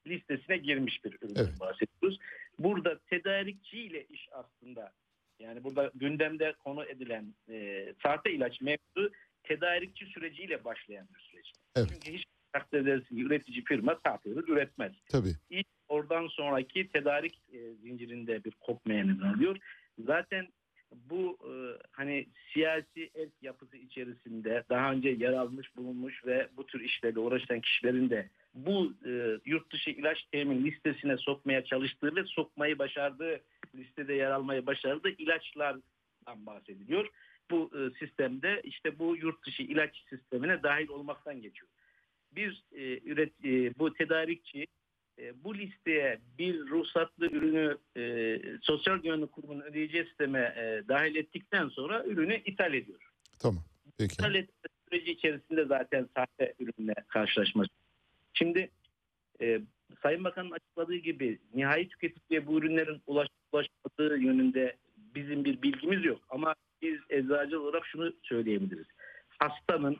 listesine girmiş bir üründen bahsediyoruz. Burada tedarikçi ile iş aslında yani burada gündemde konu edilen e, sahte ilaç mevzu tedarikçi süreciyle başlayan bir süreç. Evet. Çünkü hiç takdir edersin ki üretici firma sahte ürün üretmez. Tabii. İlk oradan sonraki tedarik e, zincirinde bir neden oluyor. Zaten bu e, hani siyasi el yapısı içerisinde daha önce yer almış bulunmuş ve bu tür işlerle uğraşan kişilerin de bu e, yurt dışı ilaç temin listesine sokmaya çalıştığı ve sokmayı başardığı listede yer almayı başardığı ilaçlardan bahsediliyor. Bu e, sistemde işte bu yurt dışı ilaç sistemine dahil olmaktan geçiyor. Bir e, üret e, bu tedarikçi e, bu listeye bir ruhsatlı ürünü e, Sosyal Güvenlik Kurumu'nun ödeyeceği sisteme e, dahil ettikten sonra ürünü ithal ediyor. Tamam. Peki. İthal etme süreci içerisinde zaten sahte ürünle karşılaşması. Şimdi e, Sayın Bakan'ın açıkladığı gibi nihai tüketiciye bu ürünlerin ulaş, ulaşmadığı yönünde bizim bir bilgimiz yok. Ama biz eczacı olarak şunu söyleyebiliriz. Hastanın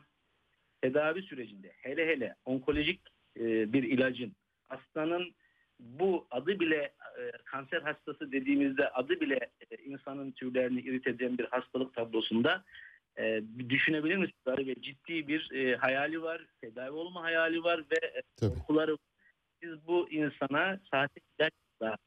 tedavi sürecinde hele hele onkolojik e, bir ilacın hastanın bu adı bile e, kanser hastası dediğimizde adı bile e, insanın tüylerini irit eden bir hastalık tablosunda e, düşünebilir misiniz? Ve ciddi bir e, hayali var, tedavi olma hayali var ve e, korkuları var. Siz bu insana sahte ilaçla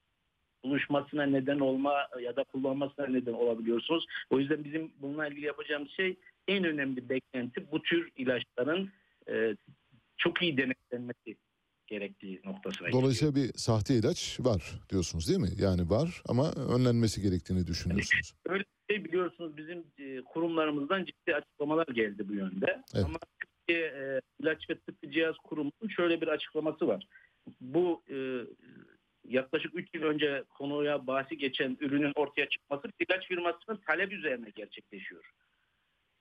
buluşmasına neden olma ya da kullanmasına neden olabiliyorsunuz. O yüzden bizim bununla ilgili yapacağımız şey en önemli beklenti bu tür ilaçların e, çok iyi denetlenmesi gerektiği noktasına. Dolayısıyla bir sahte ilaç var diyorsunuz değil mi? Yani var ama önlenmesi gerektiğini düşünüyorsunuz. Öyle şey biliyorsunuz bizim e, kurumlarımızdan ciddi açıklamalar geldi bu yönde. Evet. Ama Türkiye e, İlaç ve Tıbbi Cihaz Kurumu'nun şöyle bir açıklaması var. Bu e, yaklaşık 3 yıl önce konuya bahsi geçen ürünün ortaya çıkması ilaç firmasının talep üzerine gerçekleşiyor.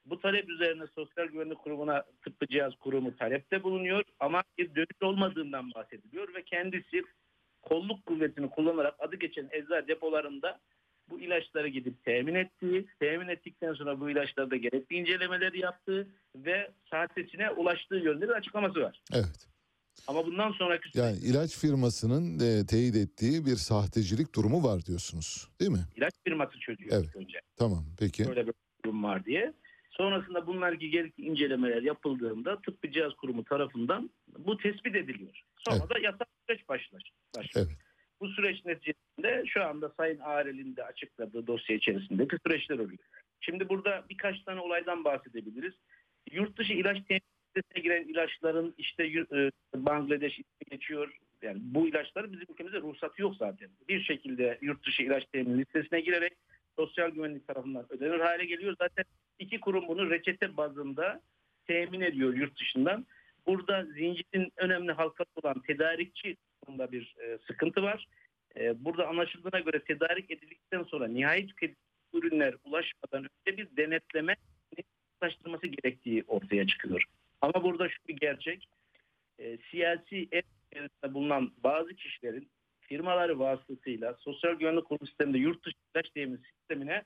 Bu talep üzerine Sosyal Güvenlik Kurumu'na Tıbbi Cihaz Kurumu talepte bulunuyor ama bir dönüş olmadığından bahsediliyor ve kendisi kolluk kuvvetini kullanarak adı geçen eczacı depolarında bu ilaçları gidip temin ettiği, temin ettikten sonra bu ilaçlarda gerekli incelemeleri yaptığı ve saatesine ulaştığı yönde bir açıklaması var. Evet. Ama bundan sonraki Yani ilaç firmasının e, teyit ettiği bir sahtecilik durumu var diyorsunuz değil mi? ilaç firması çözüyor Evet. önce. Tamam peki. Böyle bir durum var diye. Sonrasında bunlardaki gerekli incelemeler yapıldığında tıbbi cihaz kurumu tarafından bu tespit ediliyor. Sonra da yasal süreç başlar. başlıyor. Bu süreç neticesinde şu anda Sayın Arel'in de açıkladığı dosya içerisindeki süreçler oluyor. Şimdi burada birkaç tane olaydan bahsedebiliriz. Yurt dışı ilaç temin listesine giren ilaçların işte e, Bangladeş geçiyor. Yani bu ilaçların bizim ülkemizde ruhsatı yok zaten. Bir şekilde yurt dışı ilaç temin listesine girerek sosyal güvenlik tarafından ödenir hale geliyor. Zaten iki kurum bunu reçete bazında temin ediyor yurt dışından. Burada zincirin önemli halkası olan tedarikçi konusunda bir e, sıkıntı var. E, burada anlaşıldığına göre tedarik edildikten sonra nihai tüketici ürünler ulaşmadan önce bir denetleme ulaştırması gerektiği ortaya çıkıyor. Ama burada şu bir gerçek. E, siyasi ev bulunan bazı kişilerin firmaları vasıtasıyla sosyal güvenlik kurum sisteminde yurt dışı ilaç temin sistemine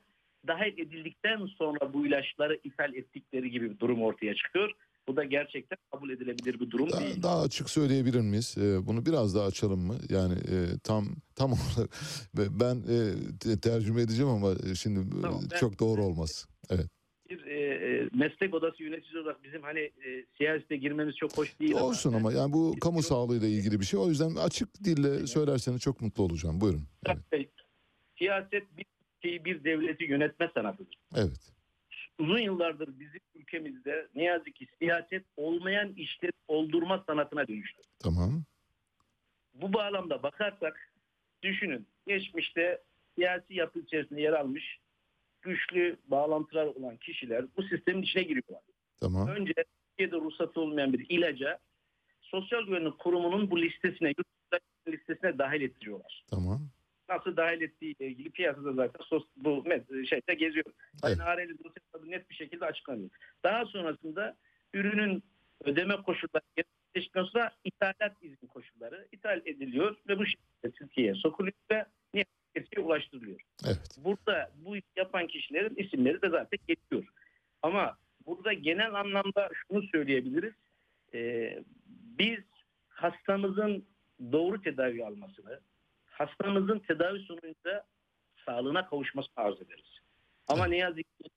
dahil edildikten sonra bu ilaçları ithal ettikleri gibi bir durum ortaya çıkıyor. Bu da gerçekten kabul edilebilir bir durum Daha, değil. daha açık söyleyebilir miyiz? Ee, bunu biraz daha açalım mı? Yani e, tam tam <laughs> olarak ben e, te- tercüme edeceğim ama e, şimdi Tamam, ben- çok doğru olmaz. Evet. Bir e, e, meslek odası yöneticisi olarak bizim hani e, siyasete girmemiz çok hoş değil Olsun ama yani bu kamu sağlığıyla ilgili bir şey. O yüzden açık dille söylerseniz çok mutlu olacağım. Buyurun. Evet. siyaset bir ülkeyi bir devleti yönetme sanatıdır. Evet. Uzun yıllardır bizim ülkemizde ne yazık ki siyaset olmayan işleri oldurma sanatına dönüştü. Tamam. Bu bağlamda bakarsak düşünün geçmişte siyasi yapı içerisinde yer almış güçlü bağlantılar olan kişiler bu sistemin içine giriyorlar. Tamam. Önce Türkiye'de ruhsatı olmayan bir ilaca Sosyal Güvenlik Kurumu'nun bu listesine, listesine dahil ettiriyorlar. Tamam. Nasıl dahil ettiği ile ilgili piyasada zaten sos, bu şeyde geziyor. Sayın Areli dosyasında net bir şekilde açıklanıyor. Daha sonrasında ürünün ödeme koşulları gerçekleştikten sonra ithalat izni koşulları ithal ediliyor ve bu şekilde Türkiye'ye sokuluyor ve nihayetine ulaştırılıyor. Evet. Burada bu yapan kişilerin isimleri de zaten geçiyor. Ama burada genel anlamda şunu söyleyebiliriz. Ee, biz hastamızın doğru tedavi almasını, hastamızın tedavi sonucunda sağlığına kavuşmasını arz ederiz. Ama ne yazık ki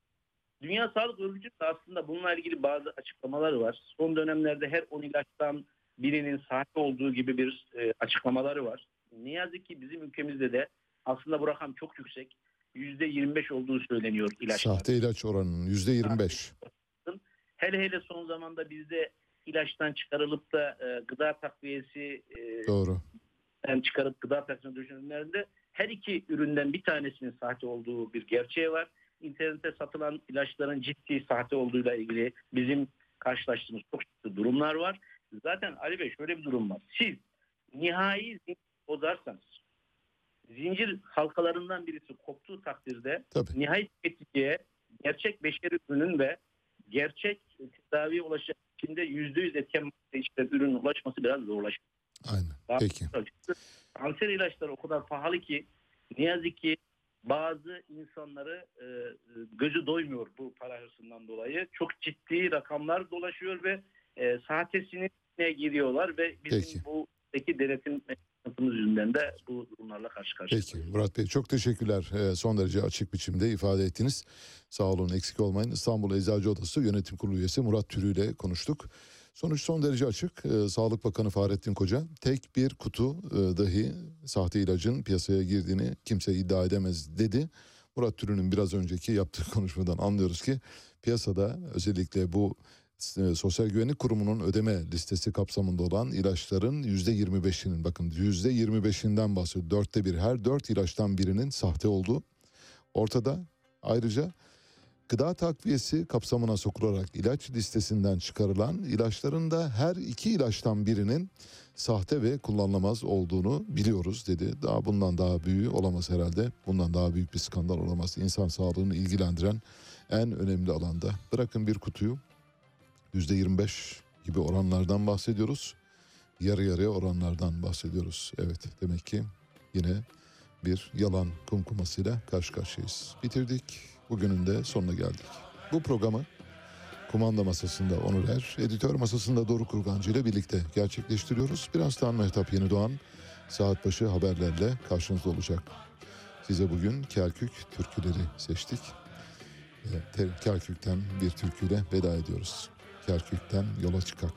Dünya Sağlık Örgütü de aslında bununla ilgili bazı açıklamaları var. Son dönemlerde her 10 ilaçtan birinin sahte olduğu gibi bir e, açıklamaları var. Ne yazık ki bizim ülkemizde de aslında bu rakam çok yüksek. %25 olduğu söyleniyor ilaçlar. Sahte ilaç oranının yüzde 25. Hele hele son zamanda bizde ilaçtan çıkarılıp da e, gıda takviyesi e, Doğru. yani çıkarıp gıda takviyesine düşünenlerinde her iki üründen bir tanesinin sahte olduğu bir gerçeği var. İnternette satılan ilaçların ciddi sahte olduğuyla ilgili bizim karşılaştığımız çok ciddi durumlar var. Zaten Ali Bey şöyle bir durum var. Siz nihai bozarsanız zincir halkalarından birisi koptuğu takdirde Tabii. nihai tüketiciye gerçek beşeri ürünün ve gerçek tedaviye ulaşacak içinde yüzde yüz etken işte ürünün ulaşması biraz zorlaşıyor. Aynen. Daha Peki. Kanser ilaçları o kadar pahalı ki ne yazık ki bazı insanları e, e, gözü doymuyor bu para hırsından dolayı. Çok ciddi rakamlar dolaşıyor ve e, sahtesine giriyorlar ve bizim Peki. bu denetim sıkıntımız yüzünden de bu durumlarla karşı karşıyayız. Peki Murat Bey çok teşekkürler. Ee, son derece açık biçimde ifade ettiniz. Sağ olun eksik olmayın. İstanbul Eczacı Odası Yönetim Kurulu üyesi Murat Türü ile konuştuk. Sonuç son derece açık. Ee, Sağlık Bakanı Fahrettin Koca tek bir kutu e, dahi sahte ilacın piyasaya girdiğini kimse iddia edemez dedi. Murat Türü'nün biraz önceki yaptığı <laughs> konuşmadan anlıyoruz ki piyasada özellikle bu Sosyal Güvenlik Kurumu'nun ödeme listesi kapsamında olan ilaçların yüzde 25'inin bakın yüzde 25'inden bahsediyor. Dörtte bir her dört ilaçtan birinin sahte olduğu ortada. Ayrıca gıda takviyesi kapsamına sokularak ilaç listesinden çıkarılan ilaçların da her iki ilaçtan birinin sahte ve kullanılamaz olduğunu biliyoruz dedi. Daha bundan daha büyüğü olamaz herhalde. Bundan daha büyük bir skandal olamaz. İnsan sağlığını ilgilendiren en önemli alanda. Bırakın bir kutuyu %25 gibi oranlardan bahsediyoruz. Yarı yarıya oranlardan bahsediyoruz. Evet demek ki yine bir yalan kumkumasıyla karşı karşıyayız. Bitirdik. Bugünün de sonuna geldik. Bu programı kumanda masasında Onur Er, editör masasında Doruk Kurgancı ile birlikte gerçekleştiriyoruz. Birazdan Mehtap Yeni Doğan saat başı haberlerle karşınızda olacak. Size bugün Kerkük türküleri seçtik. Ter- Kerkük'ten bir türküyle veda ediyoruz. Kerkük'ten yola çıkak.